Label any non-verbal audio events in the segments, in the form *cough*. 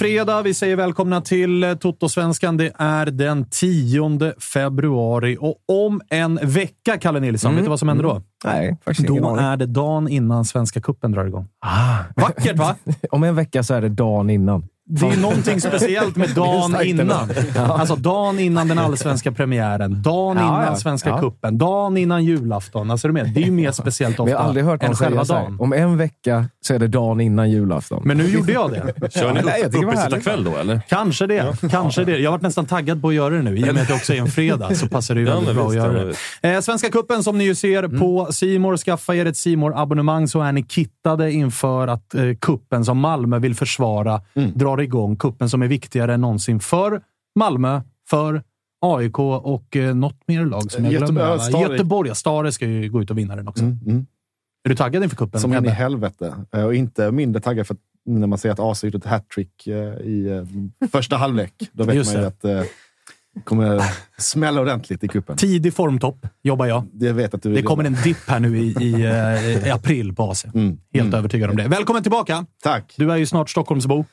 Fredag. Vi säger välkomna till eh, Toto-svenskan. Det är den 10 februari och om en vecka, Kalle Nilsson, vet du vad som händer då? Nej, faktiskt ingen Då aning. är det dagen innan Svenska Cupen drar igång. Vackert va? *laughs* Om en vecka så är det dagen innan. Det är ju någonting speciellt med *laughs* dagen innan. Alltså dagen innan den allsvenska premiären, dagen Ja, innan ja. Svenska Ja. Cupen, dagen innan julafton. Alltså, är du med? Det är ju mer speciellt ofta jag har aldrig hört än någon själva säga så här. dagen. Om en vecka så är det dagen innan julafton. Men nu gjorde jag det. *laughs* Kör ni Nej, jag upp, härligt. kväll då, eller? Kanske det. Kanske det. Jag har varit nästan taggad på att göra det nu. I och med att det också är en fredag så passar det ju Ja, väldigt bra att göra ja, det. Eh, Svenska cupen som ni ju ser på Simor. Skaffa er ett simor abonnemang så är ni kittade inför att eh, kuppen som Malmö vill försvara drar igång. Kuppen som är viktigare än någonsin för Malmö, för AIK och eh, något mer lag som jag Göteborg, glömmer. Göteborg. ja. Stare ska ju gå ut och vinna den också. Mm. Är du taggad inför kuppen? Som in i helvete. Eh, Och inte mindre taggad för när man ser att AC gjort ett hattrick eh, i första halvlek. Då vet Just man ju att det kommer smälla ordentligt i kuppen. Tidig formtopp jobbar jag. Det vet att du Det kommer en dipp här nu i, i, i april på AC. Mm. Helt Mm. övertygad om det. Välkommen tillbaka! Tack! Du är ju snart Stockholmsbo.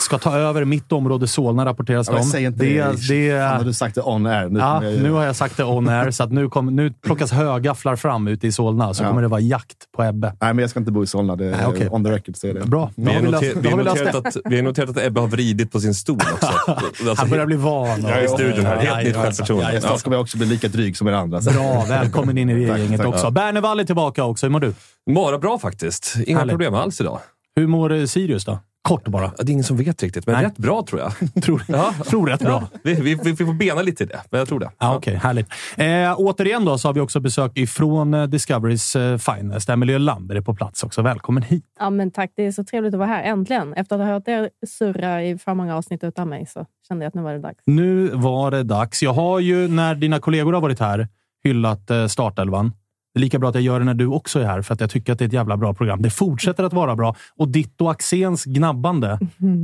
Ska ta över mitt område Solna, rapporteras Ja, det om. säg inte det, det. det, Fan, har du sagt det on air? Nu ja, jag- nu har jag sagt det on air, så att nu, kom, nu plockas högafflar fram ute i Solna, så Ja. kommer det vara jakt på Ebbe. Nej, men jag ska inte bo i Solna. Det är okej. on the record. Så är det. Bra, Vi har vi noter, har noterat det. att, vi har noterat att Ebbe har vridit på sin stol också. *laughs* Alltså, Han börjar bli van. Ja, i studion här. Helt nytt självförtroende. ja, Snart kommer jag också bli lika dryg som er andra. Så. Bra, välkommen in i Tack, gänget tack. också. Ja. Bernevall är tillbaka också. Hur mår du? Bara bra faktiskt. Inga Härligt. problem alls idag. Hur mår eh, Sirius då? Kort bara. Ja, Det är ingen som vet riktigt, men Nej. rätt bra tror jag. *laughs* Tror, Ja. tror rätt bra. Vi, vi, vi, vi får bena lite i det, men jag tror det. Ja, Okej, härligt. Eh, återigen då så har vi också besök ifrån eh, Discoverys eh, finest. Emelie Lander är på plats också. Välkommen hit. Ja, men tack. Det är så trevligt att vara här. Äntligen. Efter att ha hört er surra i för många avsnitt utan mig så kände jag att nu var det dags. Nu var det dags. Jag har ju, när dina kollegor har varit här, hyllat eh, startelvan. Det är lika bra att jag gör det när du också är här, för att jag tycker att det är ett jävla bra program. Det fortsätter att vara bra och ditt och Axéns gnabbande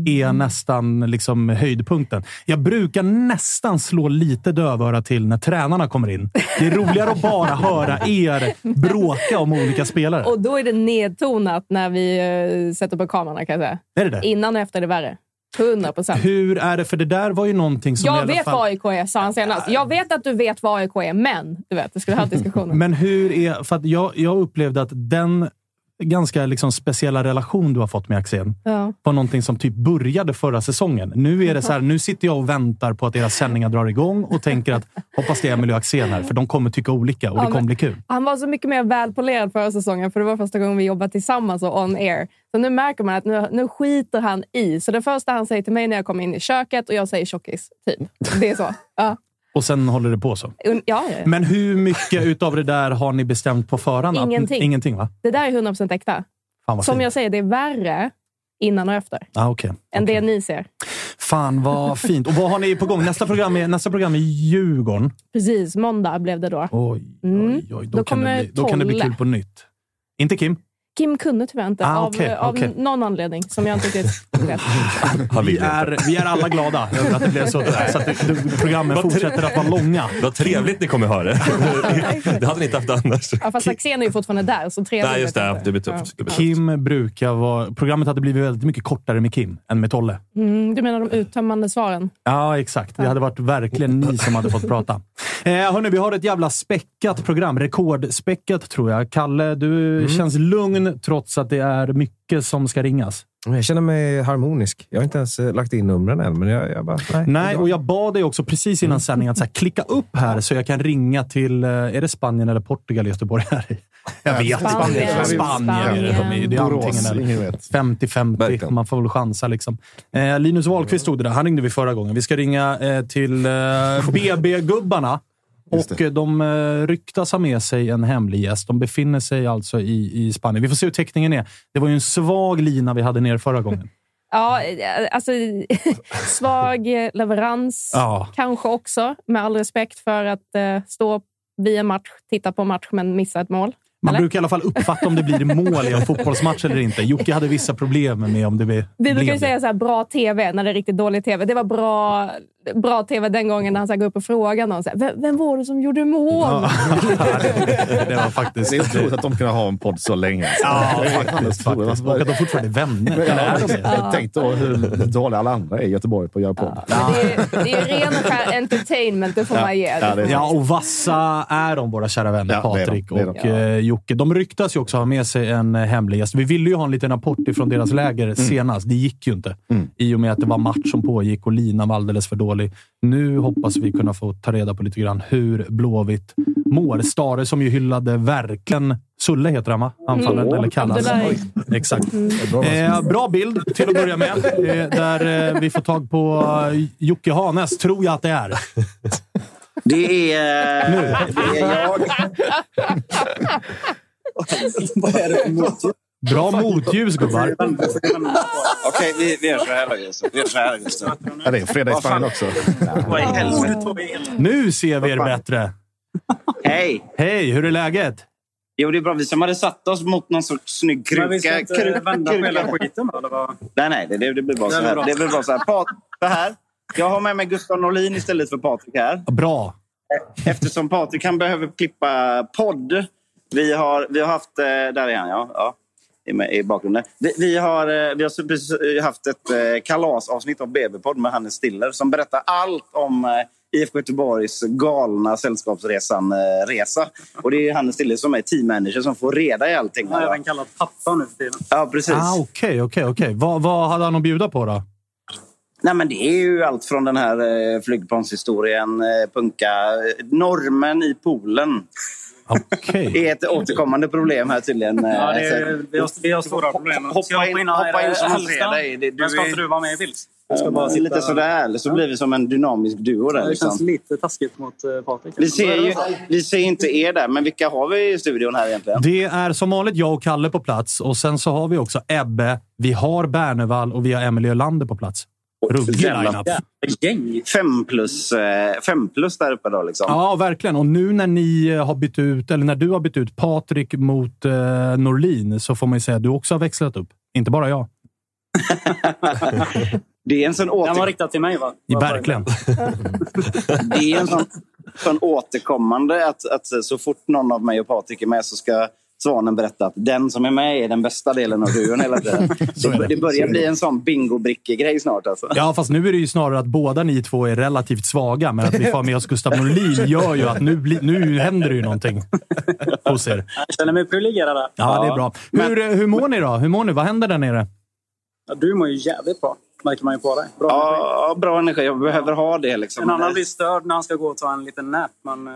är nästan liksom höjdpunkten. Jag brukar nästan slå lite dövöra till när tränarna kommer in. Det är roligare att bara höra er bråka om olika spelare. Och då är det nedtonat när vi eh, sätter på kamerorna kan jag säga. Är det det? Innan och efter är det värre. 100 procent. Hur är det? För det där var ju någonting som Jag vet fall... vad AIK är, sa han senast. Jag vet att du vet vad AIK är, men du vet, det skulle ha diskussionen. Men hur är... För att jag, jag upplevde att den ganska liksom speciella relation du har fått med Axén Ja. var någonting som typ började förra säsongen. Nu är det så här, nu sitter jag och väntar på att era sändningar drar igång och tänker att hoppas det är Emily och Axén här, för de kommer tycka olika och Ja, det kommer bli kul. Han var så mycket mer välpolerad förra säsongen, för det var första gången vi jobbade tillsammans och on air. Så nu märker man att nu, nu skiter han i. Så det första han säger till mig när jag kommer in i köket och jag säger tjockis, typ. Det är så. Ja, Och sen håller det på så. Ja, ja. ja. Men hur mycket utav det där har ni bestämt på förhand? Att- Ingenting. Ingenting, va? Det där är 100% äkta. Fan vad Som fint. jag säger, det är värre innan och efter Ah, okay. än det ni ser. Fan vad *laughs* fint. Och vad har ni på gång? Nästa program är, nästa program är Djurgården. Precis, måndag blev det då. Oj, Mm. oj, oj. Då, Då kan det bli, då kan det bli kul på nytt. Inte Kim? Kim kunde tyvärr inte, Ah, av, okej, av okej. någon anledning som jag inte riktigt *laughs* vet. Vi är, vi är alla glada över att det blev så. Där, så att det, programmen fortsätter att vara långa. Vad trevligt ni kommer ha det. *laughs* Det hade ni inte haft annars. Ja, fast Axén är ju fortfarande där, så trevligt. Nej, just det. Det blir tufft. Kim brukar vara... Programmet hade blivit väldigt mycket kortare med Kim än med Tolle. Mm, du menar de uttömmande svaren? Ja, exakt. Det hade varit verkligen ni som hade fått prata. *laughs* Eh, hörni, vi har ett jävla späckat program. Rekordspäckat, tror jag. Kalle, du Mm. känns lugn trots att det är mycket som ska ringas. Jag känner mig harmonisk. Jag har inte ens eh, lagt in numren än, men jag, jag bara... Nej, Nej, och jag bad dig också precis innan sändningen att så här, klicka upp här så jag kan ringa till... eh, Är det Spanien eller Portugal Göteborg *laughs* här i? Jag vet inte. Spanien. Spanien. är det. De är- är antingen Borås, eller. ingen vet. 50-50. Verkligen. Man får väl chansa. Liksom. Eh, Linus Wahlqvist stod det där. Han ringde vi förra gången. Vi ska ringa eh, till eh, *laughs* BB-gubbarna. Och eh, de eh, ryktas ha med sig en hemlig gäst. De befinner sig alltså i, i Spanien. Vi får se hur täckningen är. Det var ju en svag lina vi hade ner förra gången. *laughs* Ja, eh, alltså *laughs* svag leverans Ja. kanske också. Med all respekt för att eh, stå vid en match, titta på en match men missa ett mål. Man Eller? brukar i alla fall uppfatta om det blir mål i en *laughs* fotbollsmatch eller inte. Jocke hade vissa problem med om det blev Vi brukar ju säga så här, bra tv när det är riktigt dålig tv. Det var bra, bra tv den gången när han så går upp och frågar någon. Så här, vem, vem var det som gjorde mål? Ja, *laughs* det, var faktiskt... Det är otroligt att de kunde ha en podd så länge. Ja, Det är faktiskt. faktiskt. Och att de fortfarande är vänner. Är de det? Jag tänkte då hur dåliga alla andra är i Göteborg på att göra podd. Men det, är, det är ren och skär entertainment, det får Ja, man ge. ja, är Ja, och vassa är de, våra kära vänner Ja, de. Patrik de. och eh, Jocke. De ryktas ju också ha med sig en eh, hemlig gäst. Vi ville ju ha en liten rapport ifrån deras läger senast. Det gick ju inte. Mm. I och med att det var match som pågick och linan var alldeles för dålig. Nu hoppas vi kunna få ta reda på lite grann hur Blåvitt mår. Stare som ju hyllade verkligen Sulle heter han va? Anfallaren, eller kallas. Exakt. Eh, bra bild till att börja med. Eh, där eh, vi får tag på eh, Jocke Hanes, tror jag att det är. Det är, Nu. det är jag. *laughs* Vad är det för? Bra motljus gubbar. Okej, vi, vi gör så här. Vi gör så här, Gustav. Ja, det är fredag i? Spanien också. Vad i helvete? Nu ser vi er bättre. Hej! Hej, hur är läget? Jo, det är bra. Vi som hade satt oss mot någon sorts snygg kruka. Men vi ska inte Kruka- vända på hela skiten då, eller vad? Nej, nej. Det, det blir bra så här. Det blir bra så här. Pat, så här. Jag har med mig Gustav Norlin istället för Patrik här. Bra. Eftersom Patrik han behöver klippa podd. Vi har, vi har haft... eh, Där är han, ja. ja i, bakgrunden. Vi, vi har, eh, vi har precis eh, haft ett eh, kalasavsnitt av BB-podd med Hannes Stiller som berättar allt om IFK Göteborgs galna Sällskapsresan-resa. Och det är Hannes Stiller som är teammanager som får reda i allting. Han är även kallad pappa nu för tiden. Ja, precis. Ah, Okej, okej, okej. Vad, vad hade han att bjuda på då? Nej, men det är ju allt från den här flygplanshistorien, punka, normen i poolen. Okej. Det är ett återkommande problem här tydligen. eh, Ja, det så- är, vi, har, vi har stora problem. Hoppa in- hoppa in är det som man ser dig. Det- du Men ska är- inte du vara med i bild? Jag Ja, ska bara men sitta... lite sådär, så blir vi som en dynamisk duo där. Det Liksom. känns lite taskigt mot uh, Patrik. Vi ser ju vi ser inte er där, men vilka har vi i studion här egentligen? Det är som vanligt jag och Kalle på plats och sen så har vi också Ebbe, vi har Bernevall och vi har Emelie Ölander på plats. Ruggig lineup. Gäng! Fem plus, eh, fem plus där uppe då liksom. Ja, verkligen. Och nu när ni eh, har bytt ut, eller när du har bytt ut Patrik mot eh, Norlin så får man ju säga att du också har växlat upp. Inte bara jag. *laughs* Det är en sån, Den var åter... riktad till mig va? Verkligen. *laughs* det är en sån, sån återkommande att, att så fort någon av mig och Patrik är med så ska Svanen berätta att den som är med är den bästa delen av duon hela tiden. *laughs* det, det börjar bli en sån bingo-bricke-grej snart. Alltså. Ja, fast nu är det ju snarare att båda ni två är relativt svaga, men att vi får med oss Gustav Norlin gör ju att nu, bli, nu händer det ju någonting hos er. Jag känner mig privilegierad. Ja, det är bra. Hur, hur mår ni då? Hur mår ni? Vad händer där nere? Ja, du mår ju jävligt bra, märker man ju på dig. Bra energi. Ja, bra energi. Jag behöver ha det. Liksom. En annan blir störd när han ska gå och ta en liten nap, men eh,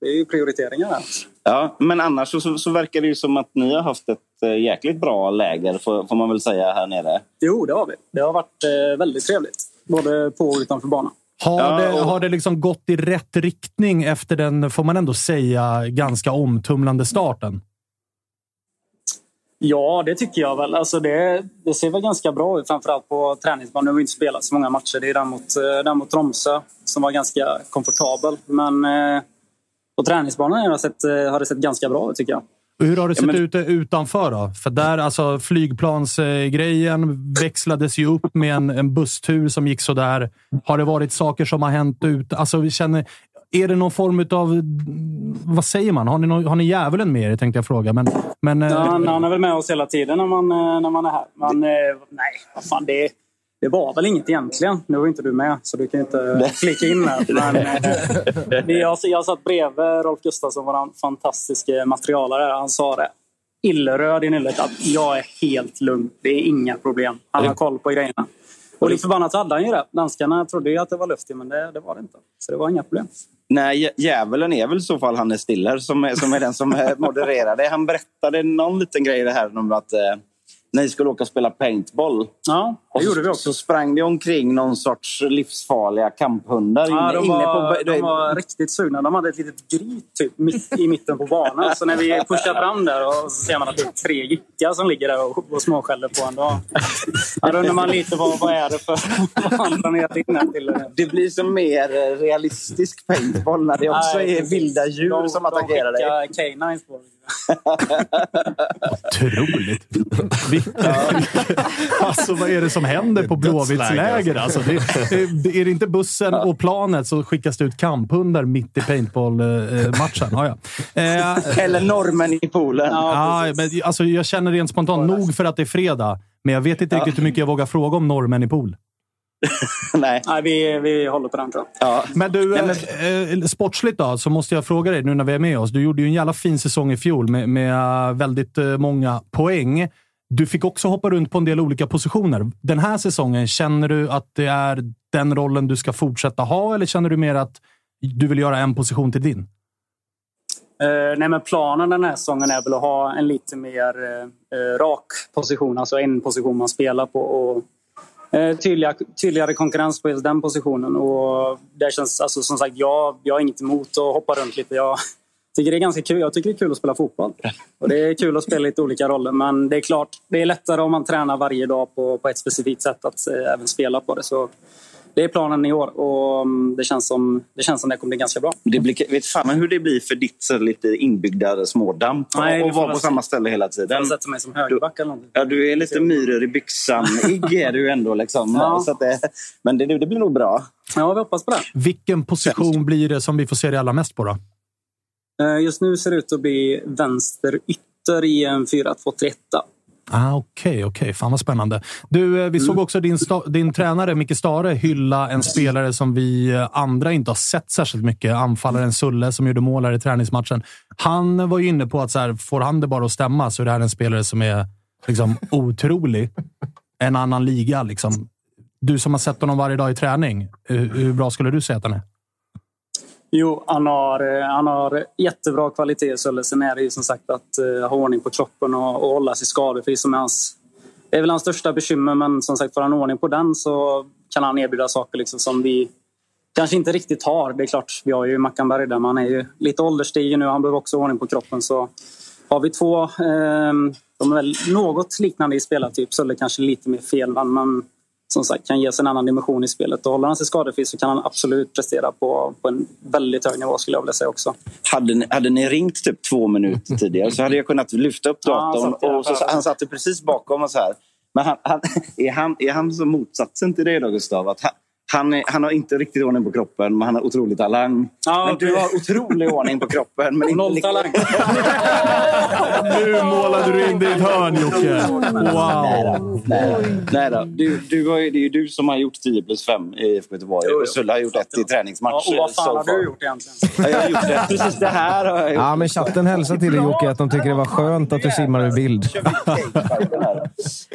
det är ju prioriteringar där. Ja, men annars så, så, verkar det ju som att ni har haft ett eh, jäkligt bra läger, får, får man väl säga, här nere. Jo, det har vi. Det har varit eh, väldigt trevligt. Både på och utanför banan. Har, Ja, det, och- har det liksom gått i rätt riktning efter den, får man ändå säga, ganska omtumlande starten? Ja, det tycker jag väl. Alltså det, det ser väl ganska bra ut, framförallt på träningsbanan. Nu har vi inte spelat så många matcher. Det är den mot, eh, den mot Tromsö som var ganska komfortabel. Men eh, på träningsbanan har det, sett, eh, har det sett ganska bra ut, tycker jag. Hur har det sett men- ut utanför då? För där, alltså flygplansgrejen växlades ju upp med en, en busstur som gick så där. Har det varit saker som har hänt ut? Alltså, vi känner, är det någon form av vad säger man? Har ni, någon, har ni djävulen med er, tänkte jag fråga. Men, men, eh, Ja, han, han är väl med oss hela tiden när man, eh, när man är här. Men eh, nej, vad fan, det, det var väl inget egentligen. Nu var inte du med, så du kan inte flika in här. *laughs* Men, eh, jag, jag satt bredvid Rolf Gustafsson, vår fantastiska materialare. Han sa det illröd i nyllet att jag är helt lugn. Det är inga problem. Han har koll på grejerna. Och lik förbannat hade han ju det. Danskarna trodde ju att det var luft i, men det, det var det inte. Så det var inga problem. Nej, djä- djävulen är väl i så fall Hannes Stiller som är, som är den som eh, modererar det. Han berättade någon liten grej det här om att eh, ni skulle åka och spela paintball. Ja, det Och gjorde så, vi också. Så sprang det omkring någon sorts livsfarliga kamphundar Ja, de, var, på... de var riktigt sugna. De hade ett litet gryt typ, mitt i mitten på banan. Så när vi pushar fram där och så ser man att det är tre jyckar som ligger där och, och småskäller på en. Då, då undrar man lite vad, vad är det för vad han planerat in till. Det blir som mer realistisk paintball när det också Nej, är vilda djur de, som attackerar dig. De skickar canines på Otroligt! *laughs* Alltså, vad är det som händer på Blåvitts läger? Alltså, det, det, är det inte bussen och planet så skickas det ut kamphundar mitt i paintball-matchen. Ja, ja. Eh, Eller normen i poolen. Ja, ja, men, alltså, jag känner rent spontant, nog för att det är fredag, men jag vet inte riktigt hur mycket jag vågar fråga om norrmän i pool. *laughs* Nej. Nej, vi, vi håller på den tror jag. Ja. Men du, eh, eh, sportsligt då, så måste jag fråga dig nu när vi är med oss. Du gjorde ju en jävla fin säsong i fjol med, med eh, väldigt eh, många poäng. Du fick också hoppa runt på en del olika positioner. Den här säsongen, känner du att det är den rollen du ska fortsätta ha eller känner du mer att du vill göra en position till din? Eh, nej, men planen den här säsongen är väl att ha en lite mer eh, rak position. Alltså en position man spelar på. Och, Eh, tydliga, tydligare konkurrens på just den positionen. Och det känns, alltså, som sagt, jag, jag har inget emot att hoppa runt lite. Jag tycker det är ganska kul. Jag tycker det är kul att spela fotboll. Och det är kul att spela lite olika roller. Men det är klart, det är lättare om man tränar varje dag på, på ett specifikt sätt att eh, även spela på det. Så det är planen i år och mm, det känns som det, känns som det kommer bli ganska bra. Det blir, vet fan hur det blir för ditt så lite inbyggda smådamp Nej, och vara på samma ställe hela tiden. sätter mig som högerback eller någonting. Ja, du är lite myror i byxan-ig är du ändå. Liksom. Ja. Så att det, men det, det blir nog bra. Ja, vi hoppas på det. Vilken position blir det som vi får se dig allra mest på då? Eh, Just nu ser det ut att bli vänster ytter i en 4-2-3-1. Ah, Okej, okej. Fan vad spännande. Du, eh, vi såg också din, din tränare Micke Stare hylla en spelare som vi eh, andra inte har sett särskilt mycket. Anfallaren Sulle som gjorde mål här i träningsmatchen. Han var ju inne på att så här, får han det bara att stämma så är det här en spelare som är liksom, *laughs* otrolig. En annan liga. Liksom. Du som har sett honom varje dag i träning, hur, hur bra skulle du säga att han är? Jo, han har, eh, han har jättebra kvalitet. Sölle. sen är det ju som sagt att eh, ha ordning på kroppen och, och hålla sig skadefri som är hans... Det är väl hans största bekymmer, men som sagt, får han ordning på den så kan han erbjuda saker liksom som vi kanske inte riktigt har. Det är klart, vi har ju Mackan Berg där, men han är ju lite ålderstigen nu. Han behöver också ordning på kroppen. Så har vi två, eh, de är väl något liknande i spelartyp, Sölle kanske lite mer fel. Men som sagt kan ges en annan dimension i spelet. Och håller han sig skadefri så kan han absolut prestera på, på en väldigt hög nivå skulle jag vilja säga också. Hade ni, hade ni ringt typ två minuter tidigare så hade jag kunnat lyfta upp Ja, datorn. där och så, han satt precis bakom och så här. Men han, han, är, han, är han som motsatsen till det då, Gustav? Att han, Han, är, han har inte riktigt ordning på kroppen, men han har otrolig talang. Ja, men du har otrolig ordning på kroppen. Men inte Noll lika- talang. *laughs* Nu målade du in dig i ett hörn, Jocke. Wow! Nej då. Nej då. Du, du har, det är ju du som har gjort 10 plus 5 i IFK Göteborg. Jo, jo. Och Sulla har gjort ett i träningsmatch. Ja, och vad fan so har du gjort egentligen? Ja, jag har gjort det. Precis det här har jag gjort. Ja, men chatten hälsar till dig Jocke att de tycker det var skönt att du simmar ur bild.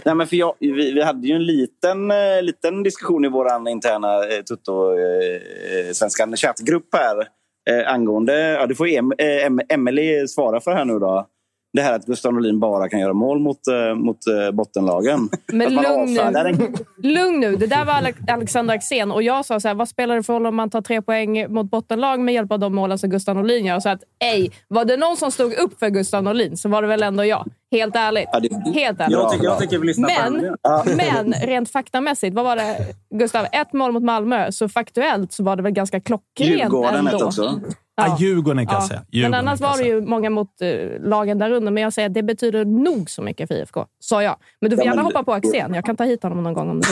Nej, men för jag, vi, vi hade ju en liten, eh, liten diskussion i vår interna eh, Tutto eh, eh Svenskan chattgrupp här eh, angående... Ja, du får em, eh, em, Emelie svara för här nu då. Det här att Gustav Norlin bara kan göra mål mot, eh, mot eh, bottenlagen. Men lugn nu. Lugn nu. Det där var Ale- Alexander Axén och jag sa så här, vad spelar det för roll om man tar tre poäng mot bottenlag med hjälp av de målen som Gustav Norlin gör? Så att, ej, var det någon som stod upp för Gustav Norlin så var det väl ändå jag. Helt ärligt. Ja, det- Helt ärligt. Jag tycker, jag tycker vi lyssnar Men, henne. men rent faktamässigt, vad var det? Gustav, ett mål mot Malmö. Så faktuellt så var det väl ganska klockrent Djurgården ett ändå. också. Ja, Djurgården kan jag säga. Men Djurgården annars kan jag var det ju många mot eh, lagen där under. Men jag säger att det betyder nog så mycket för IFK. Sa jag. Men du får Ja, gärna men- hoppa på Axén. Jag kan ta hit honom någon gång om du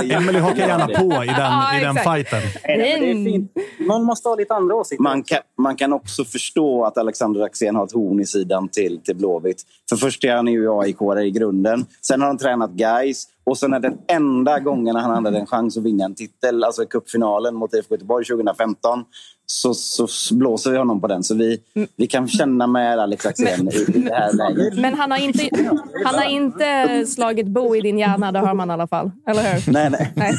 vill. Emily hakar gärna på i den, Ja, i den fighten. Nej, men det är fint. Någon måste ha lite andra åsikter. Man kan, man kan också förstå att Alexander Axén har ett horn i sidan till, till Blåvitt. För först är han ju aik i grunden. Sen har han tränat guys och sen är den enda gången han hade en chans att vinna en titel, alltså i cupfinalen mot IFK Göteborg 2015, så, så blåser vi honom på den. Så vi, vi kan känna med Alex Axén i, i det här läget. Men han har, inte, han har inte slagit bo i din hjärna, det hör man i alla fall. Eller hur? Nej, nej. Nej.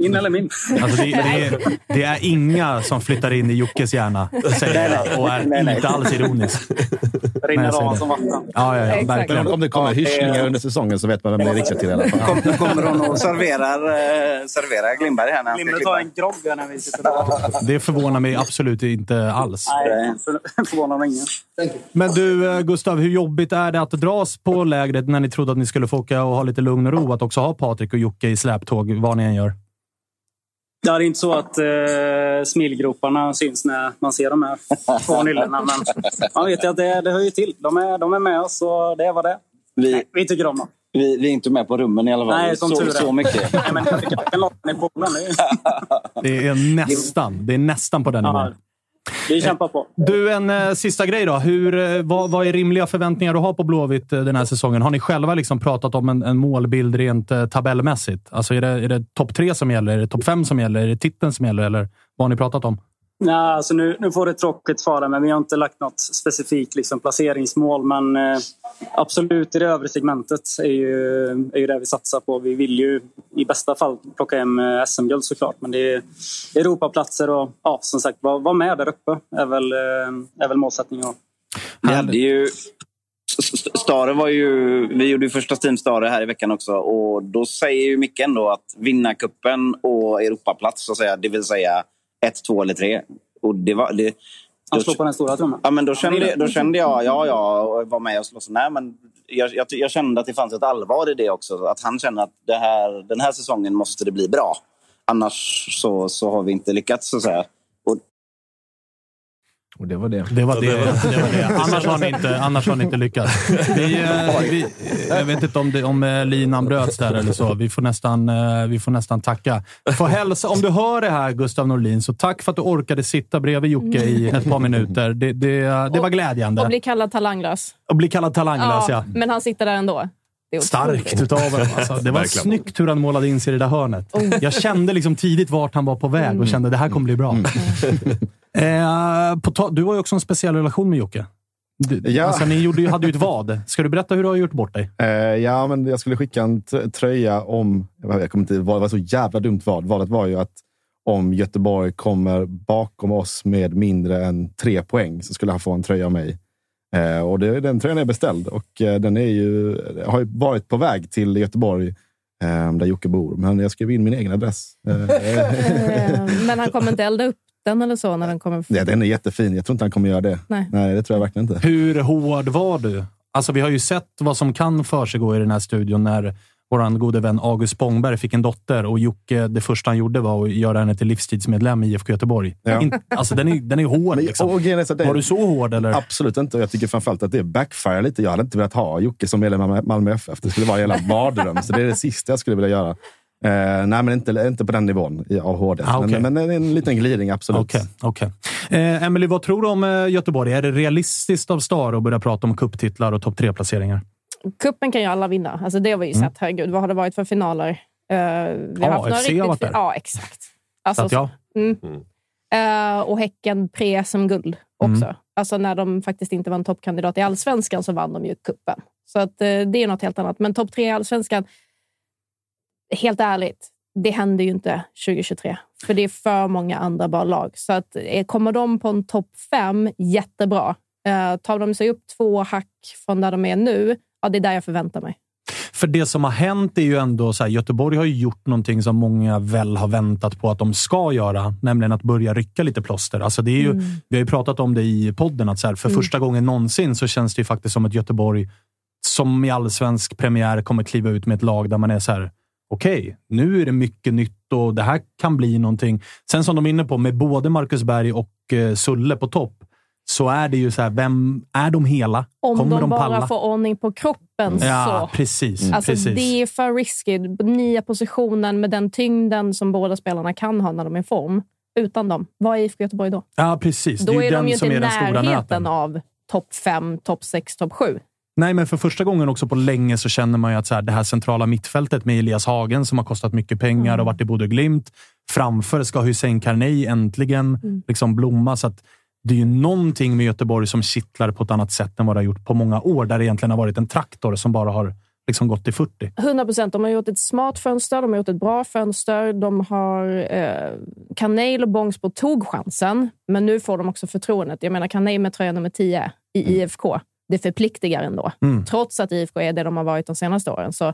Min eller min? Alltså det, det, är, det är inga som flyttar in i Jockes hjärna, säger jag. Och är Nej, nej. inte alls ironisk. Nej, Rinner av som vatten. Ja, ja, ja verkligen. Om det kommer hyschningar under säsongen så vet man vem det är riktat till i alla fall. Kom, kommer hon och serverar, eh, serverar Glimberg här när Limmer tar en grogg när vi sitter där. Det förvånar mig absolut inte alls. Nej, för- förvånar mig ingen. Men du, eh, Gustav, hur jobbigt är det att dras på lägret när ni trodde att ni skulle få åka och ha lite lugn och ro? Att också ha Patrik och Jocke i släptåg, vad ni än gör. Ja, det är inte så att eh, smilgroparna syns när man ser de här två nyllorna. Men man vet ju att det, det hör ju till. De är, de är med oss och det är vad det är. Vi, Vi tycker om dem. Vi, vi är inte med på rummen i alla fall. Nej, som så, tur är. så mycket. *laughs* Nej, men jag i. Det är, Det är nästan, det är nästan på den ja, nivån. vi kämpar på. Du, en eh, sista grej då. Hur, eh, vad, vad är rimliga förväntningar du har på Blåvitt eh, den här säsongen? Har ni själva liksom pratat om en, en målbild rent eh, tabellmässigt? Alltså är det, är det topp tre som gäller? Är det topp fem som gäller? Är det titeln som gäller? Eller vad har ni pratat om? Nej, alltså nu, nu får det tråkigt svara, men vi har inte lagt något specifikt liksom, placeringsmål. Men eh, absolut, i det övre segmentet är ju, är ju det vi satsar på. Vi vill ju i bästa fall plocka hem eh, SM-guld såklart. Men det är Europaplatser och ja, som sagt, vara vara med där uppe är väl, eh, är väl målsättningen. Vi hade ju... Stare var ju... Vi gjorde ju första Team Stare här i veckan också. Och då säger ju Micke ändå att vinna kuppen och Europaplats, så att säga, det vill säga ett, två eller tre. Och det var... Det, Han slår på den stora trumman. ja, men då, kände, då kände jag, ja, ja, och var med och slåss. Nej, men jag, jag, jag kände att det fanns ett allvar i det också. Att han kände att det här, den här säsongen måste det bli bra. Annars så, så har vi inte lyckats, så att säga. Och det var det. Det var det. det, var det. *laughs* Annars, har ni inte, annars har ni inte lyckats. Vi, eh, vi, jag vet inte om, det, om eh, linan bröts där eller så. Vi får nästan, eh, vi får nästan tacka. Får hälsa, om du hör det här, Gustav Norlin, så tack för att du orkade sitta bredvid Jocke i ett par minuter. Det, det, det var glädjande. Och bli kallad talanglös. Och bli kallad talanglös, ja. Men han sitter där ändå. Det. Starkt utav honom. Alltså. Det var Verkligen. snyggt hur han målade in sig i det där hörnet. Jag kände liksom tidigt vart han var på väg och kände att det här kommer bli bra. Eh, på ta- du har ju också en speciell relation med Jocke. Du, Ja. alltså, ni gjorde, hade ju ett vad. Ska du berätta hur du har gjort bort dig? Eh, ja, men jag skulle skicka en t- tröja om... Jag kommer inte, det var så jävla dumt vad. Valet var ju att om Göteborg kommer bakom oss med mindre än tre poäng så skulle han få en tröja av mig. Eh, och det, den tröjan är beställd och eh, den är ju, har ju varit på väg till Göteborg eh, där Jocke bor. Men jag skrev in min egen adress. Eh, *laughs* Men han kommer inte elda upp den eller så när den kommer. ja, den är jättefin. Jag tror inte han kommer göra det. Nej. Nej, det tror jag verkligen inte. Hur hård var du? Alltså, vi har ju sett vad som kan försiggå i den här studion när vår gode vän August Spångberg fick en dotter och Jocke, det första han gjorde var att göra henne till livstidsmedlem i IFK Göteborg. Ja. In, alltså, den är, den är hård. Men, Liksom. och så att det- Var du så hård? Eller? Absolut inte. Och jag tycker framförallt att det backfire lite. Jag hade inte velat ha Jocke som medlem av Malmö FF. Det skulle vara en jävla mardröm. Så det är det sista jag skulle vilja göra. Nej, men inte, inte på den nivån i- av HD. Ah, okej. men, men en liten glidning, absolut. Okej. okej. Eh, Emily, vad tror du om eh, Göteborg? Är det realistiskt av Stara att börja prata om kupptitlar och topp tre-placeringar? Kuppen kan ju alla vinna. Alltså det har vi ju Mm. sett. Herregud, vad har det varit för finaler? Eh, vi Ja, haft några AFC har varit där. Ja, exakt. Alltså, Så att ja. mm. Eh, och Häcken pre-SM-guld också. Mm. Alltså när de faktiskt inte var en toppkandidat i allsvenskan så vann de ju kuppen. Så att, eh, det är något helt annat. Men topp tre i allsvenskan, helt ärligt, det händer ju inte 2023. För det är för många andra bra lag. Så att, eh, kommer de på en topp fem, jättebra. Eh, tar de sig upp två hack från där de är nu, ja, det är där jag förväntar mig. För det som har hänt är ju ändå så här, Göteborg har ju gjort någonting som många väl har väntat på att de ska göra, nämligen att börja rycka lite plåster. Alltså det är ju, Mm. Vi har ju pratat om det i podden, att så här, för Mm. första gången någonsin så känns det ju faktiskt som att Göteborg, som i allsvensk premiär, kommer kliva ut med ett lag där man är så här, okej, nu är det mycket nytt och det här kan bli någonting. Sen som de är inne på, med både Marcus Berg och eh, Sulle på topp, så är det ju så här, vem är de hela? Om Kommer de, de bara palla? får ordning på kroppen Ja, så. precis. Alltså, precis. Det är för risky. Nya positionen med den tyngden som båda spelarna kan ha när de är i form. Utan dem, vad är IFK Göteborg då? Ja, precis. Då det är är de ju inte i närheten av topp fem, topp sex, topp sju. Nej, men för första gången också på länge så känner man ju att så här, det här centrala mittfältet med Elias Hagen som har kostat mycket pengar Mm. och varit i Bodø Glimt. Framför ska Hussein Carney äntligen Mm. liksom blomma. Så att det är ju någonting med Göteborg som kittlar på ett annat sätt än vad det har gjort på många år, där det egentligen har varit en traktor som bara har liksom gått till 40. 100 procent. De har gjort ett smart fönster, de har gjort ett bra fönster. De har... Eh, Kanel och Bångsbo tog chansen, men nu får de också förtroendet. Jag menar, Kanel med tröja nummer 10 i IFK. Det förpliktigar ändå. Mm. Trots att IFK är det de har varit de senaste åren. Så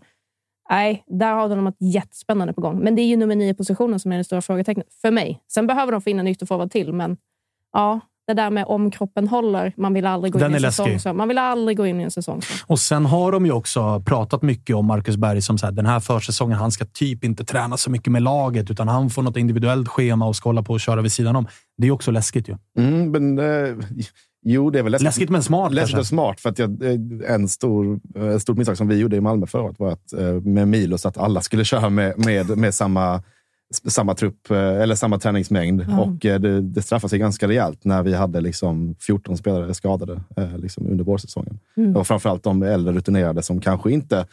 nej, där har de något jättespännande på gång. Men det är ju nummer 9-positionen som är det stora frågetecknet för mig. Sen behöver de få in en ytterforward till, men ja, det där med om kroppen håller. Man vill aldrig gå Den in i en säsong läskig. så. Man vill aldrig gå in i en säsong så. Och sen har de ju också pratat mycket om Marcus Berg som så här, den här försäsongen, han ska typ inte träna så mycket med laget, utan han får något individuellt schema och ska hålla på och köra vid sidan om. Det är också läskigt ju. Mm, men, eh, jo, det är väl läskigt. Läskigt men smart Läskigt kanske. och smart. För att jag, eh, en stor, eh, ett stort misstag som vi gjorde i Malmö förra året var att, eh, med Milos att alla skulle *laughs* köra med, med, med samma, samma trupp, eh, eller samma träningsmängd. Ja. Och eh, det, det straffade sig ganska rejält när vi hade liksom 14 spelare skadade eh, liksom under vårsäsongen. Mm. Och framförallt de äldre rutinerade som kanske inte eh,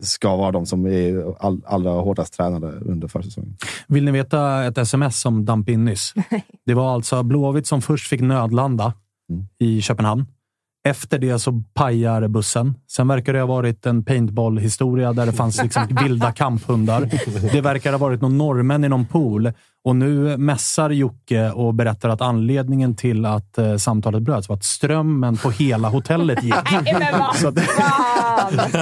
ska vara de som är all, allra hårdast tränade under försäsongen. Vill ni veta ett sms som damp in nyss? Det var alltså Blåvitt som först fick nödlanda Mm. i Köpenhamn. Efter det så pajar bussen. Sen verkar det ha varit en paintball-historia där det fanns liksom *laughs* vilda kamphundar. Det verkar ha varit någon norrmän i någon pool. Och nu mässar Jocke och berättar att anledningen till att eh, samtalet bröts var att strömmen på hela hotellet gick. *laughs* Så att-!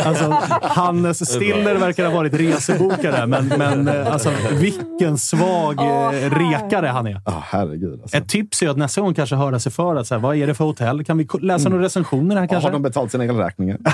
Alltså, Hannes Stiller verkar ha varit resebokare, men, men eh, alltså, vilken svag eh, rekare han är. Ah, herregud. Alltså. Ett tips är att nästa gång kanske höra sig för att så här, vad är det för hotell? Kan vi läsa några recensioner här kanske? Har de betalt sina elräkningar? *laughs*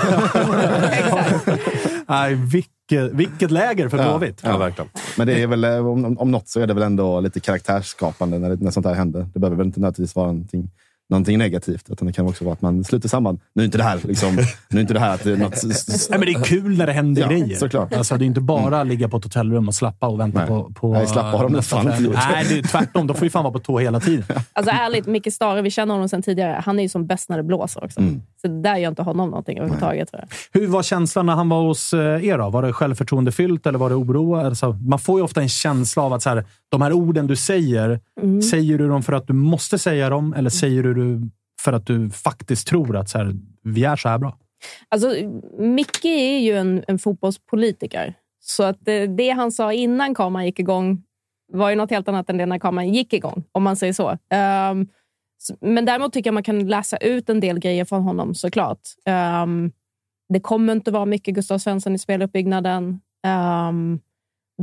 Nej, vilket, vilket läger för Blåvitt. Ja, verkligen. Men det är väl, eh, om, om något så är det väl ändå lite karaktärsskapande när, det- när sånt här händer. Det behöver väl inte nödvändigtvis vara någonting, någonting negativt. Utan det kan också vara att man sluter samman. Nu är inte det här, liksom, nu är inte det här att det är något... Nej, men det är kul när det händer Ja, grejer. såklart. Alltså, det är inte bara ligga på ett hotellrum och slappa och vänta Nej. på, på... Nej, slappa har de nästa fan inte gjort. Nej, det är tvärtom. De får ju fan vara på tå hela tiden. Alltså ärligt, Micke Stare, vi känner honom sedan tidigare. Han är ju som bäst när det blåser också. Mm. Så det där gör inte honom någonting överhuvudtaget. Tror jag. Hur var känslan när han var hos eh, er? Då? Var det självförtroendefyllt eller var det oro? Alltså, man får ju ofta en känsla av att så här, de här orden du säger, Mm. säger du dem för att du måste säga dem eller säger du det för att du faktiskt tror att så här, vi är så här bra? Alltså, Micke är ju en, en fotbollspolitiker. Så att det, det han sa innan kameran gick igång var ju något helt annat än det när kameran gick igång, om man säger så. S- men däremot tycker jag man kan läsa ut en del grejer från honom såklart. Um, det kommer inte vara mycket Gustav Svensson i speluppbyggnaden. Um,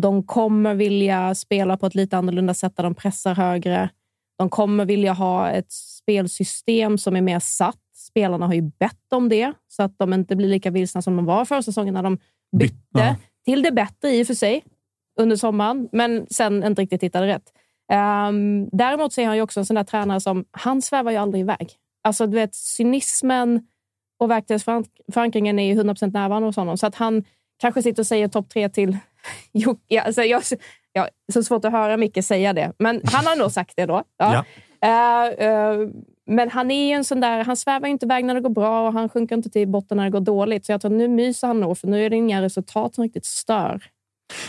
de kommer vilja spela på ett lite annorlunda sätt där de pressar högre. De kommer vilja ha ett spelsystem som är mer satt. Spelarna har ju bett om det, så att de inte blir lika vilsna som de var förra säsongen när de bytte. Ja. Till det bättre i och för sig under sommaren, men sen inte riktigt hittade rätt. Um, däremot så är han ju också en sån där tränare som, han svävar ju aldrig iväg. Alltså du vet, cynismen och verktygsförankringen är ju 100% närvarande hos honom. Så att han kanske sitter och säger topp tre till *laughs* Jo, ja, alltså jag, ja, så svårt att höra Micke säga det, men han har nog sagt det då. Ja. Eh, eh, men han är ju en sån där, han svävar inte iväg när det går bra och han sjunker inte till botten när det går dåligt. Så jag tror nu myser han nog, för nu är det inga resultat som riktigt stör.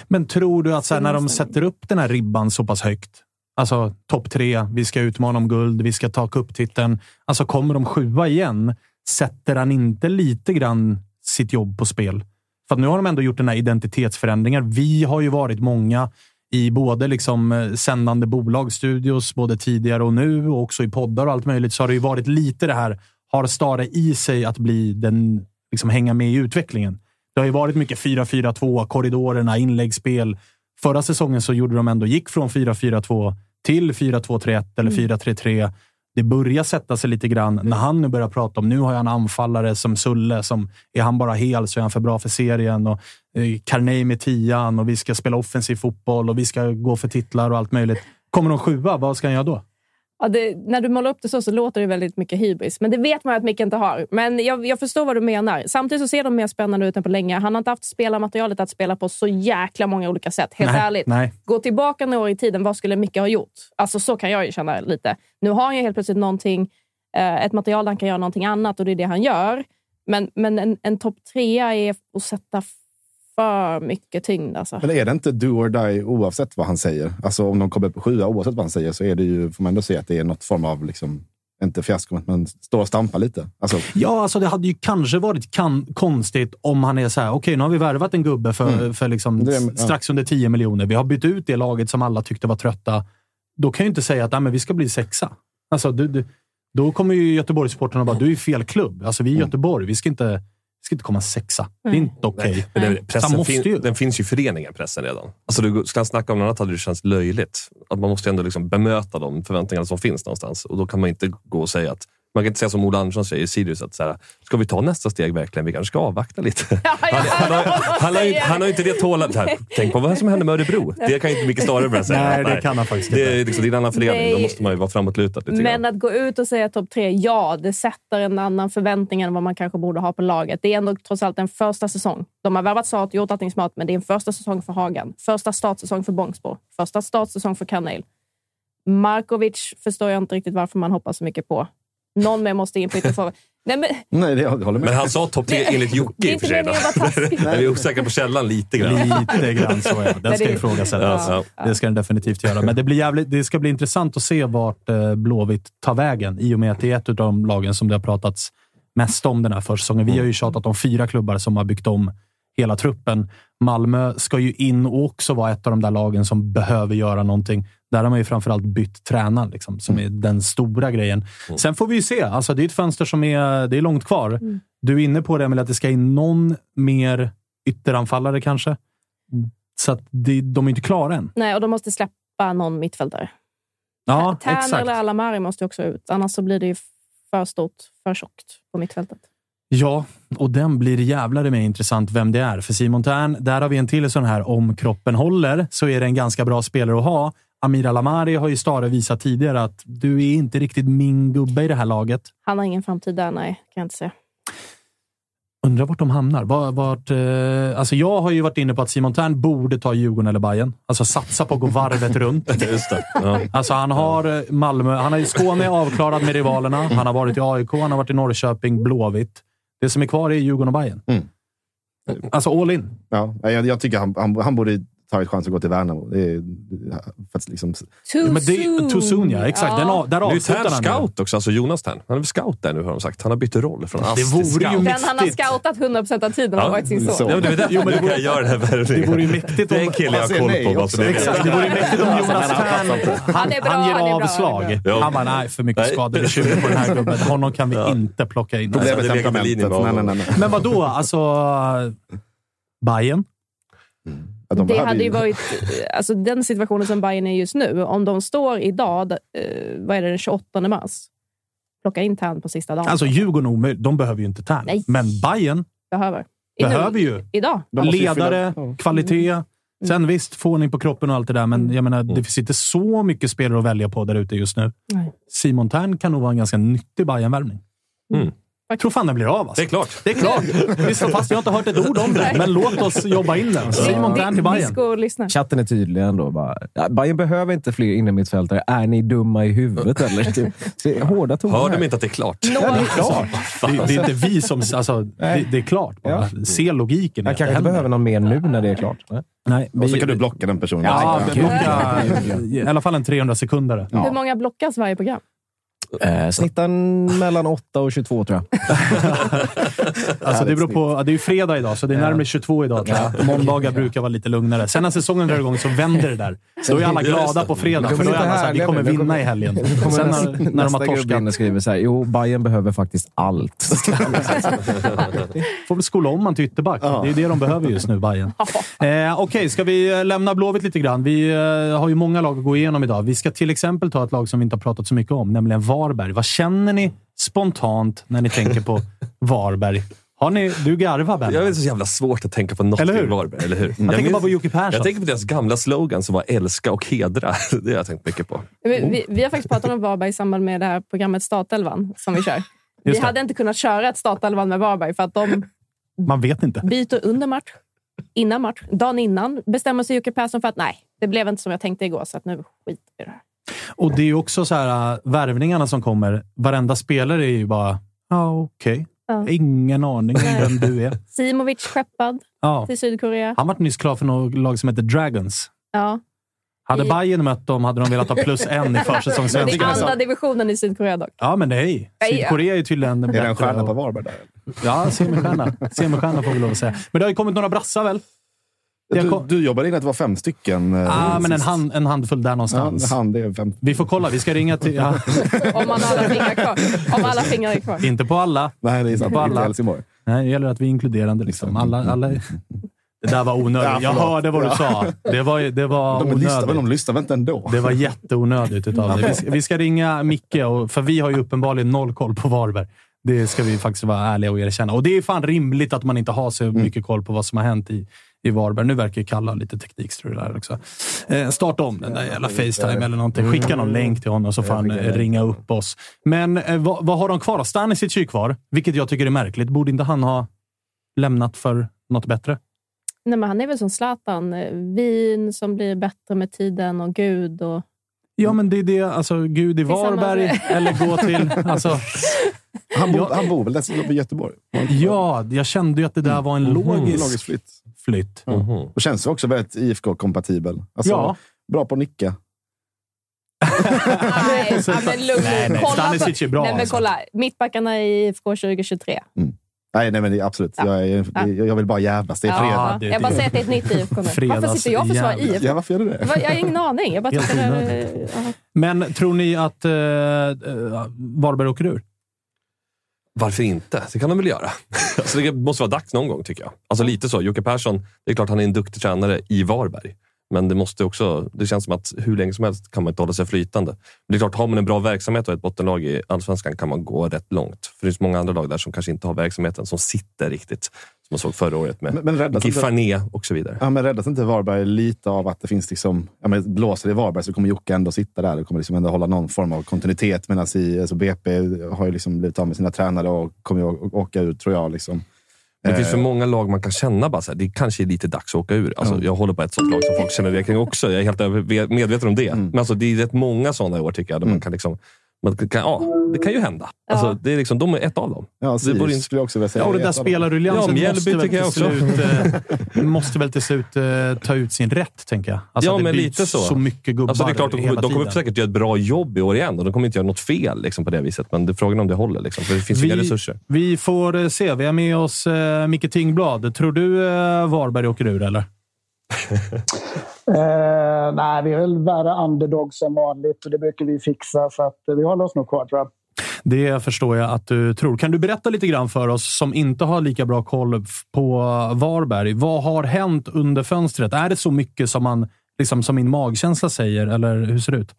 Men tror du att så här, när de sätter upp den här ribban så pass högt, alltså topp tre, vi ska utmana om guld, vi ska ta cuptiteln. Alltså kommer de sjua igen, sätter han inte lite grann sitt jobb på spel? För nu har de ändå gjort den här identitetsförändringen. Vi har ju varit många i både liksom eh, sändande bolag, studios, både tidigare och nu och också i poddar och allt möjligt, så har det ju varit lite det här, har Stare i sig att bli den, liksom hänga med i utvecklingen. Det har ju varit mycket 4-4-2, korridorerna, inläggsspel. Förra säsongen så gjorde de ändå, gick från 4-4-2 till 4-2-3-1 eller 4-3-3. Det börjar sätta sig lite grann när han nu börjar prata om nu har jag en anfallare som Sulle. Som, är han bara hel så är han för bra för serien. Och eh, Carney med tian och vi ska spela offensiv fotboll och vi ska gå för titlar och allt möjligt. Kommer de sjua, vad ska han göra då? Ja, det, när du målar upp det så, så låter det väldigt mycket hybris. Men det vet man att Micke inte har. Men jag, jag förstår vad du menar. Samtidigt så ser de mer spännande ut än på länge. Han har inte haft spelarmaterialet att spela på så jäkla många olika sätt. Helt Nej, ärligt. nej. Gå tillbaka några år i tiden. Vad skulle Micke ha gjort? Alltså Så kan jag ju känna lite. Nu har han ju helt plötsligt någonting, eh, ett material där han kan göra någonting annat och det är det han gör. Men, men en, en topp trea är att sätta för mycket tyngd. Alltså. Men är det inte do or die oavsett vad han säger? Alltså om de kommer på sjua oavsett vad han säger så är det ju, får man ändå säga att det är något form av, liksom, inte fiasko, men står och stampar lite. Alltså, Ja, alltså det hade ju kanske varit kan konstigt om han är så här, okej, nu har vi värvat en gubbe för, Mm. för liksom Det- ja. strax under 10 miljoner. Vi har bytt ut det laget som alla tyckte var trötta. Då kan jag ju inte säga att "Nej, men vi ska bli sexa. Alltså, du, du, då kommer ju Göteborgssupportrarna bara, du är fel klubb. Alltså, vi är i Göteborg, vi ska inte, ska inte komma sexa. Det är inte okej. Han pressen måste fin, ju. den finns ju i föreningen, pressen redan. Alltså, du ska snacka om något annat hade det känts löjligt. Att man måste ändå liksom bemöta de förväntningarna som finns någonstans. Och då kan man inte gå och säga att man kan inte säga som Ola Andersson säger i Sirius, att så här, ska vi ta nästa steg verkligen? Vi kanske ska avvakta lite. *laughs* Han, han, har, han, har, ju- han har inte det tålamodet. här, Tänk på vad som hände med Örebro. Det kan ju inte Micke Stare börja säga. Nej, det kan han faktiskt Det inte. är, liksom, det är en annan förening. Då måste man ju vara framåtlutad lite Men grann. att gå ut och säga topp tre, ja, det sätter en annan förväntning än vad man kanske borde ha på laget. Det är ändå trots allt en första säsong. De har värvat Sart, gjort allting smart, men det är en första säsong för Hagan. Första startsäsong för Bångsbo. Första startsäsong för Kanel. Markovic förstår jag inte riktigt varför man hoppas så mycket på. Någon mer måste in på ytterforward. Nej, men nej, det, jag håller med. Men han sa topp tre enligt Jocke är i och för sig. *laughs* vi är osäkra på källan lite grann. Lite grann så, ja. Den ska ifrågasättas. Ja, Det ska den definitivt göra. Men det, blir jävligt, det ska bli intressant att se vart eh, Blåvitt tar vägen i och med att det är ett av de lagen som det har pratats mest om den här försäsongen. Vi har ju tjatat om fyra klubbar som har byggt om hela truppen. Malmö ska ju in och också vara ett av de där lagen som behöver göra någonting. Där har man ju framförallt bytt tränaren, liksom, som är den stora grejen. Sen får vi ju se. Alltså, det är ett fönster som är, det är långt kvar. Du är inne på det, Emil, att det ska in någon mer ytteranfallare kanske. Så att det, de är inte klara än. Nej, och de måste släppa någon mittfältare. Ja, Tärn exakt. eller Alamari måste ju också ut. Annars så blir det ju för stort, för tjockt på mittfältet. Ja, och den blir jävlar med intressant vem det är. För Simon Tern, där har vi en till sån här om kroppen håller så är det en ganska bra spelare att ha. Amir Alamari har ju Stare visat tidigare att du är inte riktigt min gubbe i det här laget. Han har ingen framtid där, nej. Kan jag inte se. Undrar vart de hamnar. Vart, vart, eh, alltså jag har ju varit inne på att Simon Tern borde ta Djurgården eller Bayern. Alltså satsa på att gå varvet runt. *laughs* Just det. Ja. Alltså han har eh, Malmö, han har ju Skåne avklarad med rivalerna. Han har varit i AIK, han har varit i Norrköping, Blåvitt. Det som är kvar är Djurgården och Bayern. Mm. Alltså all in. Ja, jag, jag tycker han, han, han borde tagit chans att gå till Värnamo. Det är, för att liksom, Too Ja, men det, soon! too soon, ja. Exakt. Den, a- där Nu är avslutar han. scout också, alltså Jonas Tern. Han är scout där nu har de sagt. Han har bytt roll från ass Det till vore scout. ju Den han har scoutat 100% av tiden har Ja, varit sin son. så. Ja, men det Jo, men det jag den värvningen. Det vore ju mäktigt Det är en om... kille jag har säger koll på. Också. så det Exakt, det vore ju mäktigt om Jonas Tern... Han är bra, Han ger bra, han är avslag. bra. Han bara, nej, för mycket skadebekymmer på den här *laughs* gubben. Honom kan vi inte plocka in. problemet det är temperamentet. med Nej, nej, nej, nej. Men vad då? Alltså... Bayern? De Det hade ju varit alltså, den situationen som Bayern är just nu. Om de står idag, eh, vad är det, den 28 mars, plocka in Tern på sista dagen. Alltså Djurgården omöjligt. De behöver ju inte Tern. Nej. Men Bayern behöver. I behöver nu, ju Idag. De ledare, fylla- kvalitet. Sen visst, få ordning på kroppen och allt det där, men jag menar, Mm. det finns inte så mycket spelare att välja på där ute just nu. Nej. Simon Tern kan nog vara en ganska nyttig Bayern-värvning. Jag tror fan den blir av. Alltså. Det är klart. Det är klart. Vi står fast. Jag har inte hört ett ord om det, men låt oss jobba in den. Simon Tern till Bayern. Disco och lyssna. Chatten är tydlig ändå. Bara, ja, Bayern behöver inte fler innermittfältare. Är ni dumma i huvudet eller? *laughs* Typ. Hårda toner. Hör de inte att det är klart? Ja, det är klart. Det, det är inte vi som... Alltså, det, det är klart. Bara. Se logiken. Jag kanske behöver någon mer nu när det är klart. Nej. Nej, Och så vi- kan du blocka den personen. Ja, Ja, blocka, i alla fall en 300 sekundare. Hur många blockas varje program? Eh, snittan mellan 8 och 22 tror jag. *laughs* Alltså, det, beror på, det är ju fredag idag, så det är närmare 22 idag. Tror jag. Måndagar brukar vara lite lugnare. Sen när säsongen drar igång så vänder det där. Då är alla glada på fredag, för då är alla så här, vi kommer vinna i helgen. *laughs* Sen när, när de har torskat, och skriver så här. Jo, Bayern behöver faktiskt allt. *laughs* får väl skola om man till ytterback. Det är ju det de behöver just nu, Bayern. Eh, Okej, ska vi eh, lämna Blåvitt lite grann? Vi eh, har ju många lag att gå igenom idag. Vi ska till exempel ta ett lag som vi inte har pratat så mycket om, nämligen Varberg. Vad känner ni spontant när ni tänker på *laughs* Varberg? Har ni, du garvar, Ben? Jag vet, det är så jävla svårt att tänka på något Eller hur? Varberg, eller hur? Jag tänker minns- bara på Jocke Persson. Jag tänker på deras gamla slogan som var älska och hedra. *laughs* Det har jag tänkt mycket på. Vi, vi, vi har faktiskt pratat om Varberg i samband med det här programmet Startelvan som vi kör. *laughs* Vi Just det. hade inte kunnat köra ett Startelvan med Varberg för att de Man vet inte. byter under match, innan match, dagen innan bestämmer sig Jocke Persson för att nej, det blev inte som jag tänkte igår så att nu skiter vi i det här. Och det är ju också så här, äh, värvningarna som kommer. Varenda spelare är ju bara, ja okej. Ja. Ingen aning om vem du är. *laughs* Simovic skeppad Ja. till Sydkorea. Han var nyss klar för något lag som heter Dragons. Ja. Hade I- Bayern mött dem hade de velat ha plus *laughs* en i Det är försäsongssvenskan. andra divisionen i Sydkorea dock. Ja, men nej. Sydkorea är ju tydligen Är det en bättre stjärna och- på Varberg där? Ja, semistjärna. Semistjärna får vi lov att säga. Men det har ju kommit några brassar väl? Du, kom- du jobbade in att det var fem stycken. eh, Ja, men en, hand, en handfull där Ja, någonstans. han, det är fem. Vi får kolla. Vi ska ringa till... Ja, *laughs* Om man har alla fingrar kvar. Om alla fingrar är kvar. inte på alla. Nej, det är sant. På alla. Inte Helsingborg. Nej, det gäller att vi är inkluderande. Liksom. Alla, alla... Det där var onödigt. Ja, Jag hörde vad du Ja. sa. Det var, det var De lyssnar, men de onödigt. lyssnar väl inte ändå? Det var jätteonödigt utav dig. Vi ska, vi ska ringa Micke, och, för vi har ju uppenbarligen noll koll på Varberg. Det ska vi faktiskt vara ärliga och erkänna. Och det är fan rimligt att man inte har så Mm. mycket koll på vad som har hänt i, i Varberg. Nu verkar ju Kalle ha lite teknikstrul där också. Eh, starta om den där jävla Facetime eller någonting. Skicka någon länk till honom så får han eh, ringa upp oss. Men eh, vad, vad har de kvar då? Stanisic är kvar, vilket jag tycker är märkligt. Borde inte han ha lämnat för något bättre? Nej, men han är väl som Zlatan. Vin som blir bättre med tiden och Gud. Och... Ja, men det är det. Alltså, Gud i Varberg *laughs* eller gå till... Alltså, Han, bor, han bor väl dessutom i Göteborg? ja, jag kände ju att det där var en logisk Logisk flytt. Flytt. Mhm. Och känns också väldigt IFK-kompatibel. Alltså, Ja. Bra på att nicka. Nej, *laughs* ja, men lugn Nej, nej, Kolla Stanisic är bra, Nej, men alltså. kolla. Mittbackarna i IFK 2023. Nej, nej men det absolut. Ja. Jag, är, Ja. jag vill bara jävlas. Det är Ja, fredag. det- jag bara säger att det är ett nytt IFK nu. Varför sitter jag och försvarar IFK? Ja, varför gör du det? Jag har ingen aning. Jag bara det ja. Men tror ni att eh, eh, Varberg åker ur? Varför inte? Det kan de väl göra. *laughs* Alltså, det måste vara dags någon gång, tycker jag. Alltså, lite så. Jocke Persson, det är klart han är en duktig tränare i Varberg. Men det måste också, det känns som att hur länge som helst kan man inte hålla sig flytande. Men det är klart, har man en bra verksamhet och ett bottenlag i allsvenskan kan man gå rätt långt. För det finns många andra lag där som kanske inte har verksamheten, som sitter riktigt. Som man såg förra året med Men, Gifarné och så vidare. ja, men räddas inte Varberg lite av att det finns liksom... Ja, men blåser det i Varberg så kommer Jocke ändå sitta där. Det kommer liksom ändå hålla någon form av kontinuitet. Medan i, alltså BP har ju liksom blivit av med sina tränare och kommer å- åka ut, tror jag. Liksom. Det finns Eh, för många lag man kan känna bara så här, det kanske är lite dags att åka ur. Alltså, Ja. Jag håller på ett sånt lag som folk känner det kring också. Jag är helt medveten om det. Mm. Men alltså, det är rätt många sådana i år tycker jag. Där Mm. man kan liksom, man kan, ja, det kan ju hända. Alltså, Ja. det är liksom, de är ett av dem. Ja, det Sirius borde inte- skulle jag också vilja säga. Ja, och det är där spelarruljangsen Ja, måste, väl till slut, eh, *laughs* måste väl till slut eh, ta ut sin rätt, tänker jag. Alltså, Ja, det men lite så. så mycket gubbar Alltså, det är klart, de, de kommer säkert göra ett bra jobb i år igen och de kommer inte göra något fel liksom, på det viset. Men det är frågan om det håller. Liksom, för det finns inga resurser. Vi får eh, se. Vi har med oss eh, Micke Tingblad. Tror du eh, Varberg åker ur, eller? *laughs* Eh, nej, vi är väl värre underdog som vanligt och det brukar vi fixa så att eh, vi håller oss nog kvar tror jag. Det förstår jag att du tror. Kan du berätta lite grann för oss som inte har lika bra koll på Varberg? Vad har hänt under fönstret? Är det så mycket som, man, liksom, som min magkänsla säger, eller hur ser det ut?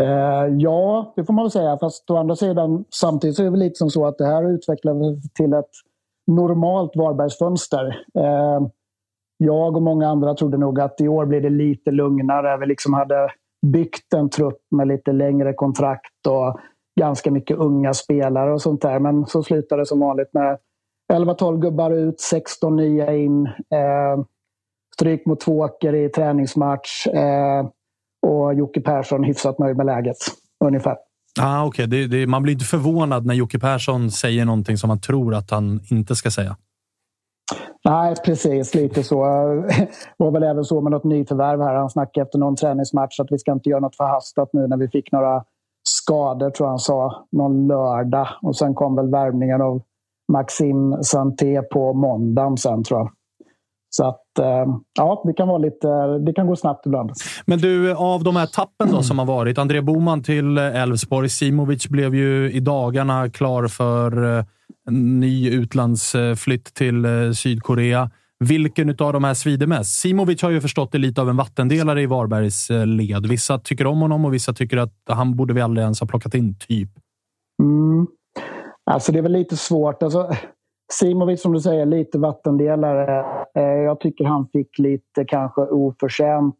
Eh, ja, det får man väl säga. Fast å andra sidan, samtidigt så är det lite som så att det här utvecklats till ett normalt Varbergsfönster. Eh, jag och många andra trodde nog att i år blir det lite lugnare. Vi liksom hade byggt en trupp med lite längre kontrakt och ganska mycket unga spelare och sånt där. Men så slutade det som vanligt med 11-12 gubbar ut, 16 nya in. Eh, stryk mot Tvååker i träningsmatch. Eh, och Jocke Persson hyfsat nöjd med läget, ungefär. Ah, okay. Det, det, man blir inte förvånad när Jocke Persson säger någonting som man tror att han inte ska säga. Nej, precis. Lite så. Det *laughs* var väl även så med något nyförvärv här. Han snackade efter någon träningsmatch att vi ska inte göra något förhastat nu när vi fick några skador, tror jag han sa, någon lördag. Och sen kom väl värvningen av Maxim Santé på måndagen sen, tror jag. Så att ja, det kan, vara lite, det kan gå snabbt ibland. Men du, av de här tappen då som har varit. André Boman till Elfsborg. Simovic blev ju i dagarna klar för eh, en ny utlandsflytt till eh, Sydkorea. Vilken av de här svider mest? Simovic har ju förstått det lite av en vattendelare i Varbergs led. Vissa tycker om honom och vissa tycker att han borde vi aldrig ens ha plockat in, typ. Mm. Alltså det är väl lite svårt. Alltså, Simovic som du säger, lite vattendelare. Eh, jag tycker han fick lite kanske oförtjänt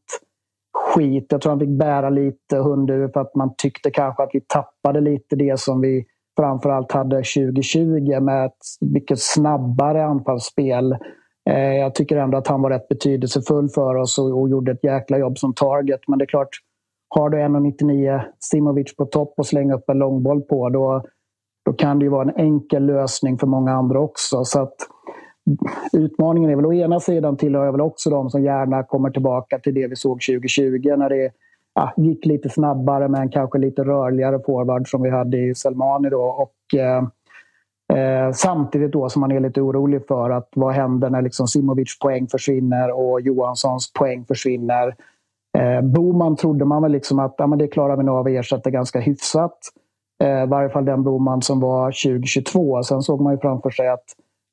skit. Jag tror han fick bära lite hundhuvud för att man tyckte kanske att vi tappade lite det som vi framförallt hade 2020 med ett mycket snabbare anfallsspel. Eh, jag tycker ändå att han var rätt betydelsefull för oss och, gjorde ett jäkla jobb som target. Men det är klart, har du 1,99 Simovic på topp och slänger upp en långboll på då då kan det ju vara en enkel lösning för många andra också. Så att utmaningen är väl å ena sidan tillhör jag väl också de som gärna kommer tillbaka till det vi såg 2020 när det ja, gick lite snabbare men kanske lite rörligare forward som vi hade i Selmani då. Och, eh, eh, samtidigt då som man är lite orolig för att vad händer när liksom Simovic poäng försvinner och Johanssons poäng försvinner. Eh, Boman trodde man väl liksom att ja, men det klarar vi nog av att ersätta ganska hyfsat. Eh, I varje fall den Boman som var 2022. Sen såg man ju framför sig att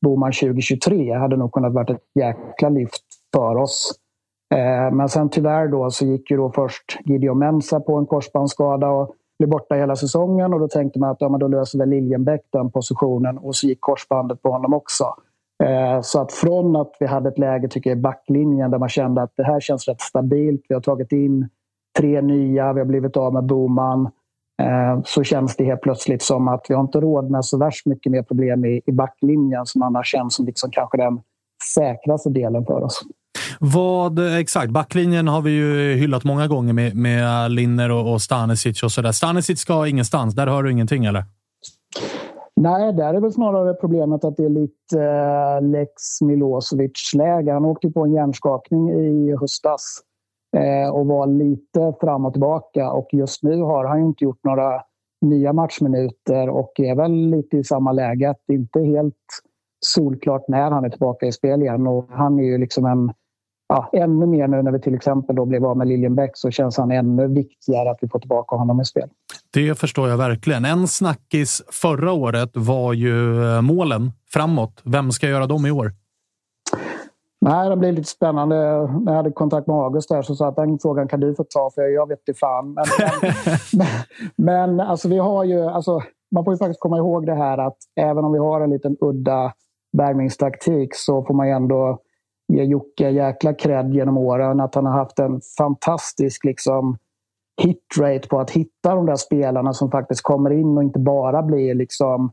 Boman 2023 hade nog kunnat varit ett jäkla lyft för oss. Eh, men sen tyvärr då så gick ju då först Gideon Mensa på en korsbandsskada och blev borta hela säsongen. Och då tänkte man att ja, men då löser väl Liljenbäck den positionen. Och så gick korsbandet på honom också. Eh, så att från att vi hade ett läge tycker jag, i backlinjen där man kände att det här känns rätt stabilt. Vi har tagit in tre nya, vi har blivit av med Boman. Eh, så känns det helt plötsligt som att vi har inte råd med så värst mycket mer problem i, i backlinjen som annars känns som liksom kanske den säkraste delen för oss. Vad exakt? Backlinjen har vi ju hyllat många gånger med, med Linner och, och Stanisic och sådär. Stanisic ska ingenstans. Där hör du ingenting eller? Nej, där är väl snarare problemet att det är lite uh, Lex Milosevic-läge. Han åkte på en hjärnskakning i höstas eh, Eh, och var lite fram och tillbaka. Och just nu har han inte gjort några nya matchminuter och är väl lite i samma läge. Att det inte är helt solklart när han är tillbaka i spel igen. Och han är ju liksom en ja, ännu mer nu när vi till exempel då blev av med Liljenbäck så känns han ännu viktigare att vi får tillbaka honom i spel. Det förstår jag verkligen. En snackis förra året var ju eh, målen framåt. Vem ska göra dem i år? Nej, det blir lite spännande. När jag hade kontakt med August där så sa att den frågan kan du få ta för jag vet inte fan. Men, *laughs* men, men alltså, vi har ju, alltså, man får ju faktiskt komma ihåg det här att även om vi har en liten udda värvningstaktik så får man ju ändå ge Jocke jäkla cred genom åren. Att han har haft en fantastisk liksom, hitrate på att hitta de där spelarna som faktiskt kommer in och inte bara blir liksom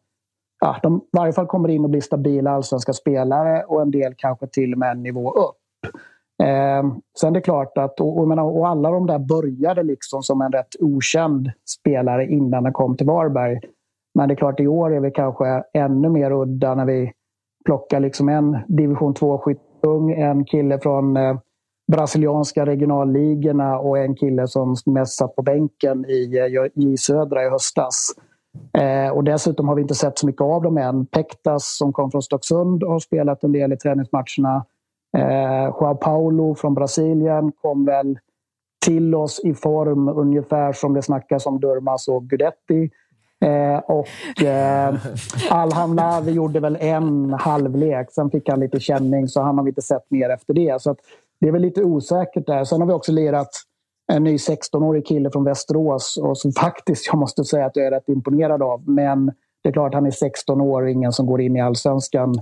ja, de i varje fall kommer in och blir stabila allsvenska spelare och en del kanske till och med en nivå upp. Eh, sen är det klart att, och, och, och, alla de där började liksom som en rätt okänd spelare innan de kom till Varberg. Men det är klart, i år är vi kanske ännu mer udda när vi plockar liksom en division 2-skyttung, en kille från eh, brasilianska regionalligorna och en kille som mest satt på bänken i, eh, i södra i höstas. Eh, och dessutom har vi inte sett så mycket av dem än. Pektas som kom från Stocksund har spelat en del i träningsmatcherna. Eh, Joao Paulo från Brasilien kom väl till oss i form ungefär som det snackas om Durmas och Gudetti. Eh, och eh, Alham Lavi gjorde väl en halvlek. Sen fick han lite känning så han har vi inte sett mer efter det. Så det är väl lite osäkert där. Sen har vi också lirat en ny 16-årig kille från Västerås och som faktiskt jag måste säga att jag är rätt imponerad av. Men det är klart han är 16 år, ingen som går in i allsvenskan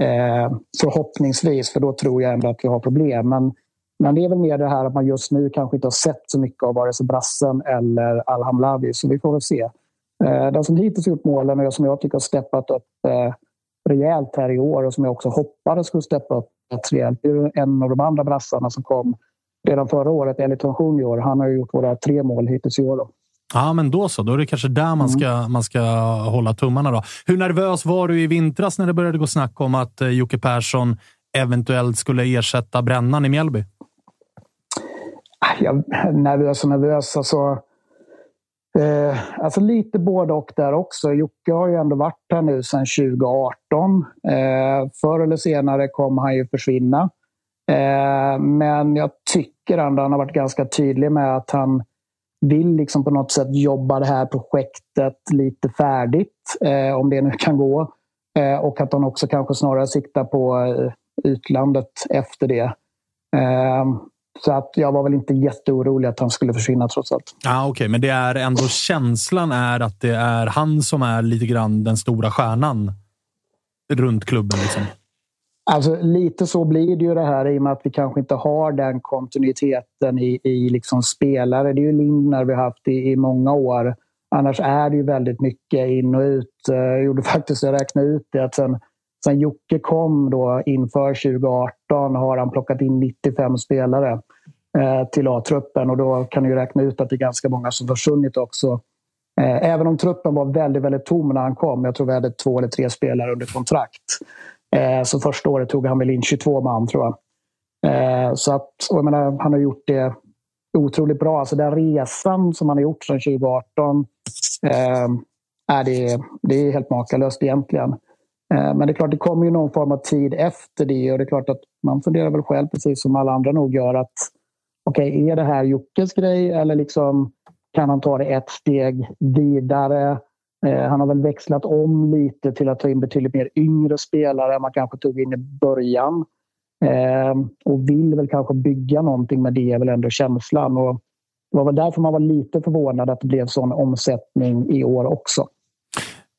eh, förhoppningsvis, för då tror jag ändå att vi har problem. Men, men det är väl mer det här att man just nu kanske inte har sett så mycket av vare sig Brassen eller Alhamlavi, så vi får väl se. Eh, den som hittills gjort målen och som jag tycker har steppat upp eh, rejält här i år och som jag också hoppades skulle steppa upp rätt rejält. Det är en av de andra brassarna som kom redan förra året, Eliton Junior. Han har gjort våra tre mål hittills i år. Då. Ja, men då så. Då är det kanske där man ska, mm. man ska hålla tummarna. Då. Hur nervös var du i vintras när det började gå snack om att eh, Jocke Persson eventuellt skulle ersätta Brännan i Mjällby? Jag, nervös och nervös. Alltså, Eh, alltså lite både och där också. Jocke har ju ändå varit här nu sedan 2018. Eh, förr eller senare kommer han ju försvinna. Eh, men jag tycker ändå han har varit ganska tydlig med att han vill liksom på något sätt jobba det här projektet lite färdigt, eh, om det nu kan gå. Eh, och att han också kanske snarare siktar på utlandet efter det. Så att jag var väl inte jätteorolig att han skulle försvinna trots allt. Ah, Okej, okay. men det är ändå känslan är att det är han som är lite grann den stora stjärnan runt klubben. Liksom. Alltså, lite så blir det ju det här i och med att vi kanske inte har den kontinuiteten i, i liksom spelare. Det är ju Lindner vi har haft i, i många år. Annars är det ju väldigt mycket in och ut. Eh, jag gjorde *laughs* faktiskt, jag räknade ut det, att sen, sen Jocke kom då inför 2018 har han plockat in 95 spelare eh, till A-truppen och då kan du räkna ut att det är ganska många som försvunnit också. Eh, även om truppen var väldigt, väldigt tom när han kom. Jag tror vi hade två eller tre spelare under kontrakt. Eh, så första året tog han väl in 22 man tror jag. Eh, så att, jag menar, han har gjort det otroligt bra. Alltså den resan som han har gjort sedan 2018 eh, är det, det är helt makalöst egentligen. Men det är klart, det kommer ju någon form av tid efter det och det är klart att man funderar väl själv, precis som alla andra nog gör, att okej, okay, är det här Jockes grej eller liksom kan han ta det ett steg vidare? Eh, han har väl växlat om lite till att ta in betydligt mer yngre spelare än man kanske tog in i början. Eh, och vill väl kanske bygga någonting med det, är väl ändå känslan. Och det var väl därför man var lite förvånad att det blev sån omsättning i år också.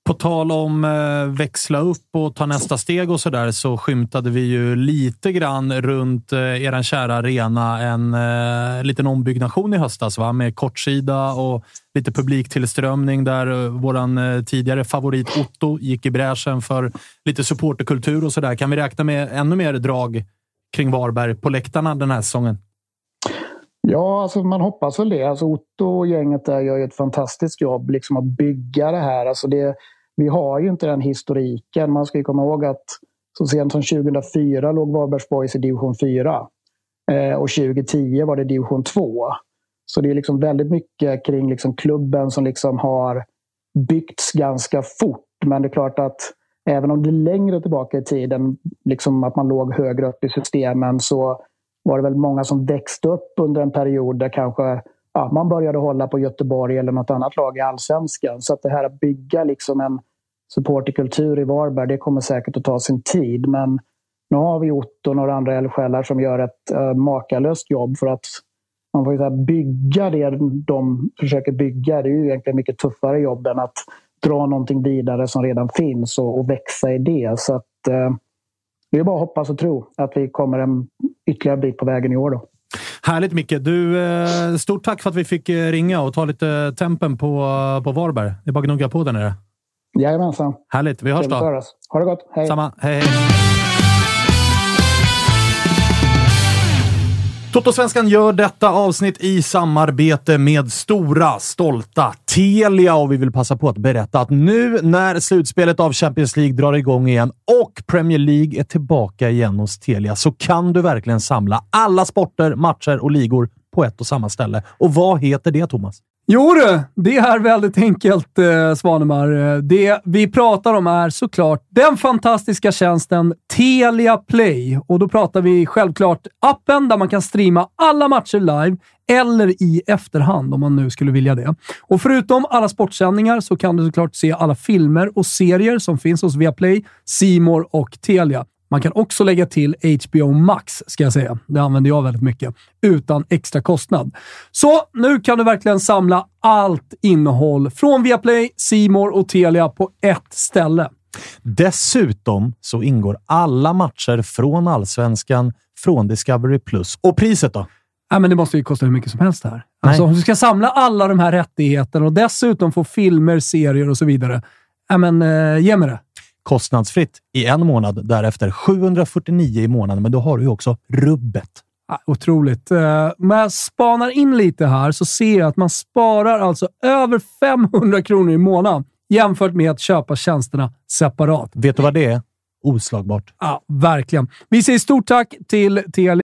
På tal om eh, växla upp och ta nästa steg och så där så skymtade vi ju lite grann runt eh, er kära arena en eh, liten ombyggnation i höstas va? med kortsida och lite publiktillströmning där våran tidigare favorit Otto gick i bräschen för lite supporterkultur och så där. Kan vi räkna med ännu mer drag kring Varberg på läktarna den här säsongen? Ja, alltså man hoppas väl det. Alltså Otto och gänget där gör ju ett fantastiskt jobb liksom att bygga det här. Alltså det, vi har ju inte den historiken. Man ska ju komma ihåg att så sent som 2004 låg Varbergs Boys i division 4. Eh, och 2010 var det division 2. Så det är liksom väldigt mycket kring liksom klubben som liksom har byggts ganska fort. Men det är klart att även om det är längre tillbaka i tiden, liksom att man låg högre upp i systemen, så var det väl många som växte upp under en period där kanske ja, man började hålla på Göteborg eller något annat lag i allsvenskan. Så att det här att bygga liksom en supporterkultur i Varberg, det kommer säkert att ta sin tid. Men nu har vi Otto och några andra eldsjälar som gör ett äh, makalöst jobb för att man får ju bygga det de försöker bygga. Det är ju egentligen mycket tuffare jobb än att dra någonting vidare som redan finns och, och växa i det. Så att, uh, det är bara att hoppas och tro att vi kommer en ytterligare bit på vägen i år. Då. Härligt Micke! Du, eh, stort tack för att vi fick eh, ringa och ta lite tempen på, på Varberg. Det är bara att gnugga på där nere. Jajamensan. Härligt. Vi hörs då. Ha det gott. Hej. Samma. Hej, hej. Totosvenskan gör detta avsnitt i samarbete med stora, stolta Telia och vi vill passa på att berätta att nu när slutspelet av Champions League drar igång igen och Premier League är tillbaka igen hos Telia så kan du verkligen samla alla sporter, matcher och ligor på ett och samma ställe. Och vad heter det, Thomas? Jo du, det är väldigt enkelt eh, Svanemar. Eh, det vi pratar om är såklart den fantastiska tjänsten Telia Play. Och då pratar vi självklart appen där man kan streama alla matcher live eller i efterhand om man nu skulle vilja det. Och förutom alla sportsändningar så kan du såklart se alla filmer och serier som finns hos Viaplay, Simor och Telia. Man kan också lägga till HBO Max, ska jag säga. Det använder jag väldigt mycket, utan extra kostnad. Så nu kan du verkligen samla allt innehåll från Viaplay, Simor och Telia på ett ställe. Dessutom så ingår alla matcher från Allsvenskan från Discovery+. Och priset då? Nej, men det måste ju kosta hur mycket som helst det här. Alltså, om du ska samla alla de här rättigheterna och dessutom få filmer, serier och så vidare. Nej, men uh, ge mig det. Kostnadsfritt i en månad, därefter 749 i månaden, men då har du ju också rubbet. Ja, otroligt. Uh, men jag spanar in lite här så ser jag att man sparar alltså över 500 kronor i månaden jämfört med att köpa tjänsterna separat. Vet du vad det är? Oslagbart. Ja, verkligen. Vi säger stort tack till Telia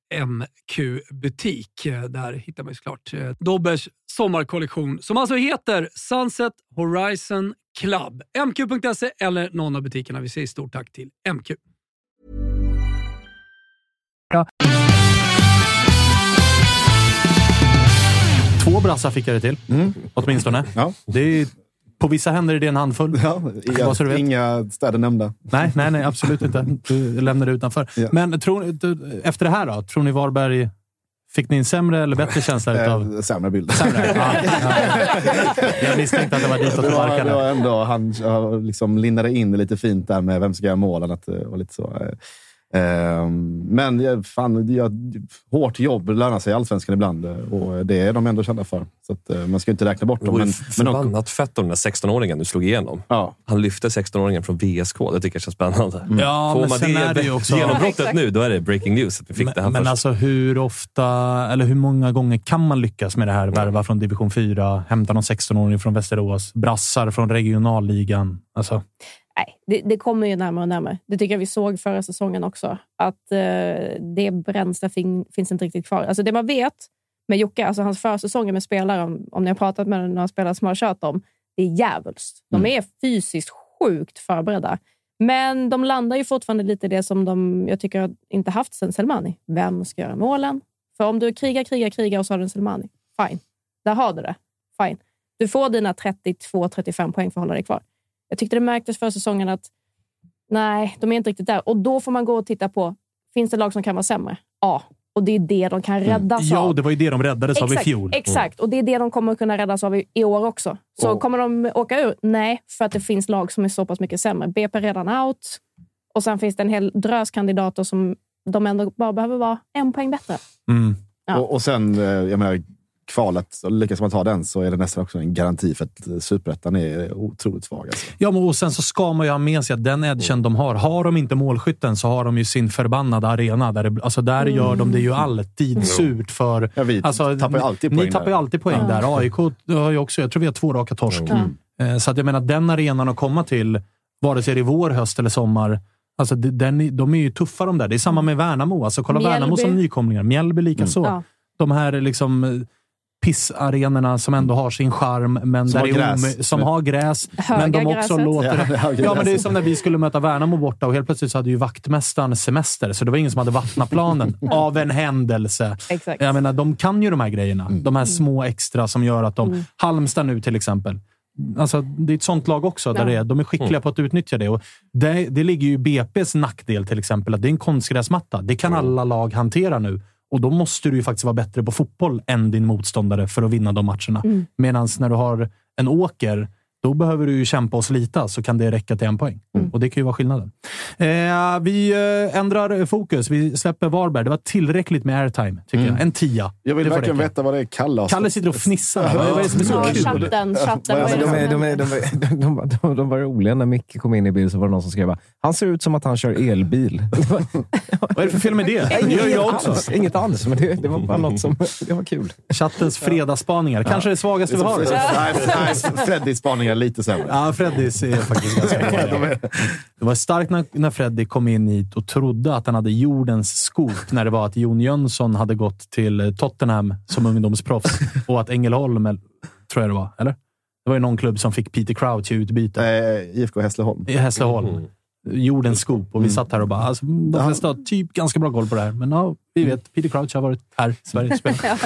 MQ-butik. Där hittar man såklart eh, Dobbers sommarkollektion som alltså heter Sunset Horizon Club. MQ.se eller någon av butikerna. Vi säger stort tack till MQ. Ja. Två brassar fick jag det till. Åtminstone. Det är, på vissa händer är det en handfull. Du vet. Inga städer nämnda. Nej, nej, nej, absolut inte. Du lämnar det utanför. Men tror, du- efter det här då? Tror ni Varberg... Fick ni en sämre eller bättre känsla utav... Eh, sämre bild. Sämre? *laughs* Ja, ja. Jag misstänkte att det var ditåt det var, det var ändå, han ja, liksom lindade in det lite fint där med vem ska göra målen. Det var lite så. Eh, ehm, Men ja, fan, ja, hårt jobb lönar sig i Allsvenskan ibland eh, och det är de ändå kända för. Så att, eh, man ska inte räkna bort Det dem. Men, men de, förbannat fett om den där 16-åringen du slog igenom. Han lyfte 16-åringen från VSK. Det tycker jag känns spännande. Ja, Får men man sen är det ju också- genombrottet Ja, nu, då är det breaking news att vi fick det här Men, men först. alltså hur ofta, eller hur många gånger kan man lyckas med det här? Värva från division 4, hämta någon 16-åring från Västerås, brassar från regionalligan. Alltså, Nej, det, det kommer ju närmare och närmare. Det tycker jag vi såg förra säsongen också. Att eh, det bränsle fin, finns inte riktigt kvar. Alltså det man vet med Jocke, alltså hans försäsonger med spelare, om, om ni har pratat med några spelare som har kört dem, det är djävulskt. De är fysiskt sjukt förberedda. Men de landar ju fortfarande lite i det som de, jag tycker, inte haft sen Selmani. Vem ska göra målen? För om du krigar, krigar, krigar och så har du en Selmani, fine. Där har du det. Fine. Du får dina 32-35 poäng för att hålla dig kvar. Jag tyckte det märktes för säsongen att nej, de är inte riktigt där. Och då får man gå och titta på, finns det lag som kan vara sämre? Ja, och det är det de kan räddas jo, av. det var ju det de räddades av i Exakt, fjol. Exakt, och det är det de kommer kunna räddas av i, i år också. Så kommer de åka ur? Nej, för att det finns lag som är så pass mycket sämre. BP är redan out och sen finns det en hel drös kandidater som de ändå bara behöver vara en poäng bättre. Ja. och, och sen, eh, jag menar, kvalet, och lyckas man ta den så är det nästan också en garanti för att superettan är otroligt svag. Alltså. Ja, men och sen så ska man ju ha med sig att den edgen de har, har de inte målskytten så har de ju sin förbannade arena. Där, det, alltså där gör de det ju alltid surt för... Ja, vi alltså, tappar ju alltid ni, poäng Ni tappar där. ju alltid poäng Ja. där. AIK har ju också, jag tror vi har två raka torsk. Eh, Så att jag menar, den arenan att komma till, vare sig det är vår, höst eller sommar, Alltså, den, de är ju tuffa de där. Det är samma med Värnamo. Alltså, kolla Mjällby. Värnamo som nykomlingar. Mjällby lika så. Ja. De här liksom eh, pissarenorna som ändå har sin charm, men Som där har gräs. omö- som har gräs. Höga men de också gräset. låter... Ja, Ja, men det är som när vi skulle möta Värnamo borta och helt plötsligt så hade ju vaktmästaren semester, så det var ingen som hade vattnat planen. *laughs* av en händelse. Exakt. Jag menar, de kan ju de här grejerna. De här små extra som gör att de... Mm. Halmstad nu till exempel. Alltså, det är ett sånt lag också. Där Ja. det är, de är skickliga på att utnyttja det. Och det. Det ligger ju BP's nackdel till exempel, att det är en konstgräsmatta. Det kan alla lag hantera nu. Och då måste du ju faktiskt vara bättre på fotboll än din motståndare för att vinna de matcherna. Mm. Medan när du har en åker, Då behöver du ju kämpa och slita, så kan det räcka till en poäng. Och det kan ju vara skillnaden. Eh, vi eh, ändrar fokus. Vi släpper Varberg. Det var tillräckligt med airtime, tycker Mm. jag. En tia. Jag vill verkligen räcka. veta vad det är Kalle sitter och fnissar. Är- vad är det som är så Ja, kul? chatten, chatten. De, är, de, är, de, är, de, var- de, de var roliga. När Micke kom in i bild så var det någon som skrev han ser ut som att han kör elbil. *laughs* Vad är det för fel med det? *laughs* Det gör jag också. Alls, inget alls, men det, det var bara något som det var kul. Chattens fredagsspaningar. Kanske det svagaste vi har. Freddys spaning är lite sämre. Ja, Freddys är faktiskt ganska bra. *laughs* Det var starkt när, när Freddy kom in hit och trodde att han hade jordens scoop när det var att Jon Jönsson hade gått till Tottenham som ungdomsproffs *laughs* och att Ängelholm, eller- tror jag det var, eller? Det var ju någon klubb som fick Peter Crouch i utbyte. Eh, IFK Hässleholm. I Hässleholm. Jordens scoop. Och vi satt här och bara, alltså, de flesta har typ ganska bra koll på det här. Men ja, vi vet. Peter Crouch har varit här i Sverige. *laughs* Ja.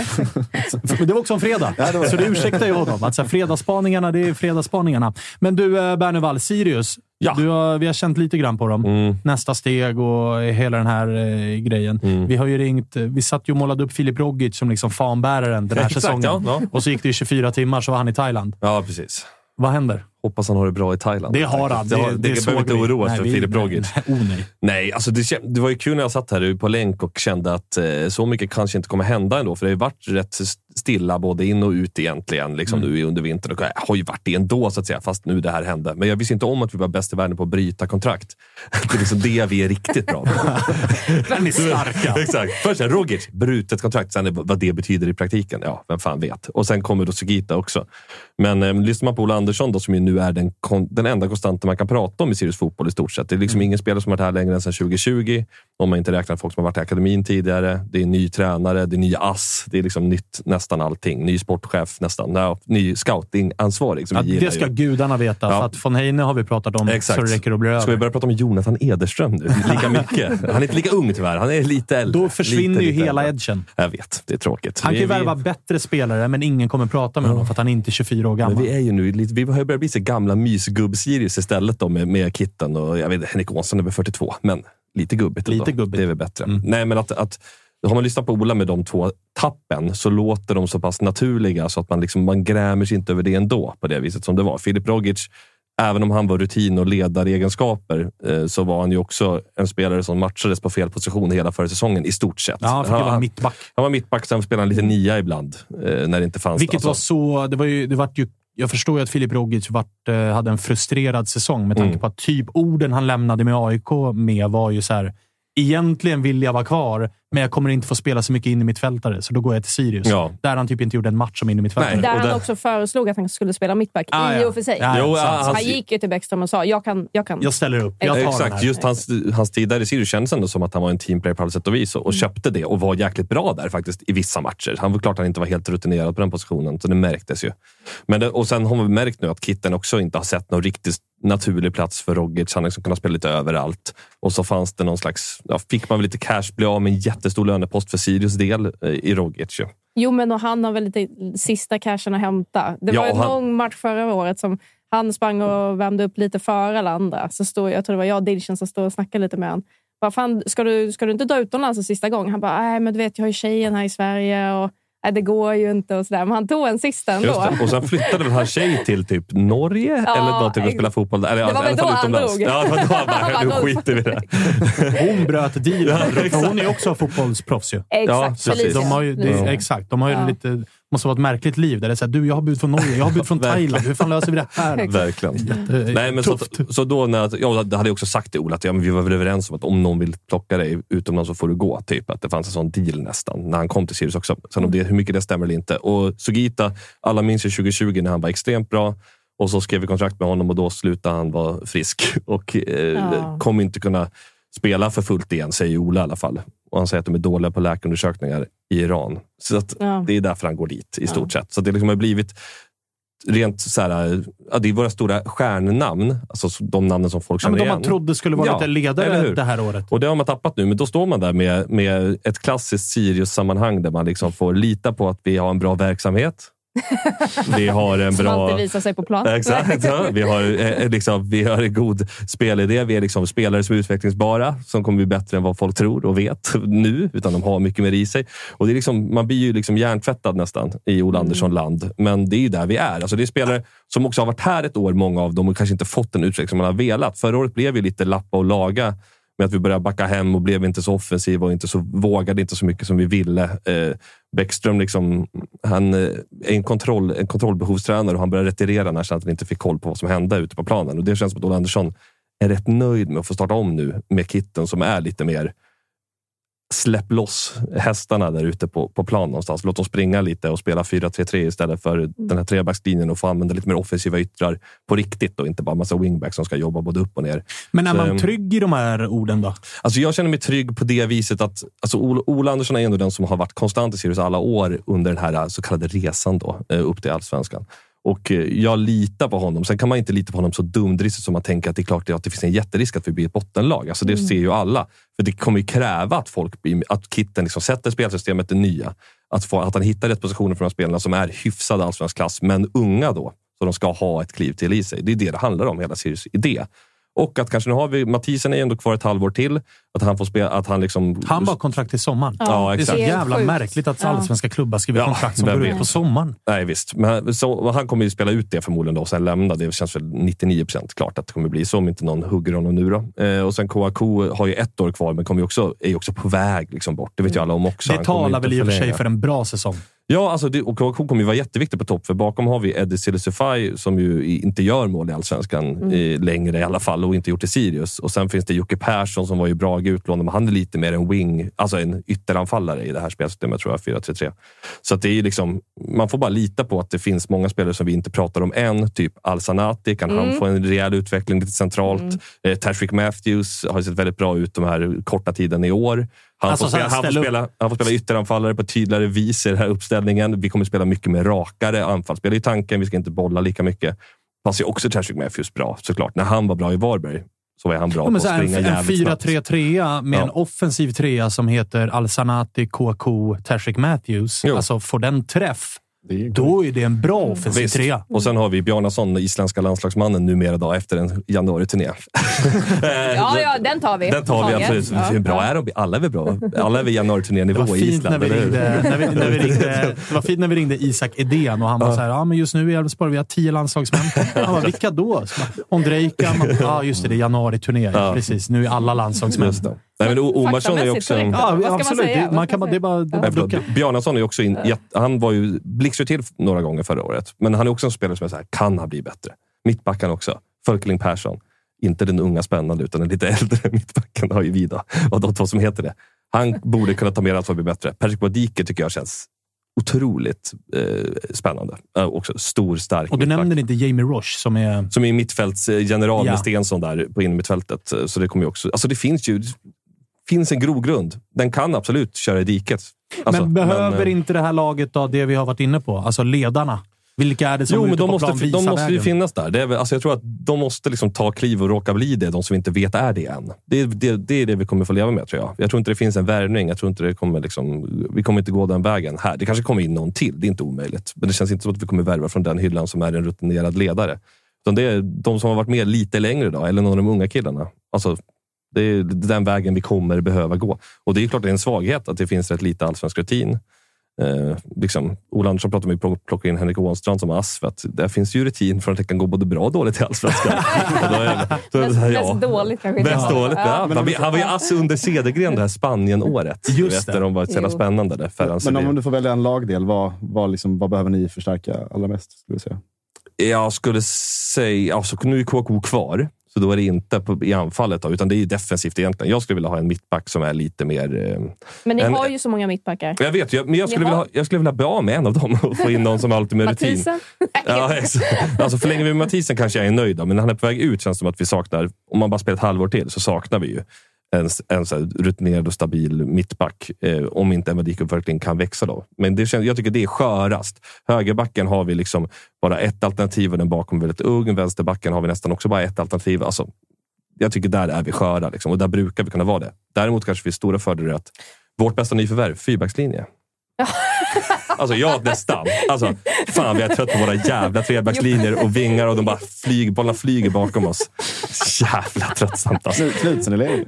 Men det var också en fredag, så det ursäktar ju honom. Alltså, fredagsspaningarna, det är fredagsspaningarna. Men du, eh, Bernevall, Sirius. Du har, vi har känt lite grann på dem. Mm. Nästa steg och hela den här eh, grejen. Vi har ju ringt... eh, Vi satt ju och målade upp Filip Rogic som liksom fanbäraren den här *laughs* Exakt, säsongen. ja, ja. Och så gick det i 24 timmar så var han i Thailand. Ja, precis. Vad händer? Hoppas han har det bra i Thailand. Det har han. Det, Det- det, det behöver inte oroa Nej, för Filip Rogic. nej, oh, nej. Nej, alltså det, det var ju kul när jag satt här på länk och kände att eh, så mycket kanske inte kommer hända ändå. För det har ju varit rätt stilla både in och ut egentligen liksom Mm. nu under vintern. Och jag har ju varit det ändå, så att säga, fast nu det här hände. Men jag visste inte om att vi var bäst i världen på att bryta kontrakt. *laughs* Det är liksom det vi är riktigt bra på. *laughs* Den är starka. *laughs* Exakt. Först är Rogic, brutet kontrakt. Sen vad det betyder i praktiken, ja, vem fan vet. Och sen kommer då Sugita också. Men eh, lyssnar man på Ola Andersson, då, som ju nu är den, den enda konstanten man kan prata om i Sirius fotboll i stort sett. Det är liksom ingen spelare som har varit här längre än sedan 2020. Om man inte räknar folk som har varit i akademin tidigare. Det är ny tränare, det är ny ass. Det är liksom nytt nästan allting. Ny sportchef nästan. Ja, ny scoutingansvarig. Som Ja, vi det ska ju. gudarna veta. Ja. För att von Heine har vi pratat om Exakt. så det räcker att bli över. Ska vi börja prata om Jonathan Ederström nu? Lika mycket. Han är inte lika ung tyvärr. Han är lite äldre. Då försvinner lite, ju lite hela äldre. edgen. Jag vet, det är tråkigt. Han kan ju Vi- vi- värva bättre spelare, men ingen kommer prata med honom för att han inte är 24 år gammal. Men vi är ju nu vi har börjat bli så gamla mysgubb-Sirius istället då med, med Kitten och jag vet Henrik Åhnsson är väl 42, men lite gubbigt. Lite gubbigt. Det är väl bättre. Nej, men att, att har man lyssnat på Ola med de två tappen så låter de så pass naturliga så att man, liksom, man grämer sig inte över det ändå på det viset som det var. Filip Rogic, även om han var rutin och ledaregenskaper eh, så var han ju också en spelare som matchades på fel position hela förra säsongen i stort sett. Ja, han fick vara mittback. Han var mittback, sen spelade han lite nia ibland eh, när det inte fanns. Vilket alltså. var så... Det var ju, det var ju, jag förstår ju att Filip Rogic vart, eh, hade en frustrerad säsong med tanke Mm. på att typ orden han lämnade med AIK med var ju så här. Egentligen vill jag vara kvar, men jag kommer inte få spela så mycket in i mittfältare, så då går jag till Sirius. Ja. Där han typ inte gjorde en match som in i mittfältare. Där han också föreslog att han skulle spela mittback, Ah, i ja. och för sig. Ja, Jo, han- han gick ju till Bäckström och sa, jag kan... Jag, kan. Jag ställer upp. Jag Exakt, just hans, hans tid där i Sirius kändes ändå som att han var en teamplayer på alla sätt och vis och, och köpte det och var jäkligt bra där faktiskt i vissa matcher. Han var klart han inte var helt rutinerad på den positionen, så det märktes ju. Men det, och sen har vi märkt nu att Kitten också inte har sett någon riktigt naturlig plats för Rogic. Han har liksom kunnat spela lite överallt. Och så fanns det någon slags, ja, fick man väl lite cash, bli av med en jättestor lönepost för Sirius del eh, i Rogic. Jo, men och han har väl lite sista cashen att hämta. Det Ja, var en han- lång match förra året som han sprang och värmde upp lite före alla andra. Så stod, jag tror det var jag och Dilchen som stod och snackade lite med honom. Bara, fan, ska, du, ska du inte dra utomlands en sista gång? Han bara, nej men du vet jag har ju tjejen här i Sverige och nej, det går ju inte. och sådär. Men han tog en sista ändå. Just det. Och sen flyttade väl hans tjej till typ Norge Ja, eller någonting och ex- spela fotboll där. Eller, Det var väl då han drog. Ja, det var då han *laughs* Han bara, nu skiter vi i det. *laughs* Hon bröt dealen. Ja, hon är ju också fotbollsproffs. Ju. Exakt, att Felicia. de har ju, det. Exakt. De har ju Ja. lite, måste vara ett märkligt liv. Där det är så här, du, jag har bud från Norge, jag har bud från *laughs* Thailand. Hur fan löser vi det här? *laughs* Verkligen. Jätte- Nej, men så, så då när, ja, det hade jag också sagt till Ola att ja, men vi var väl överens om att om någon vill plocka dig utomlands så får du gå. Typ. Att det fanns en sån deal nästan när han kom till Sirius också. Sen om det, hur mycket det stämmer eller inte. Och Sugita, alla minns ju 2020 när han var extremt bra. Och så skrev vi kontrakt med honom och då slutade han vara frisk *laughs* och eh, Ja. kommer inte kunna spela för fullt igen, säger Ola i alla fall. Och han säger att de är dåliga på läkarundersökningar i Iran. Så att Ja. det är därför han går dit i stort sett. Så det liksom har blivit rent så här, ja, det är våra stora stjärnnamn, alltså de namnen som folk Ja, känner men de igen. man trodde skulle vara lite eller ledare det här året. Och det har man tappat nu, men då står man där med, med ett klassiskt Sirius-sammanhang där man liksom får lita på att vi har en bra verksamhet. Vi har en Som alltid bra... visar sig på plan. Exakt. Ja. Vi, har, eh, liksom, vi har en god spelidé. Vi är liksom spelare som är utvecklingsbara, som kommer bli bättre än vad folk tror och vet nu, utan de har mycket mer i sig. Och det är liksom, man blir ju liksom hjärntvättad nästan i Ola Andersson-land, men det är ju där vi är. Alltså, det är spelare som också har varit här ett år, många av dem, och kanske inte fått den utveckling som man har velat. Förra året blev vi lite lappa och laga med att vi började backa hem och blev inte så offensiva och inte så, vågade inte så mycket som vi ville. Eh, Bäckström liksom, han eh, är en, kontroll, en kontrollbehovstränare och han började retirera när han inte fick koll på vad som hände ute på planen. Och Det känns som att Ola Andersson är rätt nöjd med att få starta om nu med kitten som är lite mer släpp loss hästarna där ute på, på plan någonstans. Låt dem springa lite och spela 4-3-3 istället för den här trebackslinjen och få använda lite mer offensiva yttrar på riktigt och inte bara massa wingbacks som ska jobba både upp och ner. Men är Så, man ehm, trygg i de här orden då? Alltså jag känner mig trygg på det viset att alltså Ola, Andersson är ändå den som har varit konstant i Sirius alla år under den här så kallade resan då, eh, upp till allsvenskan. Och eh, jag litar på honom. Sen kan man inte lita på honom så dumdristigt som man tänker att det är klart att det finns en jätterisk att vi blir ett bottenlag. Alltså det Mm. ser ju alla. För det kommer ju kräva att folk att Kitten liksom sätter spelsystemet det nya. Att, få, att han hittar rätt positioner för de spelarna som är hyfsad allsvensk klass, men unga då. Så de ska ha ett kliv till i sig. Det är det det handlar om, hela Sirius idé. Och att kanske nu har vi, Mathisen är ändå kvar ett halvår till. Att han får spela, att han liksom... Han bara kontrakt till sommaren. Ja, det är så jävla Sjukt. märkligt att Ja. allsvenska klubbar skriver Ja, kontrakt som går ut på sommaren. Nej, visst. Men så, han kommer ju spela ut det förmodligen då och sen lämna. Det känns väl 99 procent klart att det kommer bli så om inte någon hugger honom nu. Då. Eh, och sen KAK har ju ett år kvar, men kommer ju också, är ju också på väg liksom bort. Det vet ju alla om också. Det Han talar väl i och för sig för en bra säsong. Ja, alltså det, och KAK kommer ju vara jätteviktig på topp, för bakom har vi Eddie Silisufaj som ju i- inte gör mål i Allsvenskan Mm. eh, längre i alla fall och inte gjort i Sirius. Och sen finns det Jocke Persson som var ju bra utlånad, men han är lite mer en wing, alltså en ytteranfallare i det här spelsystemet, tror jag, 4-3-3. Så det är liksom, man får bara lita på att det finns många spelare som vi inte pratar om än, typ Al-Sanati. Kan han Mm. få en rejäl utveckling lite centralt? Mm. Eh, Tashrik Matthews har sett väldigt bra ut de här korta tiden i år. Han, Alltså, får, spela, han, får spela, han får spela ytteranfallare på ett tydligare vis i den här uppställningen. Vi kommer spela mycket mer rakare anfallsspel i tanken. Vi ska inte bolla lika mycket. Passar ju också Tashrik Matthews bra såklart. När han var bra i Varberg så var han bra Ja, på att springa en, en jävligt snabbt. 4-3-3 med Ja. en offensiv trea som heter Al-Sanati, KK, Tashrik Matthews. Alltså, får den träff, då är det en bra offensiv Visst. trea. Och sen har vi Bjarnason, isländska landslagsmannen, numera då, efter en januari-turné. *laughs* Ja, ja, den tar vi. Den tar vi absolut. Ja. Hur bra är de? Alla är väl bra? Alla är väl var i Island? när vi eller hur? ringde, när vi, när vi *laughs* ringde, det var fint när vi ringde Isak Edén och han var så här, ja men just nu i Elfsborg vi har tio landslagsmän. Han bara, vilka då? Ondrejka. Ja, just det. Det är januari-turné. Ja. Precis. Nu är alla landslagsmän. Nej, men Omarsson är ju också... en- Ja, absolut. Det, man kan det är bara det ducka. Bjarnason är också in, han var ju blixtrade till några gånger förra året. Men han är också en spelare som är så här, kan han bli bättre? Mittbacken också. Fölkling Persson. Inte den unga spännande, utan den lite *laughs* äldre mittbacken har ju vi då. Och de två som heter det. Han borde kunna ta mer ansvar och bli bättre. Persic Wadike tycker jag känns otroligt eh, spännande. Eh, också stor, stark Och du mittback. nämnde inte Jamie Roche som är... Som är mittfältsgeneral Ja. med Stensson där på innermittfältet. Så det kommer ju också... Alltså det finns ju finns en grogrund. Den kan absolut köra i diket. Alltså, men behöver eh, inte det här laget då det vi har varit inne på? Alltså ledarna. Vilka är det som Jo, är men ute de på måste, plan de måste ju finnas där. Det är, alltså jag tror att de måste liksom ta kliv och råka bli det, de som inte vet är det än. Det, är- det, det är det vi kommer få leva med, tror jag. Jag tror inte det finns en värvning. Jag tror inte det kommer liksom, vi kommer inte gå den vägen här. Det kanske kommer in någon till, det är inte omöjligt. Men det känns inte som att vi kommer värva från den hyllan som är en rutinerad ledare. Utan det är de som har varit med lite längre, då, eller någon av de unga killarna. Alltså, det är den vägen vi kommer behöva gå. Och det är klart det är en svaghet att det finns rätt lite allsvensk rutin. Eh, liksom, Ola Andersson pratar om att plocka in Henrik Ånstrand som ass. För att där finns ju rutin för att det kan gå både bra och dåligt i allsvenskan. *laughs* Mest dåligt kanske. dåligt. Ja. Men om Han, han var ju ass under Cedergren det här Spanien-året. Just det. Där de var så spännande. Där Men Sevilla. om du får välja en lagdel, vad, vad, liksom, vad behöver ni förstärka allra mest? Skulle du säga? Jag skulle säga... Alltså, nu är KK kvar, så då är det inte på, i anfallet. Då, utan det är defensivt egentligen. Jag skulle vilja ha en mittback som är lite mer... Eh, Men ni en, har ju så många mittbackar. Jag vet, jag, men jag skulle, vilja ha, jag skulle vilja bli av med en av dem och få in någon som har lite mer rutin. *laughs* Ja, exakt. Alltså förlänger vi med Mathisen kanske jag är nöjd, då, men när han är på väg ut känns det som att vi saknar, om man bara spelar ett halvår till, så saknar vi ju en, en så här rutinerad och stabil mittback. Eh, om inte Emadiko verkligen kan växa då. Men det känns, jag tycker det är skörast. Högerbacken har vi liksom bara ett alternativ och den bakom är väldigt ung. Vänsterbacken har vi nästan också bara ett alternativ. Alltså, jag tycker där är vi sköra liksom, och där brukar vi kunna vara det. Däremot kanske vi har stora fördelar att vårt bästa nyförvärv, fyrbackslinje. *laughs* Alltså jag nästan. Alltså, fan, vi är trött på våra jävla trebackslinjer och vingar och de bara flyger, bollarna flyger bakom oss. Jävla tröttsamt alltså. Knutsen eller?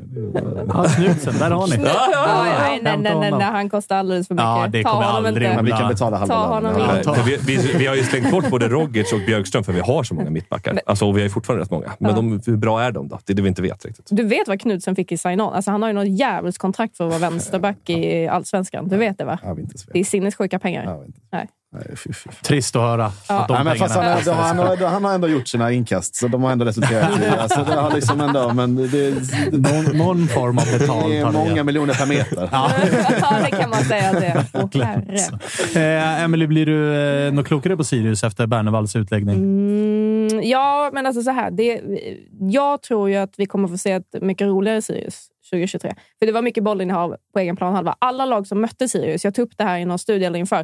Ja, Knutsen, där har ni. Ja, nej, nej, nej, nej, nej, han kostar alldeles för mycket. Ja, det Ta kommer honom aldrig inte. Men vi kan betala halva Ta honom inte. vi, vi, vi har ju slängt bort både Rogic och Björkström för vi har så många mittbackar. Alltså, och vi har ju fortfarande rätt många. Men Ja. de, hur bra är de då? Det är det vi inte vet riktigt. Du vet vad Knudsen fick i sign-on? Alltså, han har ju något djävulskt kontrakt för att vara vänsterback i Allsvenskan. Du vet det va? Ja, vi inte så Det är sinnessjuka pengar. Ja, inte. Nej. Nej, fy, fy. Trist att höra Ja. att de Nej, men fast han, kostar han, har, han har ändå gjort sina inkast, så de har ändå resulterat i... *laughs* Alltså, det har liksom ändå, men det, det, någon, någon form av betalt det är det många gett. miljoner per meter. Ja, det kan man säga. Det. *laughs* Eh, Emily, blir du eh, något klokare på Sirius efter Bernevalls utläggning? Mm, ja, men alltså så här. Det, jag tror ju att vi kommer få se ett mycket roligare Sirius 2023. För det var mycket bollinnehav på egen planhalva. Alla lag som mötte Sirius, jag tog upp det här i någon studie eller inför,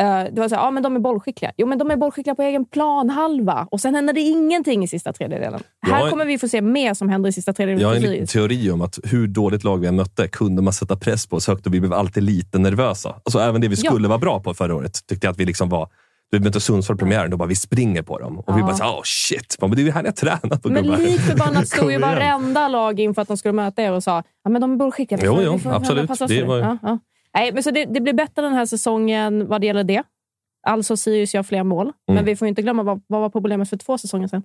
eh, det var så här, ja men de är bollskickliga. Jo, men de är bollskickliga på egen planhalva. Och sen händer det ingenting i sista tredjedelen. Jag- Här kommer vi få se mer som händer i sista Jag tredjedelen har för en liten teori om att hur dåligt lag vi än mötte kunde man sätta press på oss högt och vi blev alltid lite nervösa. Alltså även det vi Ja. skulle vara bra på förra året tyckte jag att vi liksom var vi mötte Sundsvall i premiären, då bara vi springer på dem. Och vi Ja. bara så, oh shit, men det är ju här har tränat på Men gubbar. lik förbannat stod ju varenda lag inför att de skulle möta er och sa ja, men de bollskickliga. Vi Jo, jo, vi absolut. Det var ju- ja, ja. Nej, men så det, det blir bättre den här säsongen vad det gäller det. Alltså Sirius gör fler mål. Men Mm. vi får inte glömma vad, vad var problemet för två säsonger sedan?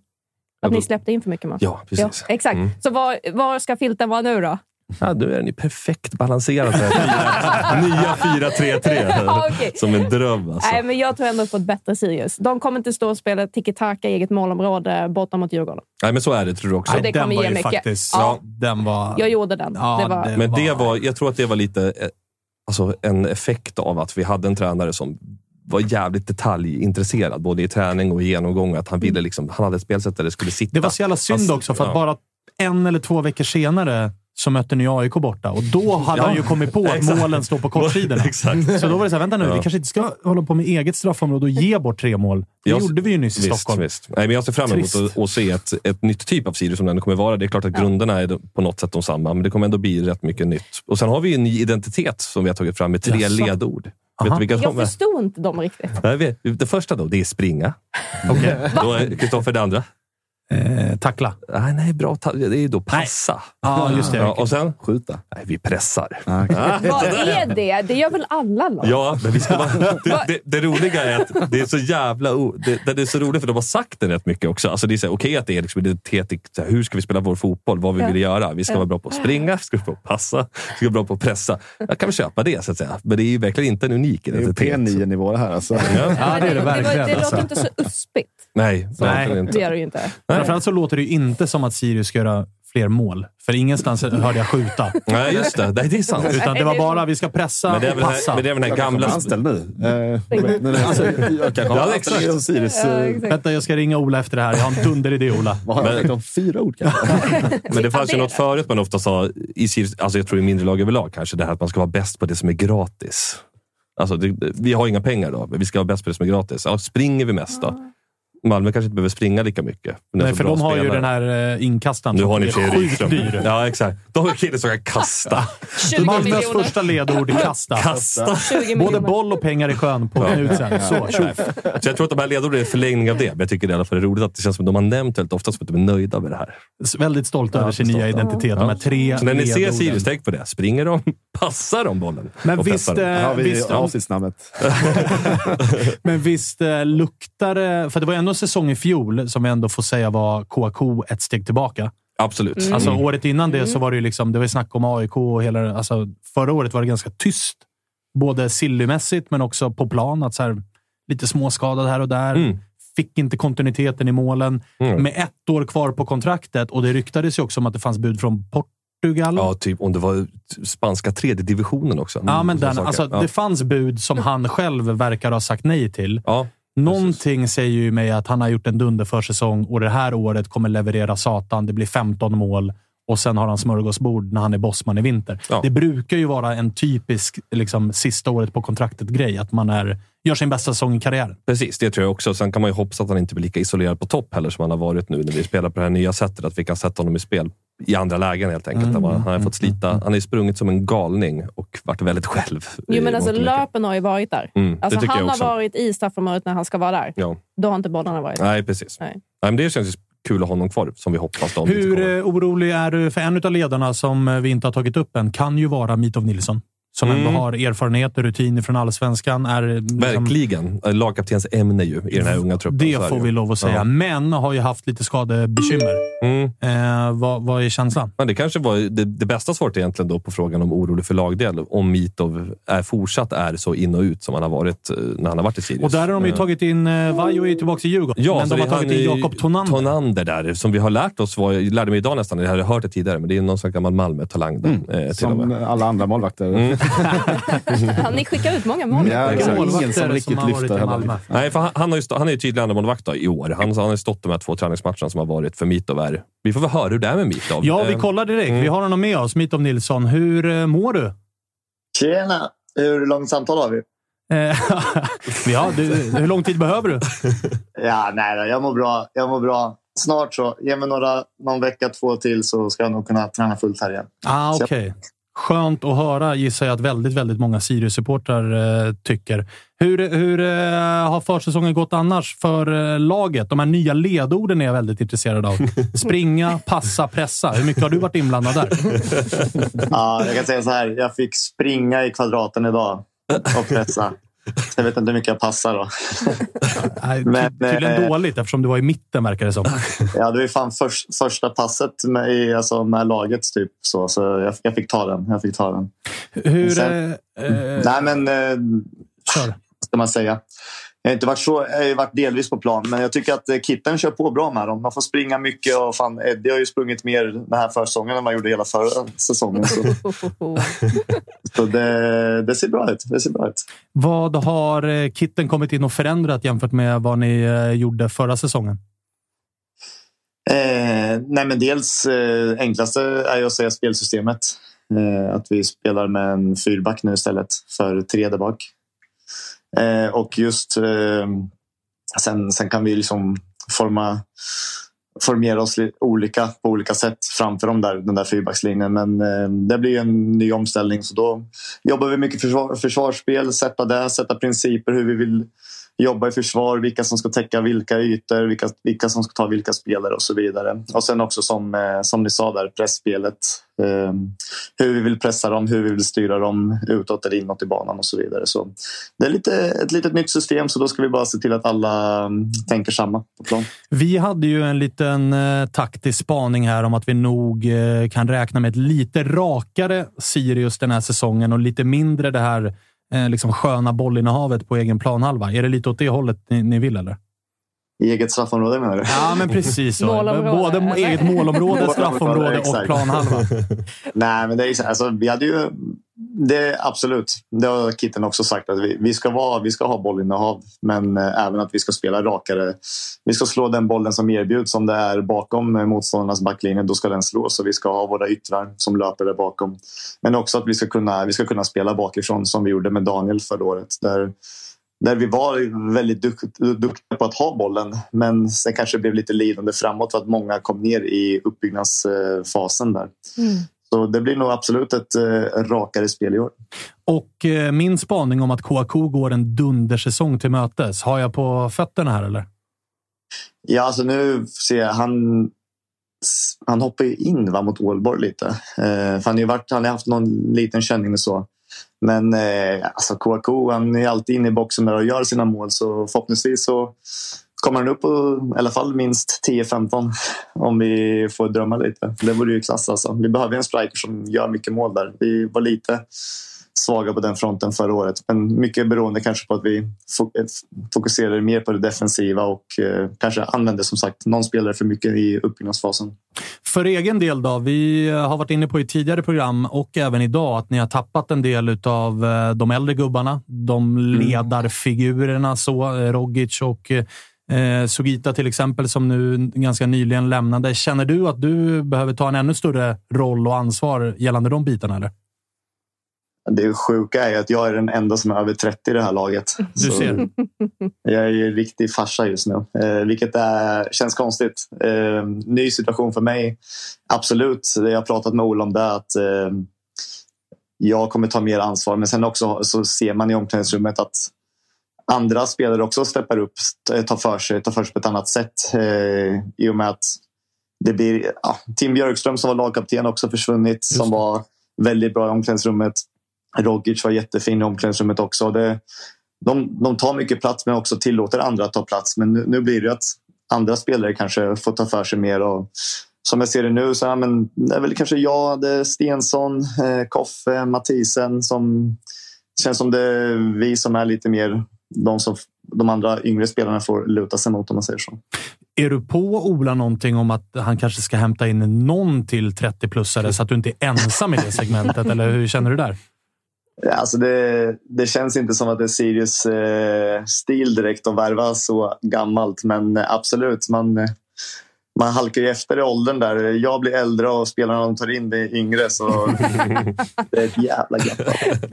Att Ja, ni släppte in för mycket mål. Ja, precis. exakt. Mm. Så var, var ska filten vara nu då? Ja, nu är den ju perfekt balanserad. så här. *laughs* Nya 4-3-3. *laughs* Ja, okej. Som en dröm alltså. Nej, men jag tror ändå på ett bättre Sirius. De kommer inte stå och spela tiki-taka i eget målområde borta mot Djurgården. Nej, men så är det tror du också. Så det den kommer var ge mycket. faktiskt... Ja. Den var... Jag gjorde den. Ja, det var, Men det var- jag tror att det var lite eh, alltså en effekt av att vi hade en tränare som var jävligt detaljintresserad, både i träning och i genomgång. Att han, ville liksom, han hade ett spelsätt där det skulle sitta. Det var så jävla synd också, för att ja. bara en eller två veckor senare så mötte ni AIK borta och då hade Ja. han ju kommit på att Exakt. målen står på kortsidorna. Exakt. Så då var det så här, vänta nu, Ja. vi kanske inte ska hålla på med eget straffområde och ge bort tre mål. Det Jag- gjorde vi ju nyss i Visst, Stockholm. visst. Nej, men jag ser fram emot att, att se ett, ett nytt typ av Sirius som det ändå kommer vara. Det är klart att grunderna är på något sätt de samma, men det kommer ändå bli rätt mycket nytt. Och Sen har vi en ny identitet som vi har tagit fram med tre Jaså? ledord. Vet du vilka jag förstod inte dem riktigt. Nej, Det första då, det är springa. *laughs* Är Kristoffer det andra. Eh, tackla. Nej, nej, bra. ta- Det är ju då passa. Ja, just det. Ja, och sen? Skjuta. Nej, vi pressar. Ah, okej. *laughs* Vad är det? Det gör väl alla lag? Ja, men vi ska vara, *laughs* det, det, det roliga är att det är så jävla... O, det, det är så roligt för de har sagt det rätt mycket också. Alltså det är så här, okej att det är liksom identitet i så här, hur ska vi spela vår fotboll, vad vi vill göra. Vi ska vara bra på att springa, vi ska vara bra på att passa, vi ska vara bra på att pressa. Jag kan väl köpa det, så att säga. Men det är ju verkligen inte en unik Det är ju identitet. P9-nivå det här. Alltså. Ja. Ja, det är det var- verkligen. det alltså. låter inte så uspigt. Nej, Nej. Det inte. gör det ju inte. Framförallt så låter det ju inte som att Sirius ska göra fler mål. För ingenstans hörde jag skjuta. Nej, just det. Nej, det är sant. Utan det var bara vi ska pressa Men det är och passa. här, men det är väl den här gamla... anställd nu. Eh, *laughs* alltså, jag kanske Ja, exakt. Sirius. Ja, eh, exakt. Vänta, jag ska ringa Ola efter det här. Jag har en dunderidé, Ola. Vad har jag Men- sagt om? Fyra ord kanske? *laughs* Men det fanns ju det- något förut man ofta sa, i, Sirius- alltså jag tror i mindre lag överlag kanske, det här att man ska vara bäst på det som är gratis. Alltså, det, vi har inga pengar då, men vi ska vara bäst på det som är gratis. Ja, springer vi mest då? Malmö kanske inte behöver springa lika mycket. det Nej, så för de har ju spelare. den här eh, inkastaren Nu har ni är Fredrik. Ja, exakt. De har killar som kan kasta. 20 Malmös första ledord är kasta. Kasta. 20 Både boll och pengar i sjön på Knutsen. Så, tjoff. Så jag tror att de här ledorden är en förlängning av det. Men jag tycker det i alla fall är roligt att det känns som att de har nämnt väldigt ofta som att de är nöjda med det här. Väldigt stolta över sin stolta. nya identitet. De här tre Så när ni ser ledorden. Sirius, tänk på det. Springer de, *laughs* passar de bollen. Men och visst, den. eh, har vi visst, avsnittsnamnet. *laughs* Men visst eh, luktar det... För det var ändå en säsong i fjol som vi ändå får säga var KK ett steg tillbaka. Absolut. Alltså Mm. året innan det så var det ju liksom, det var ju snack om AIK och hela... Alltså, förra året var det ganska tyst. Både sillymässigt men också på plan. Att så här, lite småskadad här och där. Mm. Fick inte kontinuiteten i målen. Mm. Med ett år kvar på kontraktet och det ryktades ju också om att det fanns bud från Portugal. Ja, typ om det var spanska tredje divisionen också. Ja, men den, alltså, ja. Det fanns bud som han själv verkar ha sagt nej till. Ja. Någonting säger ju mig att han har gjort en dunder försäsong och det här året kommer leverera satan. Det blir 15 mål och sen har han smörgåsbord när han är bossman i vinter. Ja. Det brukar ju vara en typisk liksom, sista året på kontraktet-grej. Att man är, gör sin bästa säsong i karriären. Precis, det tror jag också. Sen kan man ju hoppas att han inte blir lika isolerad på topp heller som han har varit nu när vi spelar på det här nya sättet. Att vi kan sätta honom i spel i andra lägen helt enkelt. Mm, Han, har mm, fått slita. Han har ju sprungit som en galning och varit väldigt själv. Jo, men alltså, löpen har ju varit där. Mm, alltså, han har varit i straffområdet när han ska vara där. Ja. Då har inte bollarna varit där. Nej, precis. Nej. Nej, men det känns ju kul att ha honom kvar, som vi hoppas. Då, Hur eh, orolig är du? För en av ledarna som eh, vi inte har tagit upp än kan ju vara Mitov Nilsson. Som Mm. ändå har erfarenhet och rutin från allsvenskan. Är, liksom, Verkligen. Lagkaptenens ämne ju i den här unga truppen. Det får vi lov att säga. Ja. Men har ju haft lite skadebekymmer. Mm. Eh, vad, vad är känslan? Men det kanske var det, det bästa svaret egentligen då på frågan om orolig för lagdel. Om Mitov är fortsatt är så in och ut som han har varit eh, när han har varit i Sirius. Och där har de ju Eh, tagit in... Eh, Vaiho tillbaka i Djurgården. Ja, men de har tagit in Jakob Tonander. Tonander där, som vi har lärt oss. Var, jag lärde mig idag nästan, jag hade hört det tidigare, men det är någon sån gammal Malmö-talang. Mm. eh, Som alla andra målvakter. Mm. *laughs* Han, ni skickar ut många mål. Ja. Målvakter Ingen som riktigt lyfter heller. Nej, för han, han, har ju stå, han är ju tydlig då, i år. Han, han har ju stått de här två träningsmatcherna som har varit för Mitov. Är. Vi får väl höra hur det är med Mitov. Ja, vi Eh, kollar direkt. Vi har honom med oss, Mitov Nilsson. Hur eh, mår du? Tjena! Hur långt samtal har vi? Eh, *laughs* ja, du, hur lång tid behöver du? Ja, nej då, jag mår bra. Jag mår bra. Snart så. Ge mig några, någon vecka, två till så ska jag nog kunna träna fullt här igen. Ah, Så Okej. Skönt att höra, gissar jag att väldigt, väldigt många Sirius-supportrar eh, tycker. Hur, hur eh, har försäsongen gått annars för eh, laget? De här nya ledorden är jag väldigt intresserad av. *laughs* Springa, passa, pressa. Hur mycket har du varit inblandad där? Ja, jag kan säga så här. Jag fick springa i kvadraten idag och pressa. Jag vet inte hur mycket jag passar då. Nej, Men, ty- tydligen eh, dåligt eftersom du var i mitten, verkar det som. Ja, det var fan först, första passet med, i, alltså med laget. Typ, så så jag, jag fick ta den. Jag fick ta den. Hur... Sen- eh, eh, Nej, men... Eh, vad ska man säga? Jag har inte varit så, jag har varit delvis på plan, men jag tycker att eh, Kitten kör på bra med dem. Man får springa mycket och fan, Eddie har ju sprungit mer den här försäsongen än man gjorde hela förra säsongen. Så, *laughs* så det, det ser bra ut. Det ser bra ut. Vad har eh, Kitten kommit in och förändrat jämfört med vad ni eh, gjorde förra säsongen? Eh, nej, men dels eh, enklaste är ju att säga spelsystemet. Eh, att vi spelar med en fyrback nu istället för tre där bak. Eh, och just eh, sen, sen kan vi liksom forma, formera oss olika på olika sätt framför dem där, den där fyrbackslinjen. Men eh, det blir en ny omställning så då jobbar vi mycket försvar, försvarsspel, sätta det, sätta principer hur vi vill jobba i försvar, vilka som ska täcka vilka ytor, vilka, vilka som ska ta vilka spelare och så vidare. Och sen också som, eh, som ni sa där, pressspelet. Eh, hur vi vill pressa dem, hur vi vill styra dem utåt eller inåt i banan och så vidare. Så det är lite, ett litet nytt system så då ska vi bara se till att alla mm, tänker samma på plan. Vi hade ju en liten eh, taktisk spaning här om att vi nog eh, kan räkna med ett lite rakare Sirius den här säsongen och lite mindre det här eh, liksom sköna bollinnehavet på egen planhalva. Är det lite åt det hållet ni, ni vill, eller? I eget straffområde menar du? Ja, men precis *laughs* så. Både eget målområde, *laughs* straffområde och planhalva. *laughs* Nej, men det är ju så, alltså, vi hade ju... Det, absolut, det har Kitten också sagt. att vi, vi, ska vara, vi ska ha bollinnehav, men eh, även att vi ska spela rakare. Vi ska slå den bollen som erbjuds. Om det är bakom motståndarnas backlinje, då ska den slås. Och vi ska ha våra yttrar som löper där bakom. Men också att vi ska kunna, vi ska kunna spela bakifrån som vi gjorde med Daniel förra året. Där, där vi var väldigt dukt, duktiga på att ha bollen men sen kanske det blev lite lidande framåt för att många kom ner i uppbyggnadsfasen där. Mm. Så det blir nog absolut ett eh, rakare spel i år. Och eh, min spaning om att KK går en dundersäsong till mötes. Har jag på fötterna här, eller? Ja, alltså nu ser jag han han hoppar ju in va, mot Ålborg lite. Eh, för han har varit, han har haft någon liten känning och så. Men eh, alltså KK, han är alltid inne i boxen där och gör sina mål så förhoppningsvis så kommer han upp på i alla fall minst 10-15 om vi får drömma lite. Det vore ju klass alltså. Vi behöver en striker som gör mycket mål där. Vi var lite svaga på den fronten förra året. Men mycket beroende kanske på att vi eh, fokuserar mer på det defensiva och eh, kanske använder som sagt någon spelare för mycket i uppbyggnadsfasen. För egen del då? Vi har varit inne på i tidigare program och även idag att ni har tappat en del av de äldre gubbarna. De ledarfigurerna, så eh, Rogic och eh, Sugita till exempel, som nu ganska nyligen lämnade. Känner du att du behöver ta en ännu större roll och ansvar gällande de bitarna? Eller? Det sjuka är att jag är den enda som är över 30 i det här laget. Du ser. Jag är ju riktig farsa just nu, eh, vilket är, känns konstigt. Eh, ny situation för mig. Absolut, jag har pratat med Ola om det. Att, eh, jag kommer ta mer ansvar, men sen också så ser man i omklädningsrummet att andra spelare också steppar upp, t- tar för sig, tar för sig på ett annat sätt. Eh, I och med att det blir ja, Tim Björkström som var lagkapten också försvunnit, som var väldigt bra i omklädningsrummet. Rogic var jättefin i omklädningsrummet också. Det, de, de tar mycket plats men också tillåter andra att ta plats. Men nu, nu blir det att andra spelare kanske får ta för sig mer. Och, som jag ser det nu så ja, men, det är väl kanske jag, det är Stensson, eh, Koffe, Mathisen som känns som det är vi som är lite mer de som de andra yngre spelarna får luta sig mot om man säger så. Är du på Ola någonting om att han kanske ska hämta in någon till 30-plussare så att du inte är ensam i det segmentet? Eller hur känner du där? Ja, Alltså det, det känns inte som att det är Sirius eh, stil direkt att värva så gammalt. Men eh, absolut, man, eh, man halkar ju efter i åldern där. Jag blir äldre och spelarna de tar in blir yngre. Så *laughs* det är ett jävla glapp.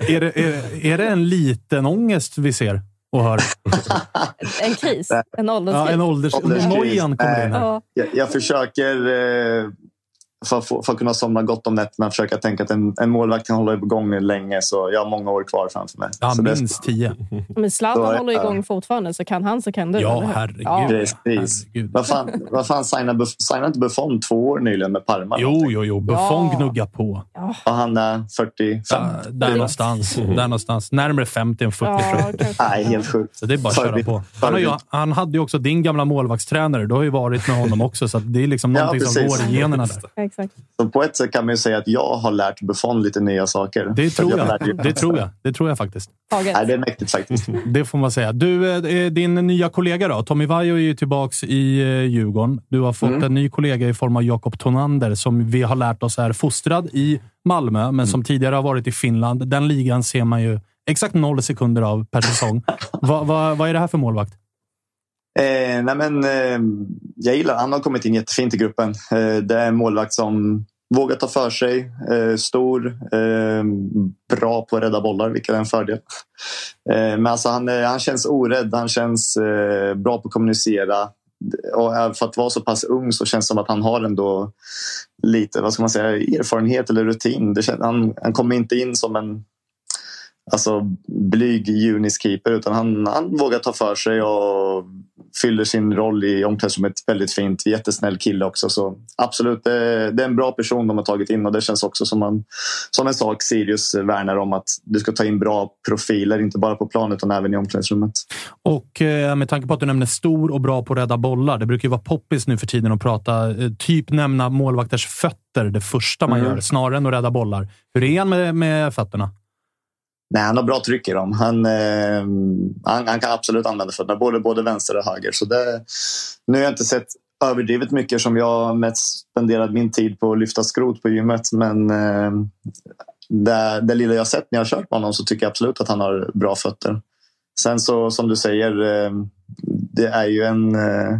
Är det, är, är det en liten ångest vi ser och hör? *laughs* En kris. En ålderskris. Ja, en ålders... Nojan kommer in här. Ja. Jag, jag försöker, eh, för, att få- för att kunna somna gott om nätterna, försöka tänka att en, en målvakt kan hålla igång länge. Så jag har många år kvar framför mig. Ja, så det- minst tio. *laughs* Men Zlatan Så håller igång fortfarande, så kan han så kan du. Ja, herregud. Ja. Precis. Vad fan, vad fan signade, Buff- signade inte Buffon två år nyligen med Parma? Jo, jo, jo. Buffon Ja. gnuggar på. Och han är 45. Ja, där, någonstans, där någonstans. Närmare 50 än 40 Ja. Nej, helt sjukt. Så det är bara att köra på. Han, har ju, han hade ju också din gamla målvaktstränare. Du har ju varit med honom också, så det är liksom Ja, någonting som går i generna där. Exakt. Så på ett sätt kan man ju säga att jag har lärt Buffon lite nya saker. Det tror jag. ju- Det tror jag. Det tror jag faktiskt. Taget. Nej, det är mäktigt faktiskt. *laughs* Det får man säga. Du, eh, din nya kollega då? Tommy Vaiho är ju tillbaks i eh, Djurgården. Du har fått Mm. en ny kollega i form av Jakob Tonander som vi har lärt oss är fostrad i Malmö, men som tidigare har varit i Finland. Den ligan ser man ju exakt noll sekunder av per säsong. *laughs* vad, vad, vad är det här för målvakt? Eh, nej men, eh, jag gillar Han har kommit in jättefint i gruppen. Eh, det är en målvakt som vågar ta för sig. Eh, stor, eh, bra på att rädda bollar, vilket är en fördel. Eh, men alltså han, eh, han känns orädd. Han känns eh, bra på att kommunicera. Och för att vara så pass ung så känns det som att han har ändå lite vad ska man säga, erfarenhet eller rutin. Det känns, han, han kommer inte in som en alltså, blyg Unis-keeper utan han, han vågar ta för sig och fyller sin roll i omklädningsrummet väldigt fint. Jättesnäll kille också. Så absolut, det, det är en bra person de har tagit in och det känns också som, man, som en sak Sirius värnar om att du ska ta in bra profiler, inte bara på planen utan även i omklädningsrummet. Och eh, med tanke på att du nämner stor och bra på att rädda bollar. Det brukar ju vara poppis nu för tiden att prata, eh, typ nämna målvakters fötter det första man Mm. gör, snarare än att rädda bollar. Hur är han med, med fötterna? Nej, han har bra tryck i dem. Han, eh, han, han kan absolut använda fötterna, både, både vänster och höger. Så det, nu har jag inte sett överdrivet mycket som jag mest spenderat min tid på att lyfta skrot på gymmet. Men eh, det, det lilla jag sett när jag kört med honom så tycker jag absolut att han har bra fötter. Sen så som du säger, eh, det är ju en, eh,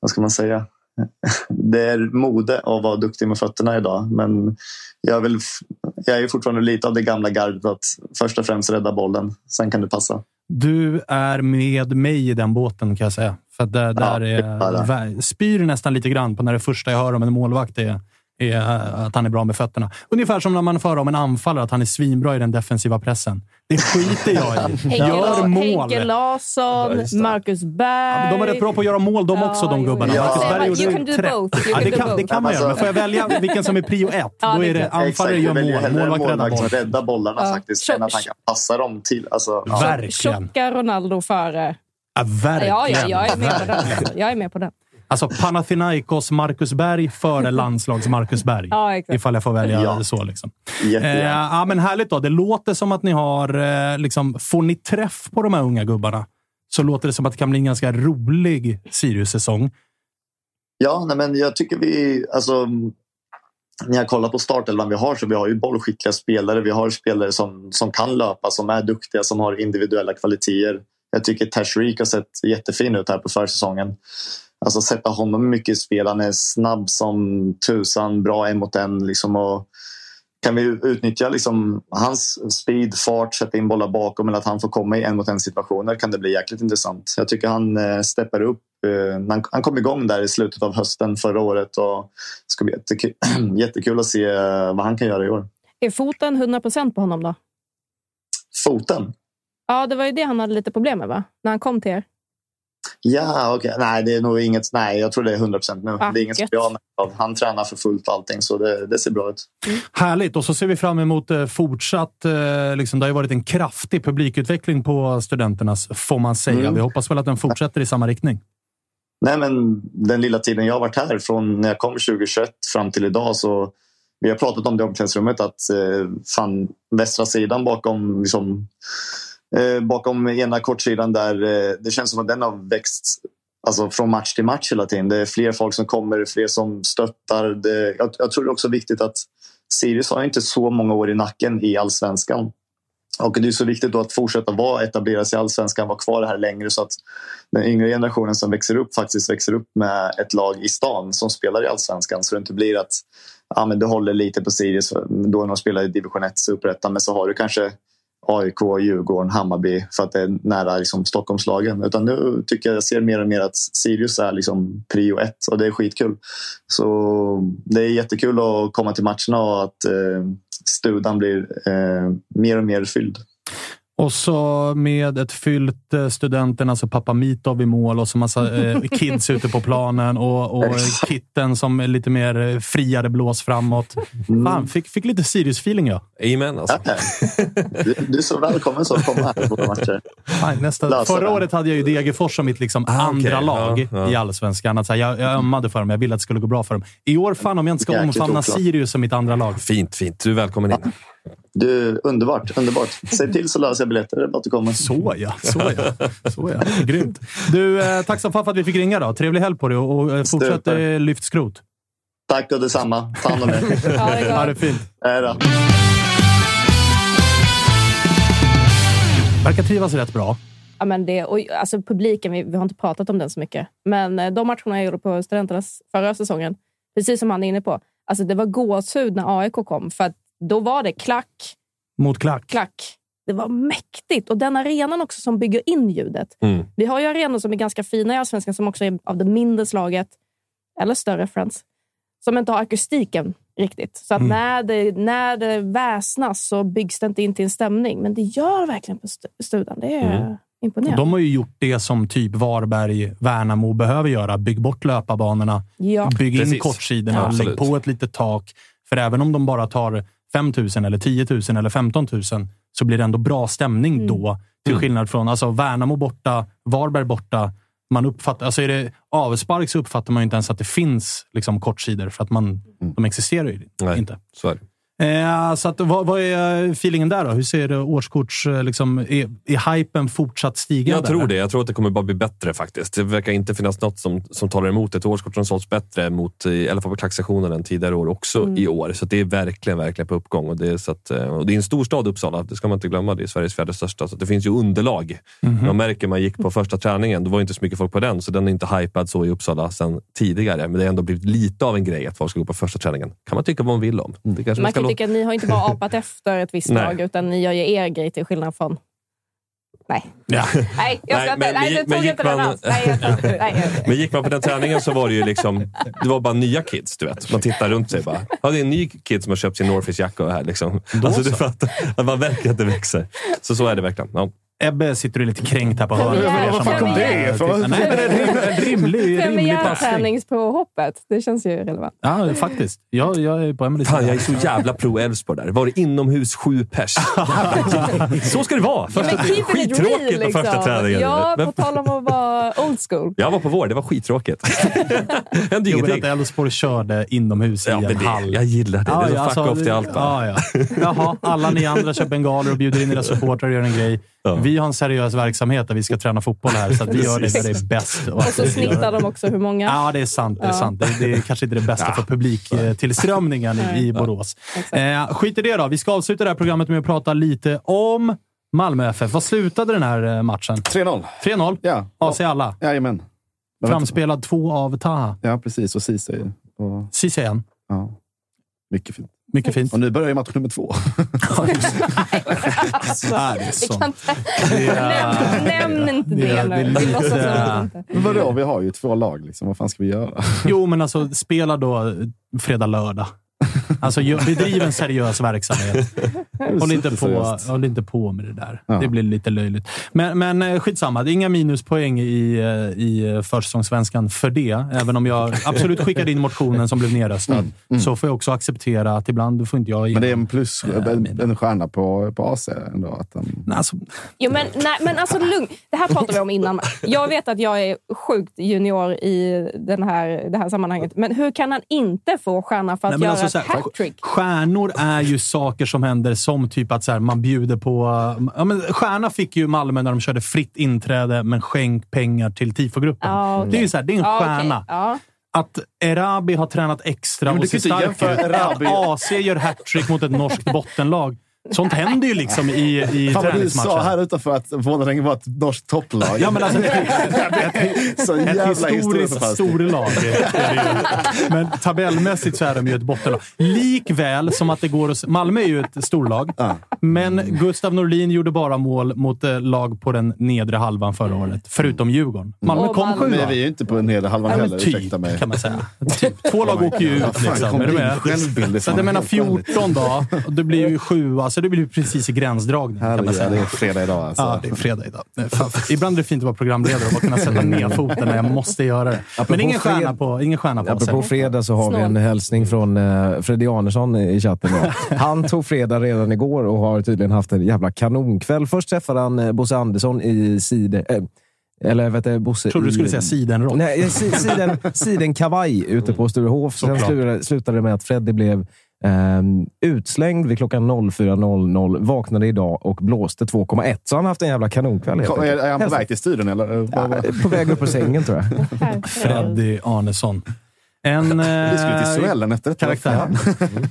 vad ska man säga, *laughs* det är mode att vara duktig med fötterna idag. Men jag, vill, jag är fortfarande lite av det gamla gardet att först och främst rädda bollen. Sen kan det passa. Du är med mig i den båten kan jag säga. För det, där det är spyr nästan lite grann på när det första jag hör om en målvakt är, är att han är bra med fötterna. Ungefär som när man får om en anfallare, att han är svinbra i den defensiva pressen. Det skiter jag i. *laughs* Gör mål! Henke Larsson, Marcus Berg. De är rätt bra på att göra mål de också, de gubbarna. jo. Marcus Ja. Berg gjorde both. You Ja, can det, kan, det kan man göra. Men får jag välja vilken som är prio ett, Ja, då är det anfallare gör mål, målvakt räddar boll. räddar bollarna Ja. faktiskt än att han kan passa dem till. Alltså, ja. Verkligen. Tjocka Ronaldo före. Ja, verkligen. Ja, ja, jag är med på den. *laughs* Jag är med på den. Alltså Panathinaikos Marcus Berg före *laughs* landslags Marcus Berg. Ja, exakt. Ifall jag får välja Ja. så. Liksom. Eh, ja, men härligt då. Det låter som att ni har... Eh, liksom, får ni träff på de här unga gubbarna så låter det som att det kan bli en ganska rolig Sirius-säsong. Ja, nej, men jag tycker vi... Alltså, när jag kollar på startelvan vi har så vi har ju bollskickliga spelare. Vi har spelare som, som kan löpa, som är duktiga, som har individuella kvaliteter. Jag tycker Tashreeq har sett jättefin ut här på försäsongen. Alltså sätta honom mycket i spel. Han är snabb som tusan, bra en mot en. Liksom, och kan vi utnyttja liksom hans speed, fart, sätta in bollar bakom eller att han får komma i en mot en situationer kan det bli jäkligt intressant. Jag tycker han eh, steppar upp. Eh, han, kom igång där i slutet av hösten förra året och det ska bli jättekul, *clears throat* jättekul att se eh, vad han kan göra i år. Är foten 100% på honom då? Foten? Ja, det var ju det han hade lite problem med, va? När han kom till er. Ja, okej. Nej, det är nog inget. Nej, jag tror det är 100 procent nu. Ah, det är inget som jag av. Han tränar för fullt och allting, så det, det ser bra ut. Härligt! Och så ser vi fram emot eh, fortsatt... Eh, liksom, det har ju varit en kraftig publikutveckling på studenternas, får man säga. Mm. Vi hoppas väl att den fortsätter i samma riktning. Nej, men den lilla tiden jag har varit här, från när jag kom 2021 fram till idag, så vi har pratat om det i omklädningsrummet att eh, fan, västra sidan bakom liksom, Eh, bakom ena kortsidan där eh, det känns som att den har växt alltså, från match till match hela tiden. Det är fler folk som kommer, fler som stöttar. Det, jag, jag tror det är också viktigt att Sirius har inte så många år i nacken i allsvenskan. Och det är så viktigt då att fortsätta vara sig i allsvenskan, vara kvar här längre så att den yngre generationen som växer upp faktiskt växer upp med ett lag i stan som spelar i allsvenskan så det inte blir att ja, men du håller lite på Sirius då när de spelar i division 1 superettan men så har du kanske AIK, Djurgården, Hammarby för att det är nära liksom, Stockholmslagen. Utan nu tycker jag, jag ser mer och mer att Sirius är liksom prio ett och det är skitkul. Så det är jättekul att komma till matcherna och att eh, studan blir eh, mer och mer fylld. Och så med ett fyllt eh, studenten, alltså pappa Mitov i mål och så massa eh, *laughs* kids ute på planen och, och kitten som är lite mer eh, friare blås framåt. Fan, fick, fick lite Sirius-feeling jag. Amen alltså. Du, du är så välkommen så att komma här på matcher. Nästa, förra året hade jag ju Degerfors som mitt liksom andra okej. lag Ja, ja. i allsvenskan. Att, så här, jag, jag ömmade för dem. Jag ville att det skulle gå bra för dem. I år, fan om jag inte ska Jäkligt omfamna. Sirius som mitt andra lag. Fint, fint. Du är välkommen in. Du, underbart, underbart. Säg till så löser jag biljetter. Det är bara att du kommer. Så ja, så ja. Så ja. Grymt. Du, eh, tack som fan för att vi fick ringa. då. Trevlig helg på dig och, och eh, fortsätt eh, lyft skrot. Tack och detsamma. Ta hand om er. *laughs* Ja, det är Ha det fint. Hej då. Verkar trivas rätt bra. Ja, men det, och, alltså, publiken, vi, vi har inte pratat om den så mycket. Men eh, de matcherna jag gjorde på Studenternas förra säsongen, precis som han är inne på, alltså, det var gåshud när AIK kom. För att då var det klack, Mot klack. klack. Det var mäktigt. Och den arenan också som bygger in ljudet. Mm. Vi har ju arenor som är ganska fina i Allsvenskan som också är av det mindre slaget, eller större Friends, som inte har akustiken riktigt. Så att Mm. när, det, när det väsnas så byggs det inte in till en stämning. Men det gör verkligen på stu- studan. Det är Mm. imponerande. De har ju gjort det som typ Varberg, Värnamo behöver göra. Bygg bort löparbanorna. Ja. Bygg in Precis. kortsidorna. Ja, lägg på ett litet tak. För även om de bara tar 5 000 eller 10 000 eller 15 000 så blir det ändå bra stämning Mm. då. Till skillnad från alltså, Värnamo borta, Varberg borta. Man uppfattar, alltså är det avspark så uppfattar man ju inte ens att det finns liksom, kortsidor för att man, de existerar ju Nej, inte. så är det. Eh, så att, vad, vad är feelingen där då? Hur ser det årskorts... eh, Liksom, är, är hypen fortsatt stigande? Jag tror det. Jag tror att det kommer bara bli bättre faktiskt. Det verkar inte finnas något som, som talar emot ett årskort som sålts bättre mot, i alla fall på klacksektionen än tidigare år också Mm. i år. Så det är verkligen, verkligen på uppgång. Och det, är så att, eh, och det är en stor stad Uppsala, det ska man inte glömma. Det är Sveriges fjärde största. Så att det finns ju underlag. Mhm. Man märker man gick på första träningen, då var det inte så mycket folk på den. Så den är inte hypad så i Uppsala sedan tidigare. Men det har ändå blivit lite av en grej att folk ska gå på första träningen. kan man tycka vad man vill om. Det kanske Man ska lå- tycka att ni har inte bara apat *laughs* efter ett visst lag, utan ni gör ju er grej till skillnad från... Nej. Ja. Nej, jag ska Nej, inte. men Nej, du men tog inte den alls. Nej, jag. *laughs* Nej, jag- Men gick man på den träningen så var det ju liksom, det var bara nya kids. Du vet. Man tittar runt sig bara. Ja, det är en ny kid som har köpt sin Northface-jacka här. Liksom. Alltså, du så. fattar, att man märker att det växer. Så så är det verkligen. Ja. Ebbe sitter du lite kränkt här på hörnet. Som Vad kom har- det ifrån? Nej, en rim- en rimlig, *laughs* rimlig passning. Premiärträningspåhoppet. Det känns ju relevant. Ja, faktiskt. Jag, jag är på Emelies Fan, jag är så jävla pro Elfsborg där. Var det inomhus sju pers? *laughs* Jävlar. så ska det vara! Första, it skittråkigt real, på första liksom. träningen. Ja, på tal om att vara old school. Jag var på vår, det var skittråkigt. *laughs* Hände Jo, men ingenting. att Elfsborg körde inomhus Ja, i en det, hall. jag gillar det. Det är ja, fuck off till allt. bara. Ja, ja. Jaha, alla ni andra kör bengaler och bjuder in era supportrar och gör en grej. Ja. Vi har en seriös verksamhet där vi ska träna fotboll här, så att vi gör det där det är bäst. Och så snittar de också hur många. Ja, det är sant. Det är, Ja. sant. Det, det är kanske inte det bästa för publiktillströmningen i, i Borås. Eh, skit i det då. Vi ska avsluta det här programmet med att prata lite om Malmö FF. Vad slutade den här eh, matchen? 3-0. 3-0. Ja. AC alla. Jajamän. Framspelad två av Taha. Ja, precis. Och Ceesay. Och, Ceesay igen. ja. Mycket fint. Mycket fint. Och nu börjar ju match nummer två. *laughs* *laughs* Ja, det är sånt. kan inte... Är- Nämn, nämn inte det det är- det är nu. Vi låtsas som. Men vadå, vi har ju två lag. Liksom. Vad fan ska vi göra? Jo, men alltså spela då fredag, lördag. Alltså bedriv en seriös verksamhet. *laughs* Håll inte, på, håll inte på med det där. Ja. Det blir lite löjligt. Men, men eh, skitsamma. Det är inga minuspoäng i, eh, i försäsongssvenskan för det. Även om jag absolut skickade in motionen som blev nedröstad. Så får jag också acceptera att ibland får inte jag Mm, Men det är igenom. en plus, en, en stjärna på, på AC ändå. Att den, Nej, Alltså, Jo, men, nej, men alltså lugn. Det här pratade vi om innan. Jag vet att jag är sjukt junior i den här, det här sammanhanget. Men hur kan han inte få stjärna för att Nej, göra alltså så ett hattrick? Stjärnor är ju saker som händer som typ att så här, man bjuder på... Ja, men stjärna fick ju Malmö när de körde fritt inträde, men skänk pengar till tifogruppen. Ja, okej. Det är ju så här, det är en okej. stjärna. Ja. Att Erabi har tränat extra Ja, men och ser stark ut. Att AC gör hattrick mot ett norskt bottenlag. Sånt händer ju liksom i, i Fan vad du sa här utanför att Vålerenga var ett norskt topplag. Ja, men alltså, *laughs* så ett historiskt storlag är det ju. Men tabellmässigt så är de ju ett bottenlag. Likväl som att det går att... Malmö är ju ett storlag, men Gustav Norlin gjorde bara mål mot eh, lag på den nedre halvan förra året. Förutom Djurgården. Malmö Och kom Malmö. sjua. Men vi är ju inte på nedre halvan Ja, heller, typ, ursäkta mig. kan man säga. Typ. Två lag åker ju ut. Vad fan, Liksom. kom Är du din med? självbild Så jag menar Helt 14 då. Det blir ju sju. Alltså det blir precis i gränsdragning. Kan man säga. det är fredag idag alltså. Ja, det är fredag idag. Ibland är det fint att vara programledare och bara kunna sätta ner *laughs* foten när jag måste göra det. Apropå Men ingen stjärna på, ingen stjärna på Apropå oss. fredag så har vi en hälsning från uh, Freddy Arnesson i chatten. Då. *laughs* Han tog fredag redan igår och har tydligen haft en jävla kanonkväll. Först träffade han uh, Bosse Andersson i Side... eh, eller vet du, Bosse trodde du i- skulle säga sidenrock. Nej, eh, si- siden, *laughs* sidenkavaj ute på Sturehof. Sen slutade det med att Freddy blev ehm, utslängd vid klockan 04.00. Vaknade idag och blåste 2,1. Så han har haft en jävla kanonkväll. Kom, är, är han på väg till studion eller? Ja, på väg upp ur sängen tror jag. *laughs* Freddy Arnesson. En *laughs* Vi skulle till eh, Suellen efter detta. karaktär.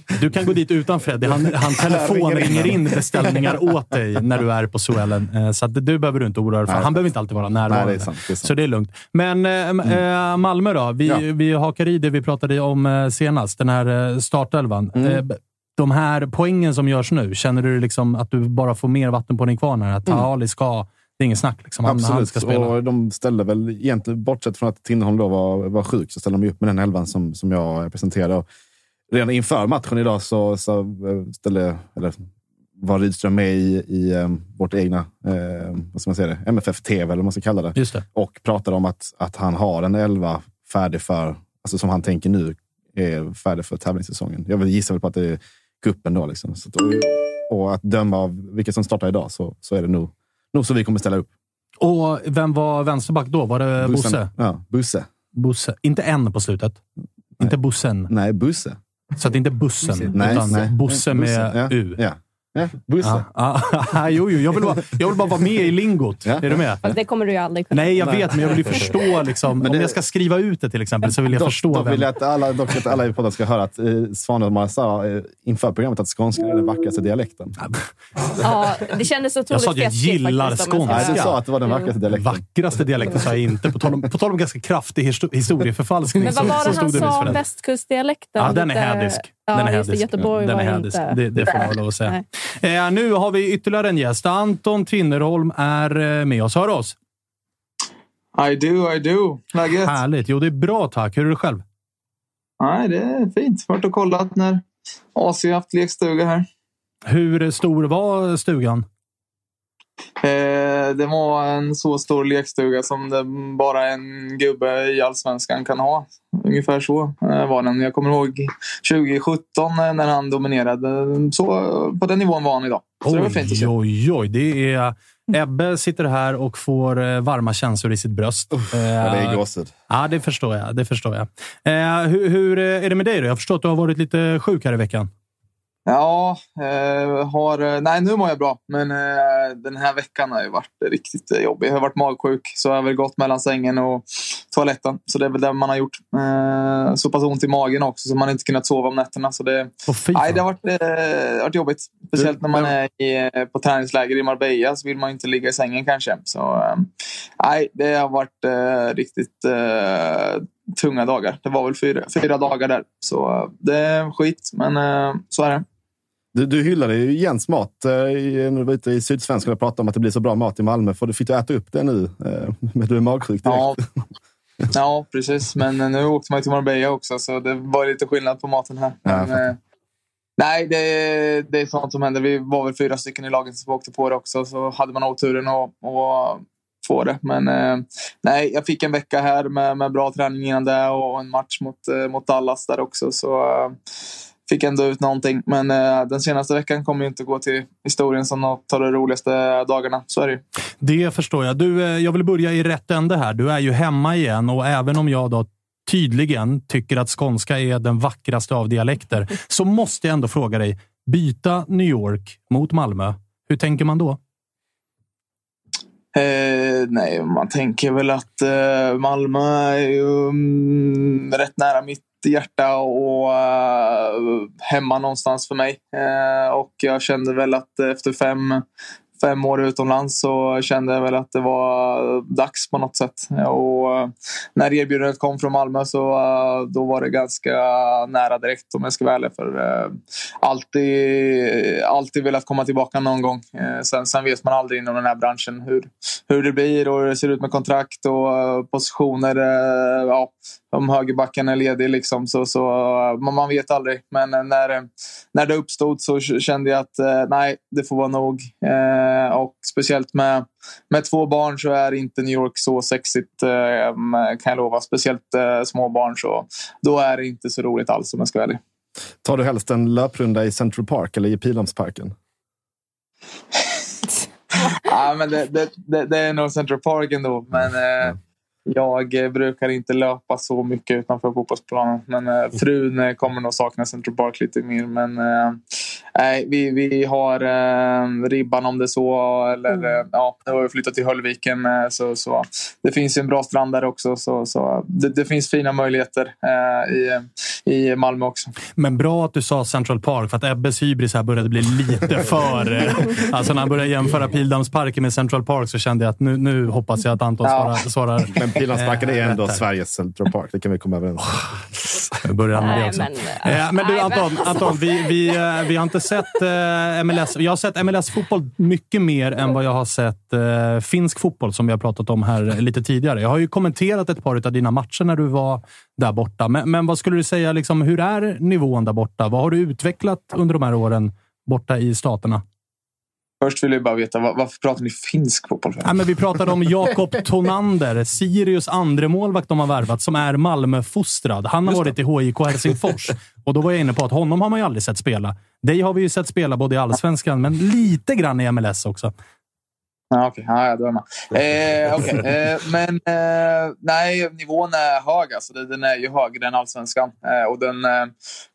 *laughs* Du kan gå dit utan Freddy. Han, han *laughs* telefonringer in beställningar åt dig när du är på Suellen. Eh, Så att det behöver du inte oroa dig för. Han behöver inte alltid vara närvarande. Nej, det sant. Det. Så det är lugnt. Men eh, eh, Malmö då? Vi, Ja. vi hakar i det vi pratade om senast. Den här startelvan. B- de här poängen som görs nu, känner du liksom att du bara får mer vatten på din kvarn? Att Ali ska... Det är ingen snack. Liksom. Han, han Absolut. ska spela. Och de ställde väl egentligen, bortsett från att Tinnerholm då var, var sjuk, så ställde de upp med den elvan som, som jag presenterade. Och redan inför matchen idag så, så eh, ställde, eller var Rydström med i, i eh, vårt egna eh, vad ska man säga det? MFF-TV, eller vad man ska kalla det. Just det. Och pratade om att, att han har en elva färdig för, alltså som han tänker nu, är färdig för tävlingssäsongen. Jag vill gissa väl på att det är kuppen då. Liksom. Så, och, och att döma av vilka som startar idag så, så är det nog, nog så vi kommer ställa upp. Och vem var vänsterback då? Var det Bussen. Bosse? Ja, Busse. Bosse. Inte en på slutet. Inte Bussen. Nej, Busse. Så att det inte är bussen, Nej, utan nej. Bosse med ja, U. Ja, ja Busse. Ja, ja, *laughs* jo, jo. Jag, vill bara, jag vill bara vara med i lingot. Ja. Är du med? Fast det kommer du ju aldrig kunna. Nej, jag vet, men jag vill ju *laughs* förstå. Liksom, Men om det- jag ska skriva ut det till exempel, så vill jag dock, förstå dock vem. vill jag att alla, dock att alla i podden ska höra att eh, Svanemar sa eh, inför programmet att skånska är den vackraste dialekten. Ja, det kändes otroligt Jag sa att jag gillar faktiskt, om jag ska Nej, du sa att det var den vackraste dialekten. Vackraste dialekten sa jag inte. På tal om, på tal om ganska kraftig histo- historieförfalskning Men vad var det han det sa om västkustdialekten? Ja, den är hädisk. Ja, Den är just det. hädisk. Göteborg Den var är hädisk. inte... Det, det får man lov att säga. Eh, nu har vi ytterligare en gäst. Anton Tinnerholm är eh, med oss. Hör oss? I do, I do. Läget? Härligt. Jo, det är bra tack. Hur är det själv? Nej, det är fint. Varit och kollat när AC har haft lekstuga här. Hur stor var stugan? Eh, det var en så stor lekstuga som det bara en gubbe i allsvenskan kan ha. Ungefär så eh, var den. Jag kommer ihåg 2017 eh, när han dominerade. Så på den nivån var han idag. Så det var fint att se. Oj, oj, det är... Ebbe sitter här och får varma känslor i sitt bröst. Ja, det är gåshud. Ja, det förstår jag. Det förstår jag. Eh, hur, hur är det med dig då? Jag förstår att du har varit lite sjuk här i veckan. Ja, eh, har, eh, nej nu mår jag bra. Men eh, den här veckan har ju varit riktigt eh, jobbig. Jag har varit magsjuk så jag har väl gått mellan sängen och toaletten. Så det är väl det man har gjort. Eh, så pass ont i magen också så man inte kunnat sova om nätterna. Så det, fy nej, det har varit, eh, varit jobbigt. Speciellt när man är i, eh, på träningsläger i Marbella så vill man inte ligga i sängen kanske. Så nej, det har varit riktigt tunga dagar. Det var väl fyra, fyra dagar där. Så det är skit, men så är det. Du, du hyllade ju Jens mat eh, i- när du var ute i Sydsvenskan och pratade om att det blir så bra mat i Malmö. För du fick du äta upp det nu? eh, Men du är magsjuk direkt. Ja. ja, precis. Men eh, nu åkte man till Marbella också, så det var lite skillnad på maten här. Men, nej, det, det är sånt som händer. Vi var väl fyra stycken i laget som åkte på det också, så hade man oturen att, få det. Men eh, nej, jag fick en vecka här med, med bra träning innan det och en match mot, eh, mot Dallas där också. Så eh, fick ändå ut någonting. Men eh, den senaste veckan kommer ju inte gå till historien som något av de roligaste dagarna. Så är det. Det förstår jag. Du, eh, jag vill börja i rätt ände här. Du är ju hemma igen och även om jag då tydligen tycker att skånska är den vackraste av dialekter *laughs* så måste jag ändå fråga dig. Byta New York mot Malmö. Hur tänker man då? Eh, nej, man tänker väl att eh, Malmö är ju mm, rätt nära mitt hjärta och eh, hemma någonstans för mig. Eh, och jag kände väl att efter fem, fem år utomlands så kände jag väl att det var dags på något sätt. Och eh, när erbjudandet kom från Malmö så då var det ganska nära direkt om jag ska vara ärlig. För, eh, alltid, alltid velat komma tillbaka någon gång. Sen, sen vet man aldrig inom den här branschen hur, hur det blir och hur det ser ut med kontrakt och positioner. ja, om högerbacken är ledig liksom. Så, så, eh, man, vet aldrig. Men eh, när, eh, när det uppstod så kände jag att nej, det får vara nog. Eh, och speciellt med, med två barn så är inte New York så sexigt eh, kan jag lova. Speciellt eh, små barn så då är det inte så roligt alls om jag ska vara ärlig. Tar du helst en löprunda i Central Park eller i Pildammsparken? *laughs* ja, men det, det, det, det är nog Central Park ändå. Men eh, jag eh, brukar inte löpa så mycket utanför fotbollsplanen. Men eh, frun eh, kommer nog sakna Central Park lite mer. Men eh, nej, vi, vi har eh, ribban om det så. Eller, eh, ja, nu har vi flyttat till Höllviken. Eh, så, så, det finns ju en bra strand där också. Så, så, det, det finns fina möjligheter eh, i, i Malmö också. Men bra att du sa Central Park, för att Ebbes hybris här började bli lite *laughs* för... Alltså när han började jämföra Pildammsparken med Central Park så kände jag att nu, nu hoppas jag att Anton svarar. svarar Men Pildammsparken är ändå här. Sveriges Central Park. Det kan vi komma överens om. Nu börjar med det Nej, också. men, Eh, men du Anton, Anton vi, vi, eh, vi har inte sett eh, MLS. Jag har sett MLS-fotboll mycket mer än vad jag har sett eh, finsk fotboll som vi har pratat om här lite tidigare. Jag har ju kommenterat ett par av dina matcher när du var där borta. Men, men vad skulle du säga, liksom, hur är nivån där borta? Vad har du utvecklat under de här åren borta i staterna? Först vill jag bara veta, var, varför pratar ni finsk fotboll? Ja, men vi pratade om Jakob Tonander, Sirius andre målvakt de har värvat, som är Malmö-fostrad. Han har varit i HIK Helsingfors. *laughs* Och då var jag inne på att honom har man ju aldrig sett spela. Dig har vi ju sett spela både i allsvenskan, men lite grann i MLS också. Ja, okej. Ja, ja, då är man. Eh, okej. eh, men eh, nej, nivån är hög. Alltså. Den är ju högre än allsvenskan. Eh, och den eh,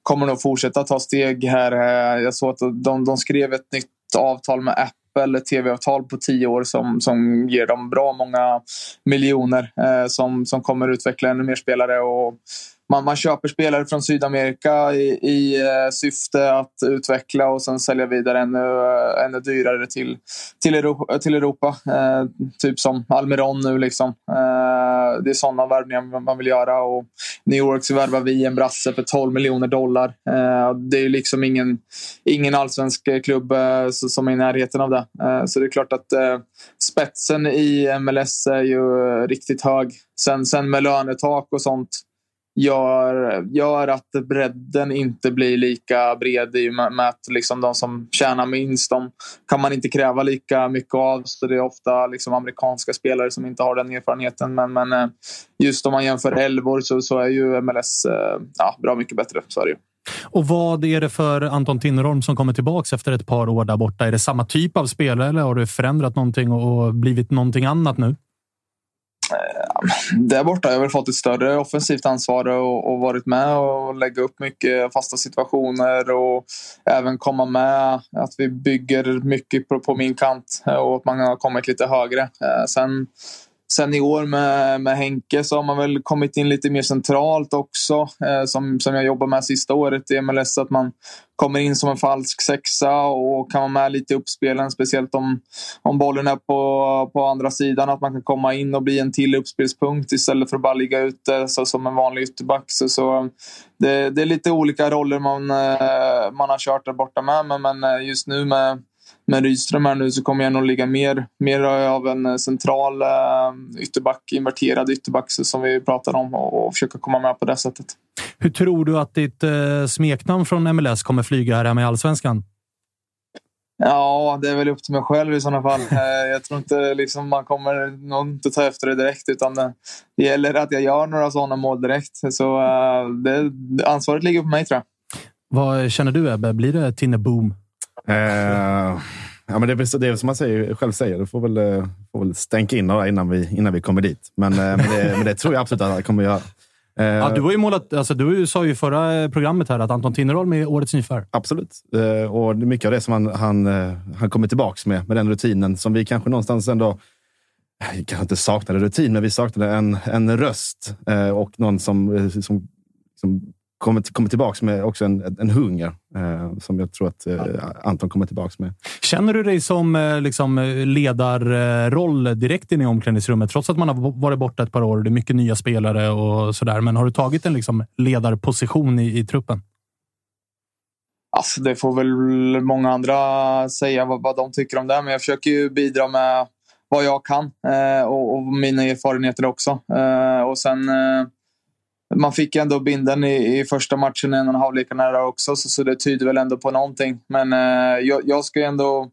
kommer nog fortsätta ta steg här. Eh, jag såg att de, de skrev ett nytt avtal med Apple, ett tv-avtal på tio år som, som ger dem bra många miljoner eh, som, som kommer utveckla ännu mer spelare. Och man, man köper spelare från Sydamerika i, i eh, syfte att utveckla och sen sälja vidare ännu, eh, ännu dyrare till, till, Europa. Till Europa. Eh, typ som Almiron nu. Liksom. Eh, det är sådana värvningar man vill göra. Och New York så värvar vi en brasse för 12 miljoner dollar. Eh, det är liksom ingen, ingen allsvensk klubb eh, som är i närheten av det. Så det är klart att spetsen i MLS är ju riktigt hög. Sen, sen med lönetak och sånt gör, gör att bredden inte blir lika bred i och med med att liksom de som tjänar minst de kan man inte kräva lika mycket av. Så det är ofta liksom amerikanska spelare som inte har den erfarenheten. Men, men eh, just om man jämför elvor så, så är ju MLS eh, ja, bra mycket bättre. Så är det. Och vad är det för Anton Tinnerholm som kommer tillbaka efter ett par år där borta? Är det samma typ av spelare eller har du förändrat någonting och blivit någonting annat nu? Eh, där borta har jag väl fått ett större offensivt ansvar och, och varit med och lägga upp mycket fasta situationer och även komma med att vi bygger mycket på, på min kant och att man har kommit lite högre. Eh, sen sen i år med, med Henke så har man väl kommit in lite mer centralt också. Eh, som, som jag jobbar med sista året i MLS. Att man kommer in som en falsk sexa och kan vara med lite i uppspelen. Speciellt om, om bollen är på, på andra sidan. Att man kan komma in och bli en till uppspelspunkt istället för att bara ligga ute så, som en vanlig ytterback. Så, så det, det är lite olika roller man, eh, man har kört där borta med. Men, men eh, just nu med med Rydström här nu så kommer jag nog ligga mer, mer av en central eh, ytterback, inverterad ytterback som vi pratade om och, och försöka komma med på det sättet. Hur tror du att ditt eh, smeknamn från MLS kommer flyga här hemma i Allsvenskan? Ja, det är väl upp till mig själv i sådana fall. Eh, jag tror inte liksom, man kommer inte ta efter det direkt. Utan det, gäller att jag gör några sådana mål direkt. Så det, ansvaret ligger på mig tror jag. Vad känner du Ebbe? Blir det Tinne Boom? Eh, ja, men det, är, det är som man säger, själv säger. Du får väl, eh, får väl stänka in några innan vi, innan vi kommer dit. Men, eh, men, det, men det tror jag absolut att jag kommer göra. Eh, ja, du, har ju målat, alltså, du sa ju i förra programmet här att Anton Tinnerholm är årets nyförvärv. Absolut. Eh, och mycket av det som han, han, eh, han kommer tillbaka med, med den rutinen som vi kanske någonstans ändå kanske inte saknade rutin, men vi saknade en, en röst och någon som, som, som kommer, kommer tillbaka med också en, en hunger eh, som jag tror att eh, Anton kommer tillbaka med. Känner du dig som eh, liksom, ledarroll direkt in i omklädningsrummet? Trots att man har varit borta ett par år och det är mycket nya spelare och sådär. Men har du tagit en liksom, ledarposition i, i truppen? Alltså, det får väl många andra säga vad, vad de tycker om det. Men jag försöker ju bidra med vad jag kan eh, och, och, mina erfarenheter också. Eh, och sen eh, man fick ändå binden i, i första matchen, en och en halv lika nära också, så, så det tyder väl ändå på någonting. Men eh, jag, jag ska ändå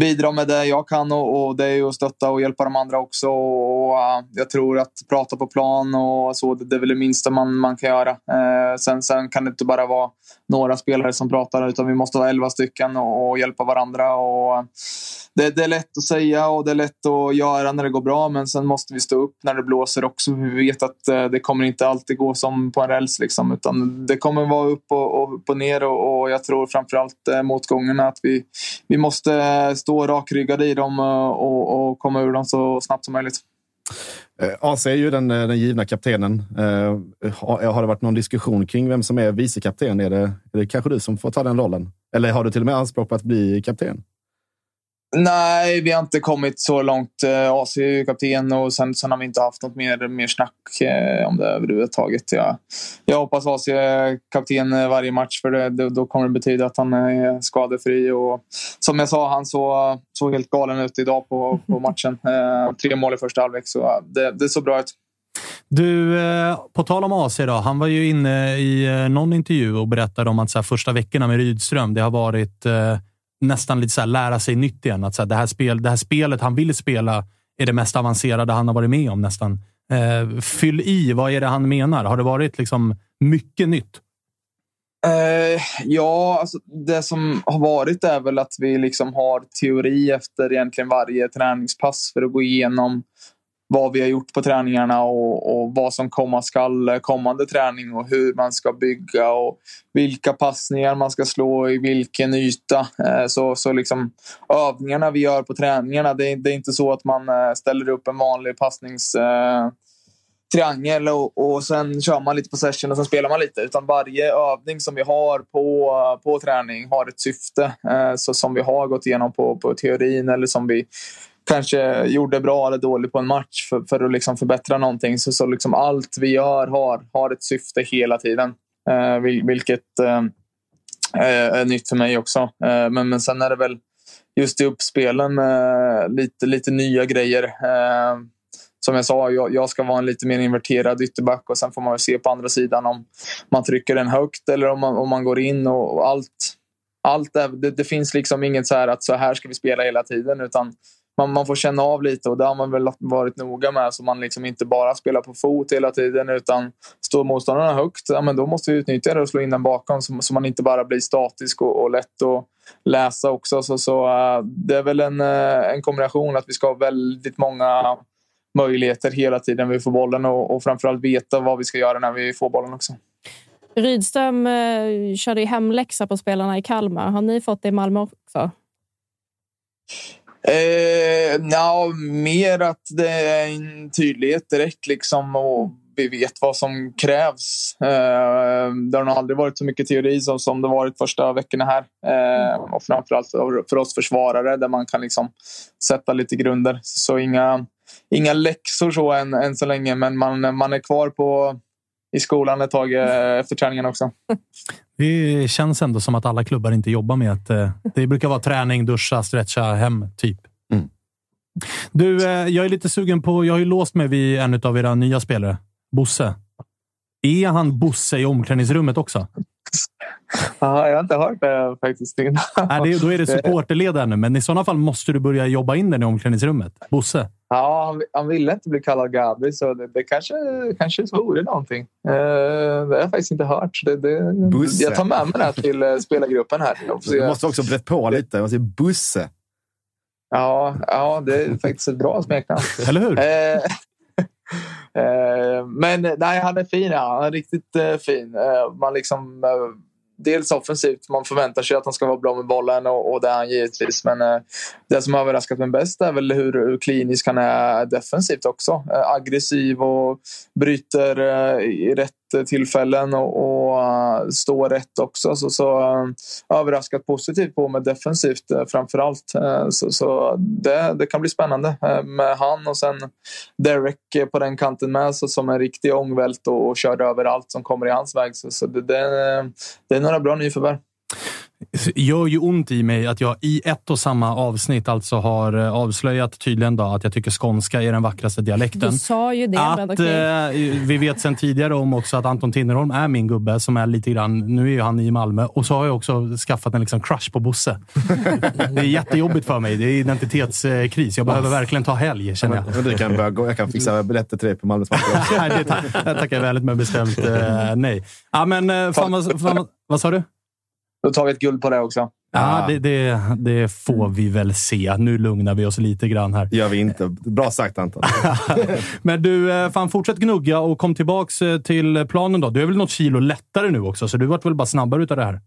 bidra med det jag kan och, och det är ju att stötta och hjälpa de andra också. Och, uh, jag tror att prata på plan och så, det, det är väl det minsta man, man kan göra. Uh, sen, sen kan det inte bara vara några spelare som pratar utan vi måste vara elva stycken och, och hjälpa varandra. Och, uh, det, det, är lätt att säga och det är lätt att göra när det går bra men sen måste vi stå upp när det blåser också. Vi vet att uh, det kommer inte alltid gå som på en räls liksom, utan det kommer vara upp och, och upp och ner och, och jag tror framförallt uh, motgångarna att vi, vi måste stå rakryggade i dem eh, och, och komma ur dem så snabbt som möjligt. Eh, AC är ju den, eh, den givna kaptenen. Har det varit någon diskussion kring vem som är vicekapten? Är det, är det kanske du som får ta den rollen? Eller har du till och med anspråk på att bli kapten? Nej, vi har inte kommit så långt. Eh, AC är ju kapten och sen, sen har vi inte haft något mer, mer snack eh, om det överhuvudtaget. Jag, jag hoppas AC är kapten eh, varje match för det, då kommer det betyda att han är skadefri. Och, som jag sa, han såg, såg helt galen ut idag på, på *laughs* matchen. tre mål i första halvlek, så det, det såg bra ut. Du, på tal om AC då. Han var ju inne i någon intervju och berättade om att så första veckorna med Rydström, det har varit nästan lite så här, lära sig nytt igen. Att så här, det, här spel, det här spelet han vill spela är det mest avancerade han har varit med om nästan. Eh, fyll i, vad är det han menar? Har det varit liksom mycket nytt? Eh, ja, alltså det som har varit är väl att vi liksom har teori efter egentligen varje träningspass för att gå igenom vad vi har gjort på träningarna och, och, vad som komma skall kommande träning och hur man ska bygga och vilka passningar man ska slå i vilken yta. Eh, så, så liksom övningarna vi gör på träningarna, det är, det är inte så att man eh, ställer upp en vanlig passningstriangel eh, och, och sen kör man lite på session och sen spelar man lite. Utan varje övning som vi har på, på träning har ett syfte så som vi har gått igenom på, på teorin eller som vi kanske gjorde bra eller dåligt på en match för, för att liksom förbättra någonting. Så, så liksom allt vi gör har, har ett syfte hela tiden. Eh, vilket eh, är nytt för mig också. Eh, men, men sen är det väl just i uppspelen eh, lite, lite nya grejer. Eh, som jag sa, jag, jag, ska vara en lite mer inverterad ytterback och sen får man väl se på andra sidan om man trycker den högt eller om man, om man går in och, och allt. Allt är, det, det, finns liksom inget så här att så här ska vi spela hela tiden utan man, man får känna av lite och det har man väl varit noga med så man liksom inte bara spelar på fot hela tiden utan står motståndarna högt, ja, men då måste vi utnyttja det och slå in den bakom så, så man inte bara blir statisk och, och lätt att läsa också. Så, så uh, det är väl en, uh, en kombination att vi ska ha väldigt många möjligheter hela tiden vi får bollen och, och framförallt veta vad vi ska göra när vi får bollen också. Rydström eh, körde hemläxa på spelarna i Kalmar. Har ni fått det i Malmö också? Eh, ja, mer att det är en tydlighet direkt liksom och vi vet vad som krävs. Eh, det har nog aldrig varit så mycket teori som, som det varit första veckorna här. Eh, och framförallt för, för oss försvarare där man kan liksom sätta lite grunder. Så inga, inga läxor så än, än så länge, men man, man är kvar på i skolan ett tag eh, efter träningen också. *laughs* Det känns ändå som att alla klubbar inte jobbar med att... eh, Det brukar vara träning, duscha, stretcha, hem, typ. Du, eh, jag är lite sugen på... Jag har ju låst mig vid en av era nya spelare, Bosse. Är han Bosse i omklädningsrummet också? Ja, jag har inte hört det faktiskt. Nej, det, då är det supporterledare nu, men i sådana fall måste du börja jobba in den i omklädningsrummet. Bosse. Ja, han, han ville inte bli kallad Gabi, så det, det kanske, kanske vore någonting. Eh, det har jag faktiskt inte hört. Det, det, Busse. jag tar med mig det här till eh, spelargruppen här. Du måste också brett på lite. Man säger Busse. Ja, ja, det är faktiskt ett bra smeknamn. Eller hur? Eh, *laughs* eh, men nej, han är fin. Ja. Han är riktigt eh, fin. Eh, man liksom, dels offensivt, man förväntar sig att han ska vara bra med bollen och, och det är han givetvis. Men eh, det som har överraskat mig bäst är väl hur, hur klinisk han är defensivt också. Eh, aggressiv och bryter eh, i rätt tillfällen och, och eh, stå rätt också. Så, så eh, överraskat positivt på med defensivt eh, framför allt. Så, så det, det kan bli spännande med han och sen Derek på den kanten med så, som en riktig ångvält och, och kör över allt som kommer i hans väg. Så, så det, det, det är några bra nyförvärv gör ju ont i mig att jag i ett och samma avsnitt alltså har eh, avslöjat tydligen då att jag tycker skånska är den vackraste dialekten. Du sa ju det, men Att, okej. eh, vi vet sedan tidigare om också att Anton Tinnerholm är min gubbe som är lite grann, nu är ju han i Malmö och så har jag också skaffat en liksom crush på Bosse. *laughs* det är jättejobbigt för mig. Det är identitetskris. Jag behöver verkligen ta helg känner jag. Men du kan börja gå. Jag kan fixa biljetter till dig på Malmös *laughs* match. nej, det ta- det tackar jag väldigt med bestämt eh, nej. Ja, men, eh, fan, vad, fan, vad sa du? Då tar vi ett guld på det också. Ja, det, det, det får vi väl se. Nu lugnar vi oss lite grann här. gör vi inte. Bra sagt Anton. *laughs* Men du, eh, fan fortsätt gnugga och kom tillbaks eh, till planen då. Du är väl något kilo lättare nu också, så du vart väl bara snabbare utav det här?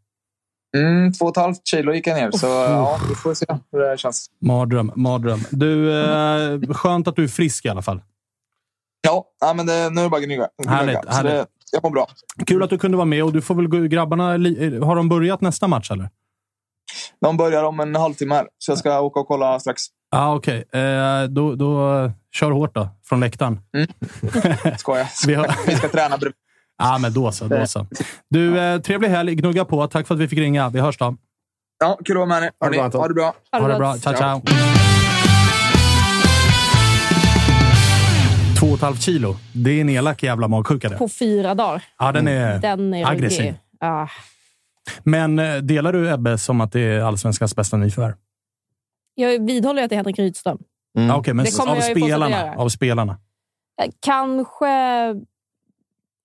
Mm, två och ett halvt kilo gick jag ner, så ja, vi får se hur det känns. Mardröm, mardröm. Du, eh, skönt att du är frisk i alla fall. Ja, men det, nu är det bara att gnugga. Härligt, härligt. Det, jag mår bra. Kul att du kunde vara med och du får väl gå, grabbarna, har de börjat nästa match eller? De börjar om en halvtimme här, så jag ska åka och kolla strax. Ah, okej. Eh, då, då kör hårt då, från läktaren. *laughs* Skojar. Vi, har... Vi ska träna bredvid. *laughs* Ja, men då så. Då så. Du, eh, trevlig helg. Gnugga på. Tack för att vi fick ringa. Vi hörs då. Ja, kul att vara med er. Ha det bra, Hörni, Anton. Ha det bra. Ha det bra. Ciao, ciao. Två och ett halvt kilo. Det är en elak jävla magsjuka det. På fyra dagar. Ja, den är Den är aggressiv. Ja. Men eh, delar du Ebbe som att det är allsvenskans bästa nyförvärv? Jag vidhåller att det är Henrik Rydström. Ja, Okej, men Det kommer av spelarna, av spelarna. Eh, Kanske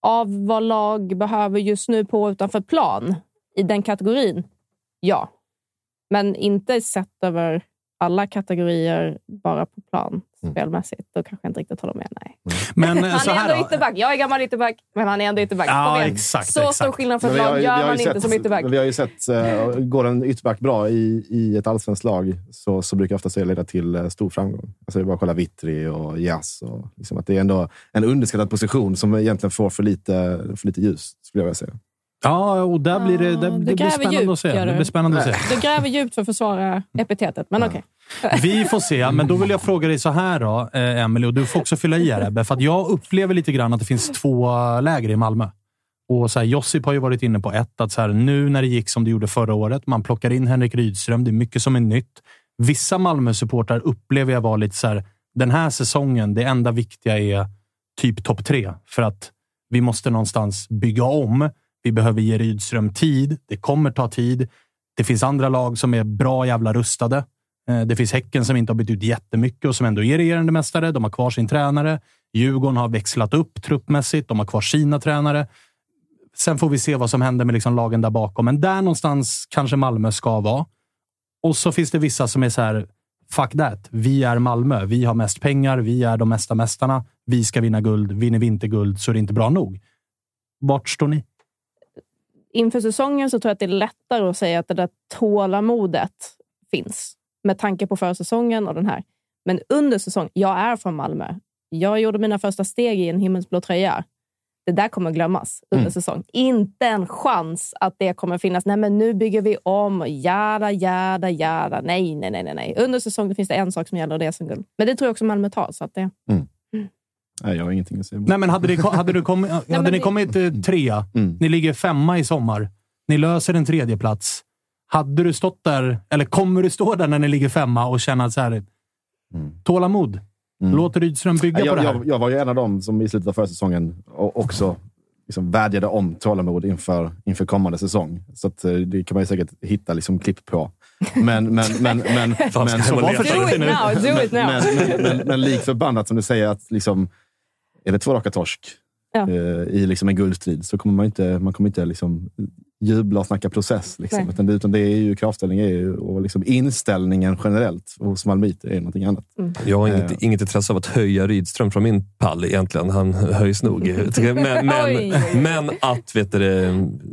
av vad lag behöver just nu på utanför plan i den kategorin. Ja. Men inte sett över alla kategorier bara på plan spelmässigt. Då kanske jag inte riktigt håller med. Nej. Men *laughs* eh, Han så är här ändå då. ytterback. Jag är gammal ytterback, men han är ändå ytterback. Ja, exakt, Så exakt. stor skillnad för Men ett lag gör man inte sett- som ytterback. Vi har ju sett, eh, går en ytterback bra i, i ett allsvenskt lag så, så brukar ofta det leda till eh, stor framgång. Alltså det är bara att kolla Vittri och Jas. Och liksom att det är ändå en underskattad position som egentligen får för lite, för lite ljus, skulle jag vilja säga. Ja, och där blir det, det, det blir spännande djupt, att se. Det blir spännande att se. Du gräver djupt för att försvara epitetet, men okej. Vi får se, *laughs* men då vill jag fråga dig så här då, eh, Emily, och du får också fylla i här Ebbe, för att jag upplever lite grann att det finns två läger i Malmö. Och så här, Josip har ju varit inne på ett, att så här, nu när det gick som det gjorde förra året, man plockar in Henrik Rydström, det är mycket som är nytt. Vissa Malmö-supportrar upplever jag var lite så här, den här säsongen, det enda viktiga är typ topp tre, för att vi måste någonstans bygga om. Vi behöver ge Rydström tid. Det kommer ta tid. Det finns andra lag som är bra jävla rustade. Eh, det finns Häcken som inte har bytt ut jättemycket och som ändå är regerande mästare. De har kvar sin tränare. Djurgården har växlat upp truppmässigt. De har kvar sina tränare. Sen får vi se vad som händer med liksom lagen där bakom. Men där någonstans kanske Malmö ska vara. Och så finns det vissa som är så här, fuck that. Vi är Malmö. Vi har mest pengar. Vi är de mesta mästarna. Vi ska vinna guld. Vinner vi inte guld så är det inte bra nog. Vart står ni? Inför säsongen så tror jag att det är lättare att säga att det där tålamodet finns. med tanke på försäsongen och den här. Men under säsong, jag är från Malmö. Jag gjorde mina första steg i en himmelsblå tröja. Det där kommer glömmas under Mm. säsong. Inte en chans att det kommer finnas. Nej, men nu bygger vi om och jada, jada, jada. Nej, nej, nej, nej. Under säsong finns det en sak som gäller och det är SM-guld. Men det tror jag också Malmö tar. Så att det... Nej, jag har ingenting att säga emot. Nej, men hade, det, hade, du kommit, hade ni kommit eh, trea, Mm. ni ligger femma i sommar, ni löser en tredje plats. Hade du stått där, eller kommer du stå där när ni ligger femma och känna att så här, tålamod? Låt Rydström bygga Mm. Ja, på det jag, här. jag, jag var ju en av dem som i slutet av förra säsongen och också liksom vädjade om tålamod inför, inför kommande säsong. Så att, eh, det kan man ju säkert hitta liksom klipp på. Men, men, men, men, *laughs* men, jag vara försiktig Do it now, do it now. men, men, men, men lik förbannat som du säger, att liksom, är det två raka torsk Ja. eh, i liksom en guldstrid så kommer man inte, man kommer inte liksom jubla och snacka process. Liksom. Utan, det, utan det är ju kravställning är ju, och liksom inställningen generellt hos malmöiter är någonting annat. Jag har inget, Eh. inget intresse av att höja Rydström från min pall egentligen. Han höjs nog. *laughs* Men, men, men att, vet du,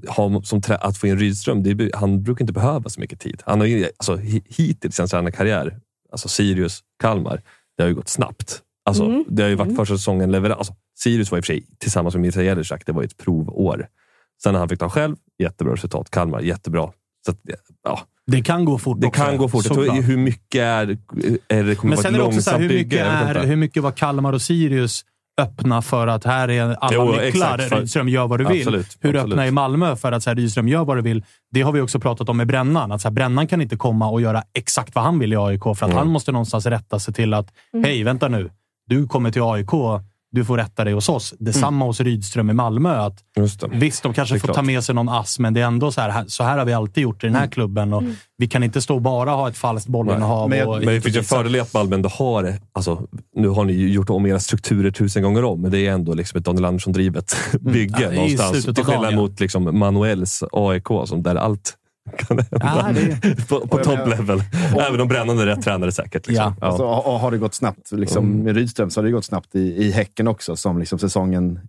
ha, som, trä- att få in Rydström, det, han brukar inte behöva så mycket tid. Han har ju, alltså, hi- hittills i hans tränarkarriär, alltså Sirius, Kalmar, det har ju gått snabbt. Alltså, Mm. Det har ju varit Mm. första säsongen leverans. Alltså, Sirius var i och för sig tillsammans med Mirza Jelisak, det var ett provår. Sen när han fick ta själv, jättebra resultat. Kalmar, jättebra. Så att, ja, Det kan gå fort det också, kan gå fort. Jag tror, hur mycket är, är det kommer Men sen är det också så här, hur mycket, är, hur mycket var Kalmar och Sirius öppna för att här är alla Jo, nycklar. exakt, Rydström gör vad du vill. Absolut, hur absolut. öppna är Malmö för att så här, Rydström gör vad du vill? Det har vi också pratat om med Brännan. Att så här, Brännan kan inte komma och göra exakt vad han vill i AIK för att Mm. han måste någonstans rätta sig till att Mm. hej, vänta nu. Du kommer till AIK. Du får rätta dig hos oss. Detsamma hos Rydström i Malmö. Att, Just det. visst, de kanske får klart. ta med sig någon ass, men det är ändå så här. Så här har vi alltid gjort i den här Mm. klubben. Och Vi kan inte stå och bara ha ett falskt bollinnehav. Men, och men det finns ju en fördel i att Malmö ändå har. Alltså, nu har ni ju gjort om era strukturer tusen gånger om, men det är ändå liksom ett Daniel Andersson-drivet bygge Ja, någonstans. Till skillnad mot liksom Manuels AIK, som där allt kan hända. Ja, det- på på Och menar- top-level. Även om Brännande är rätt tränare säkert. Liksom. Ja. Alltså, har, har det gått snabbt liksom, Mm. med Rydström så har det gått snabbt i, i Häcken också, som liksom säsongen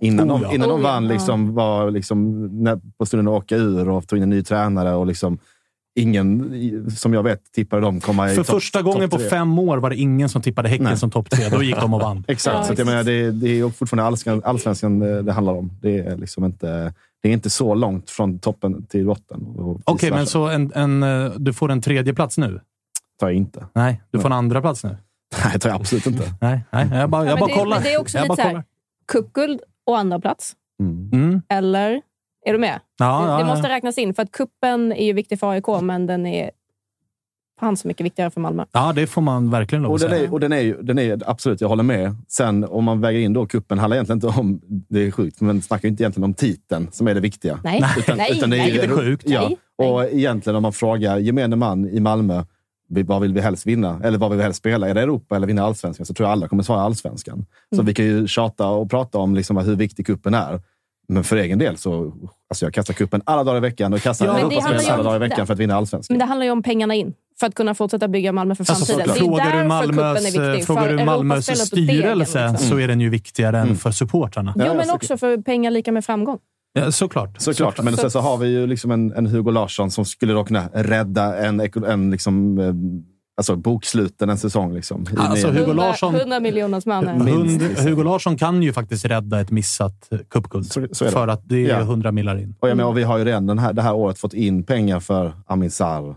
innan, Oh, de, ja. innan de Oh, ja. vann. Liksom, var liksom, när, på stunden att åka ur och tog in en ny tränare. och liksom Ingen, som jag vet, tippade dem komma i För första gången på fem år var det ingen som tippade Häcken Nej. som topp tre. Då gick de och vann. *laughs* Exakt, Ja, så att jag menar, det, det är fortfarande allsvenskan, allsvenskan det, det handlar om. Det är, liksom inte, det är inte så långt från toppen till botten. Okej, men versa. så en, en, eh, du får en tredje plats nu? tar jag inte. Nej, du får en andra plats nu? Nej, det tar jag absolut inte. *laughs* Nej, nej jag bara, Ja, jag men bara det, kollar. men det är också jag lite bara så här, kollar. cupguld och andra plats. Mm. Mm. Eller? Är du med? Ja, det, ja, det ja. måste räknas in, för att kuppen är ju viktig för AIK, men den är fan så mycket viktigare för Malmö. ja, det får man verkligen lov Och att den, säga. är, och den är ju, den är absolut, jag håller med. Sen om man väger in då kuppen handlar egentligen inte om, det är sjukt, men snackar ju inte egentligen om titeln som är det viktiga. Nej, Utan, nej, utan det är, nej. ju- Det är sjukt. Ja, Nej, och egentligen om man frågar gemene man i Malmö, vad vill vi helst vinna? Eller vad vill vi helst spela? Är det Europa eller vinna allsvenskan? Så tror jag alla kommer svara allsvenskan. Så Mm. vi kan ju tjata och prata om liksom hur viktig kuppen är. Men för egen del så alltså jag kastar kuppen alla dagar i veckan och kastar Ja, Europaspel alla dagar i det. veckan för att vinna allsvändskan. Men det handlar ju om pengarna in, för att kunna fortsätta bygga Malmö för Alltså, framtiden. frågar det är du Malmös, frågar du Malmös styrelse liksom. så är den ju viktigare än Mm. för supportrarna. Jo, men såklart. också för pengar lika med framgång. Ja, såklart. Såklart, men sen så har vi ju liksom en, en Hugo Larsson som skulle då kunna rädda en, en liksom, eh, alltså boksluten en säsong. Liksom, Alltså, Hugo Larsson- 100 miljoners man Hund, liksom. Hugo Larsson kan ju faktiskt rädda ett missat eh, cupguld. För att det är Ja. 100 millar in. Och, jag menar, och vi har ju redan den här, det här året fått in pengar för Amin Sarr, eh,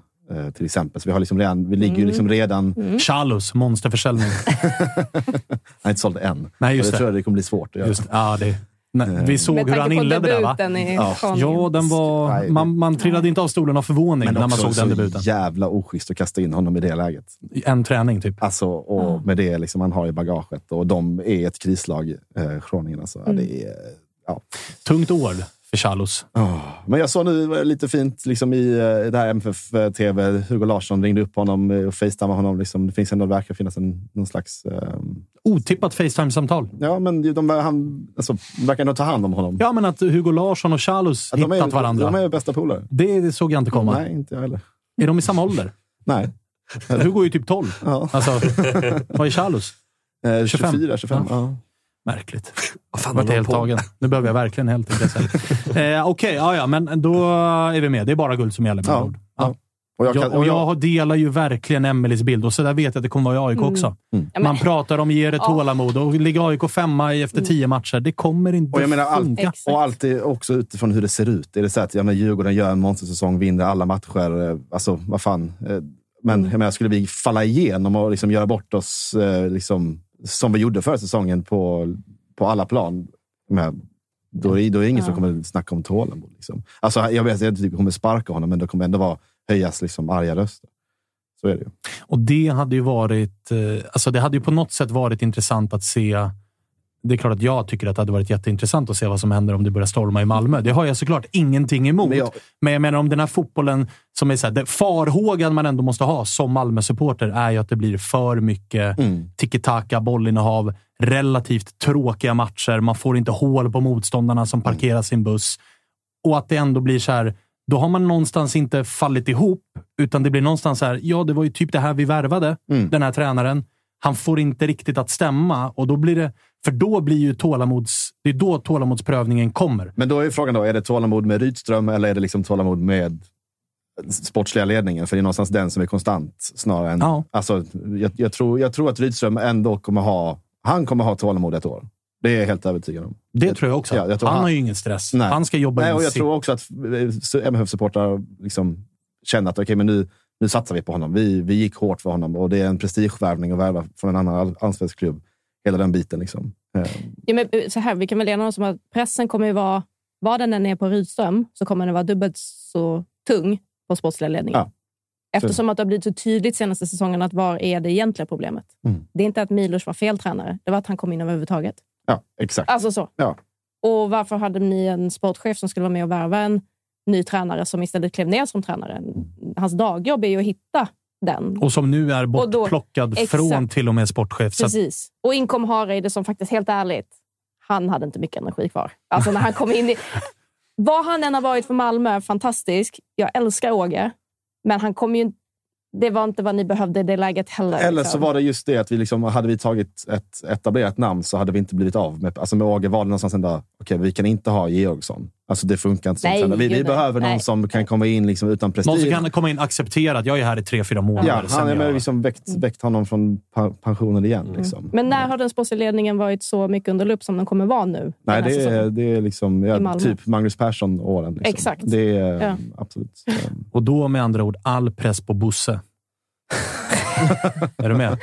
till exempel. Så vi, har liksom redan, vi ligger ju liksom redan... Mm. Chalus, monsterförsäljning. *laughs* Han är inte såld än. Nej, just det det. tror jag det kommer bli svårt att göra. Just, ja, det, nej, vi såg Med hur han inledde där, va? Ja. Ja, den var, man, man trillade inte av stolen av förvåning Men när man såg den så debuten. jävla oschysst att kasta in honom i det läget. En träning, typ. Alltså, och med det liksom han har i bagaget. Och de är ett krislag, eh, Groningen. Alltså. Ja, Mm. det är, ja. Tungt år för Chalus. Oh. Men jag såg nu lite fint liksom i eh, det här MFF-TV. Hugo Larsson ringde upp honom eh, och facetimade honom. Liksom. Det finns ändå, det verkar finnas en, någon slags... ehm, Otippat Facetime-samtal. ja, men de, han, alltså, verkar ändå ta hand om honom. Ja, men att Hugo Larsson och Chalus Att de, hittat är, varandra. de är bästa polare. Det, det såg jag inte komma. Nej, inte jag heller. Är de i samma ålder? Nej. Hugo är ju typ 12. Ja. Alltså, vad är Chalus? Eh, 25. 24, 25. Ja. Ja. Märkligt. Vad fan Jag vart de helt tagen. Nu behöver jag verkligen helt intresse. *laughs* eh, Okej, ja, ja, men då är vi med. Det är bara guld som gäller med Ja, ord. Ja. Och jag jag, kan- och och jag- jag delar ju verkligen Emelies bild och så där vet jag att det kommer vara i AIK Mm. också. Mm. Man pratar om ge det tålamod och ligger AIK femma i- efter tio matcher. Det kommer inte Och jag menar allt, funka. och alltid också utifrån hur det ser ut. Är det så att ja, men Djurgården gör en monstersäsong, vinner alla matcher. eh, Alltså, vad fan. eh, Men jag menar, skulle vi falla igenom och liksom göra bort oss eh, liksom, som vi gjorde förra säsongen på, på alla plan. Men, då, är, då är det ingen som Ja. kommer snacka om tålamod. Liksom. Alltså, jag vet att jag inte kommer sparka honom, men det kommer ändå vara, höjas liksom, arga röster. Så är det ju. Och det hade ju varit... eh, Alltså det hade ju på något sätt varit intressant att se. Det är klart att jag tycker att det hade varit jätteintressant att se vad som händer om det börjar storma i Malmö. Det har jag såklart ingenting emot. Men Men jag- jag, menar om den här fotbollen, som är så här, farhågan man ändå måste ha som Malmö-supporter är ju att det blir för mycket Mm. tiki-taka, bollinnehav, relativt tråkiga matcher. Man får inte hål på motståndarna som parkerar sin buss. Och att det ändå blir så här, då har man någonstans inte fallit ihop, utan det blir någonstans så här, ja, det var ju typ det här vi värvade, Mm. den här tränaren. Han får inte riktigt att stämma och då blir det, för då blir ju tålamods, det är då tålamodsprövningen kommer. Men då är frågan då, är det tålamod med Rydström eller är det liksom tålamod med sportsliga ledningen? För det är någonstans den som är konstant snarare än... Ja. Alltså, jag, jag, tror, jag tror att Rydström ändå kommer ha... Han kommer ha tålamod ett år. Det är jag helt övertygad om. Det tror jag också. Ja, jag tror han, han- har ju ingen stress. Nej. Han ska jobba Nej, och jag tror också att eh, MFF-supportrar liksom känner att okej, men nu, nu satsar vi på honom. Vi, vi gick hårt för honom och det är en prestigevärvning att värva från en annan all- allsvensk klubb. Hela den biten. Liksom. Eh, Ja, men, eh, så här, vi kan väl ena oss om att pressen kommer ju vara, vad den än är på Rydström, så kommer den vara dubbelt så tung på sportsliga ledningen. Ja. Eftersom att det har blivit så tydligt senaste säsongen att var är det egentliga problemet? Mm. Det är inte att Milos var fel tränare, det var att han kom in överhuvudtaget. ja, exakt. Alltså så. Ja. Och varför hade ni en sportchef som skulle vara med och värva en ny tränare som istället klev ner som tränare? Hans dagjobb är ju att hitta den. Och som nu är Och då- bortplockad Exakt. från till och med sportchef. Så att, Precis. Och in kom Hareide som faktiskt, helt ärligt, han hade inte mycket energi kvar. Alltså när han kom in i... *laughs* Vad han än har varit för Malmö, fantastisk. Jag älskar Åge. Men han kom ju inte... Det var inte vad ni behövde i det läget heller. Eller så liksom. var det just det att vi liksom, hade vi tagit ett etablerat namn så hade vi inte blivit av med... Alltså med Åge var det någonstans ändå, okej, vi kan inte ha Georgsson. Alltså det funkar inte som Nej, tränare. Vi, vi behöver någon Nej. som kan komma in liksom utan någon prestige. som kan komma in och acceptera att jag är här i tre, fyra månader. Ja, han har jag- liksom väckt, väckt honom från pensionen igen. Liksom. Mm. Men när har den sportsliga ledningen varit så mycket under lupp som den kommer vara nu? Nej, det är, säsongen? det är liksom, ja, typ Magnus Persson-åren. Liksom. Exakt. Det är Ja. absolut. Och då med andra ord all press på Bosse. *laughs* är du med?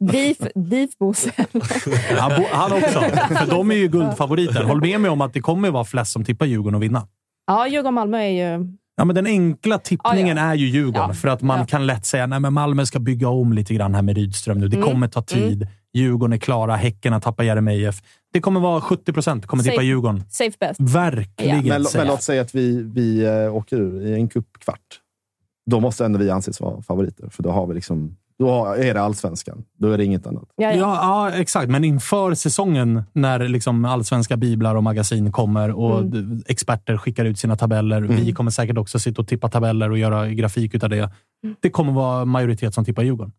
Beef, beef Bosse. Han, bo- han också. För de är ju guldfavoriter. Håll med mig om att det kommer vara flest som tippar Djurgården och vinna. Ja, Djurgården-Malmö är ju... Ja, men den enkla tippningen Ja, ja. är ju Djurgården. Ja, För att man ja. kan lätt säga att Malmö ska bygga om lite grann här med Rydström nu. Det Mm, kommer ta tid. Djurgården är klara. Häcken har tappat Jeremejeff. Det kommer vara 70 procent kommer tippa Safe. Djurgården. Safe best. Verkligen. Men, men låt säga att vi, vi eh, åker ur i en cupkvart. Då måste ändå vi anses vara favoriter. För då, har vi liksom, då är det allsvenskan. Då är det inget annat. Ja, Ja, ja. exakt. Men inför säsongen när liksom allsvenska biblar och magasin kommer och Mm. experter skickar ut sina tabeller. Vi kommer säkert också sitta och tippa tabeller och göra grafik utav det. Mm. Det kommer vara majoritet som tippar Djurgården.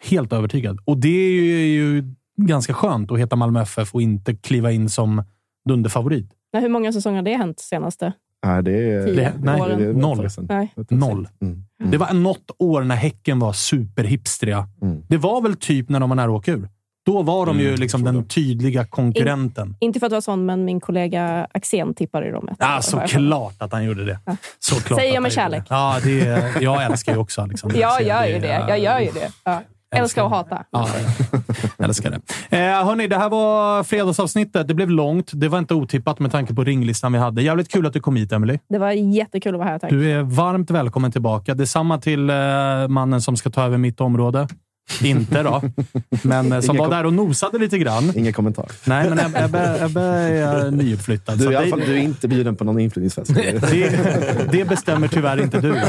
Helt övertygad. Och det är ju, är ju ganska skönt att heta Malmö FF och inte kliva in som dunderfavorit. Hur många säsonger har det hänt senaste? Nej, det är... Det- nej, åren. det är- Noll. Nej. Noll. Mm. Det var något år när Häcken var superhipstriga. Mm. Det var väl typ när de var nära att åka ur. Då var de ju Mm, liksom den tydliga konkurrenten. Inte för att vara sån, men min kollega Axén tippade dem. Ja, såklart att han gjorde det. Såklart Säger jag med kärlek. det. Ja, det, jag älskar ju också *laughs* Alexander. Jag gör ju det. Jag gör ju det. Ja. Älskar och hata. Ja, *laughs* älskar det. Eh, hörni, det här var fredagsavsnittet. Det blev långt. Det var inte otippat med tanke på ringlistan vi hade. Jävligt kul att du kom hit, Emily. Det var jättekul att vara här. Tack. Du är varmt välkommen tillbaka. Detsamma till eh, mannen som ska ta över mitt område. Inte då, men eh, som Ingen var kom- där och nosade lite grann. Ingen kommentar. Nej, men Ebbe, Ebbe, Ebbe är nyuppflyttad. Du, så är i alla det- fall, du är inte bjuden på någon inflyttningsfest. det, det bestämmer tyvärr inte du. *laughs*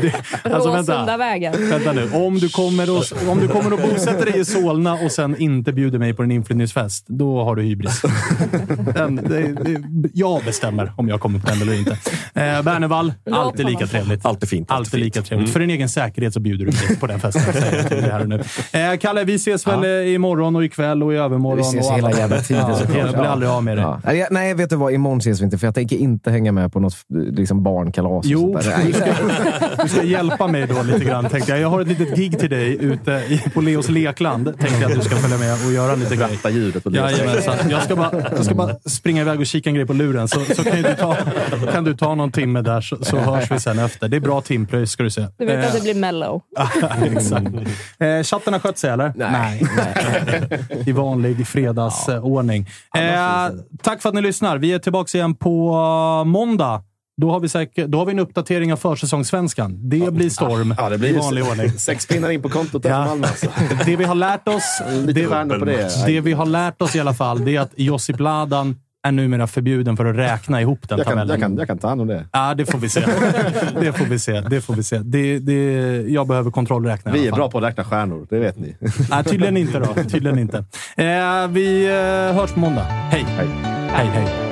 Det, alltså, vänta, vägen. vänta nu. Om du, kommer och, om du kommer och bosätter dig i Solna och sen inte bjuder mig på en inflyttningsfest, då har du hybris. *laughs* Den, det, det, jag bestämmer om jag kommer på den eller inte. Eh, Bernevall, alltid lika trevligt. Alltid fint. Alltid lika trevligt. För din egen säkerhet så bjuder du mig på den festen. *laughs* *laughs* här och nu. Eh, Kalle, vi ses väl eh, imorgon och ikväll och i övermorgon. Vi ses och hela alla- jävla tiden Ja, *laughs* såklart. Jag blir aldrig av med dig. Ja. Nej, vet du vad? Imorgon ses vi inte, för jag tänker inte hänga med på något liksom, barnkalas. och Jo, sånt där. *laughs* du ska, du ska hjälpa mig då lite grann, tänkte jag. Jag har ett litet gig till dig ute på Leos lekland. Tänkte jag att du ska följa med och göra lite grejer. Ratta ljudet på Leos Jajamensan. Jag ska, bara, jag ska bara springa iväg och kika en grej på luren, så, så kan, du ta, kan du ta någon timme där, så, så hörs vi sen efter. Det är bra timpröjs, ska du se. Du vet Eh, att det blir mellow. Exakt. Eh, chatten har skött sig, eller? Nej. *laughs* I vanlig fredagsordning. Eh, tack för att ni lyssnar. Vi är tillbaka igen på eh, måndag. Då har vi, säkert, då har vi en uppdatering av försäsongssvenskan. Det blir storm Ja, det blir i vanlig ordning. *laughs* sex pinnar in på kontot efter Malmö. Alltså. Det vi har lärt oss, Lite det, stjärnor på det. det vi har lärt oss i alla fall, det är att Josip Ladan är numera förbjuden för att räkna ihop den Jag kan, tabellen. jag, kan, jag kan ta hand om det. Ja, det får vi se. Det får vi se. Det får vi se. Det, det, jag behöver kontrollräkna Vi är bra på att räkna stjärnor, det vet ni. Nej, tydligen inte då. Tydligen inte. Eh, vi eh, hörs på måndag. Hej! Hej, hej. hej.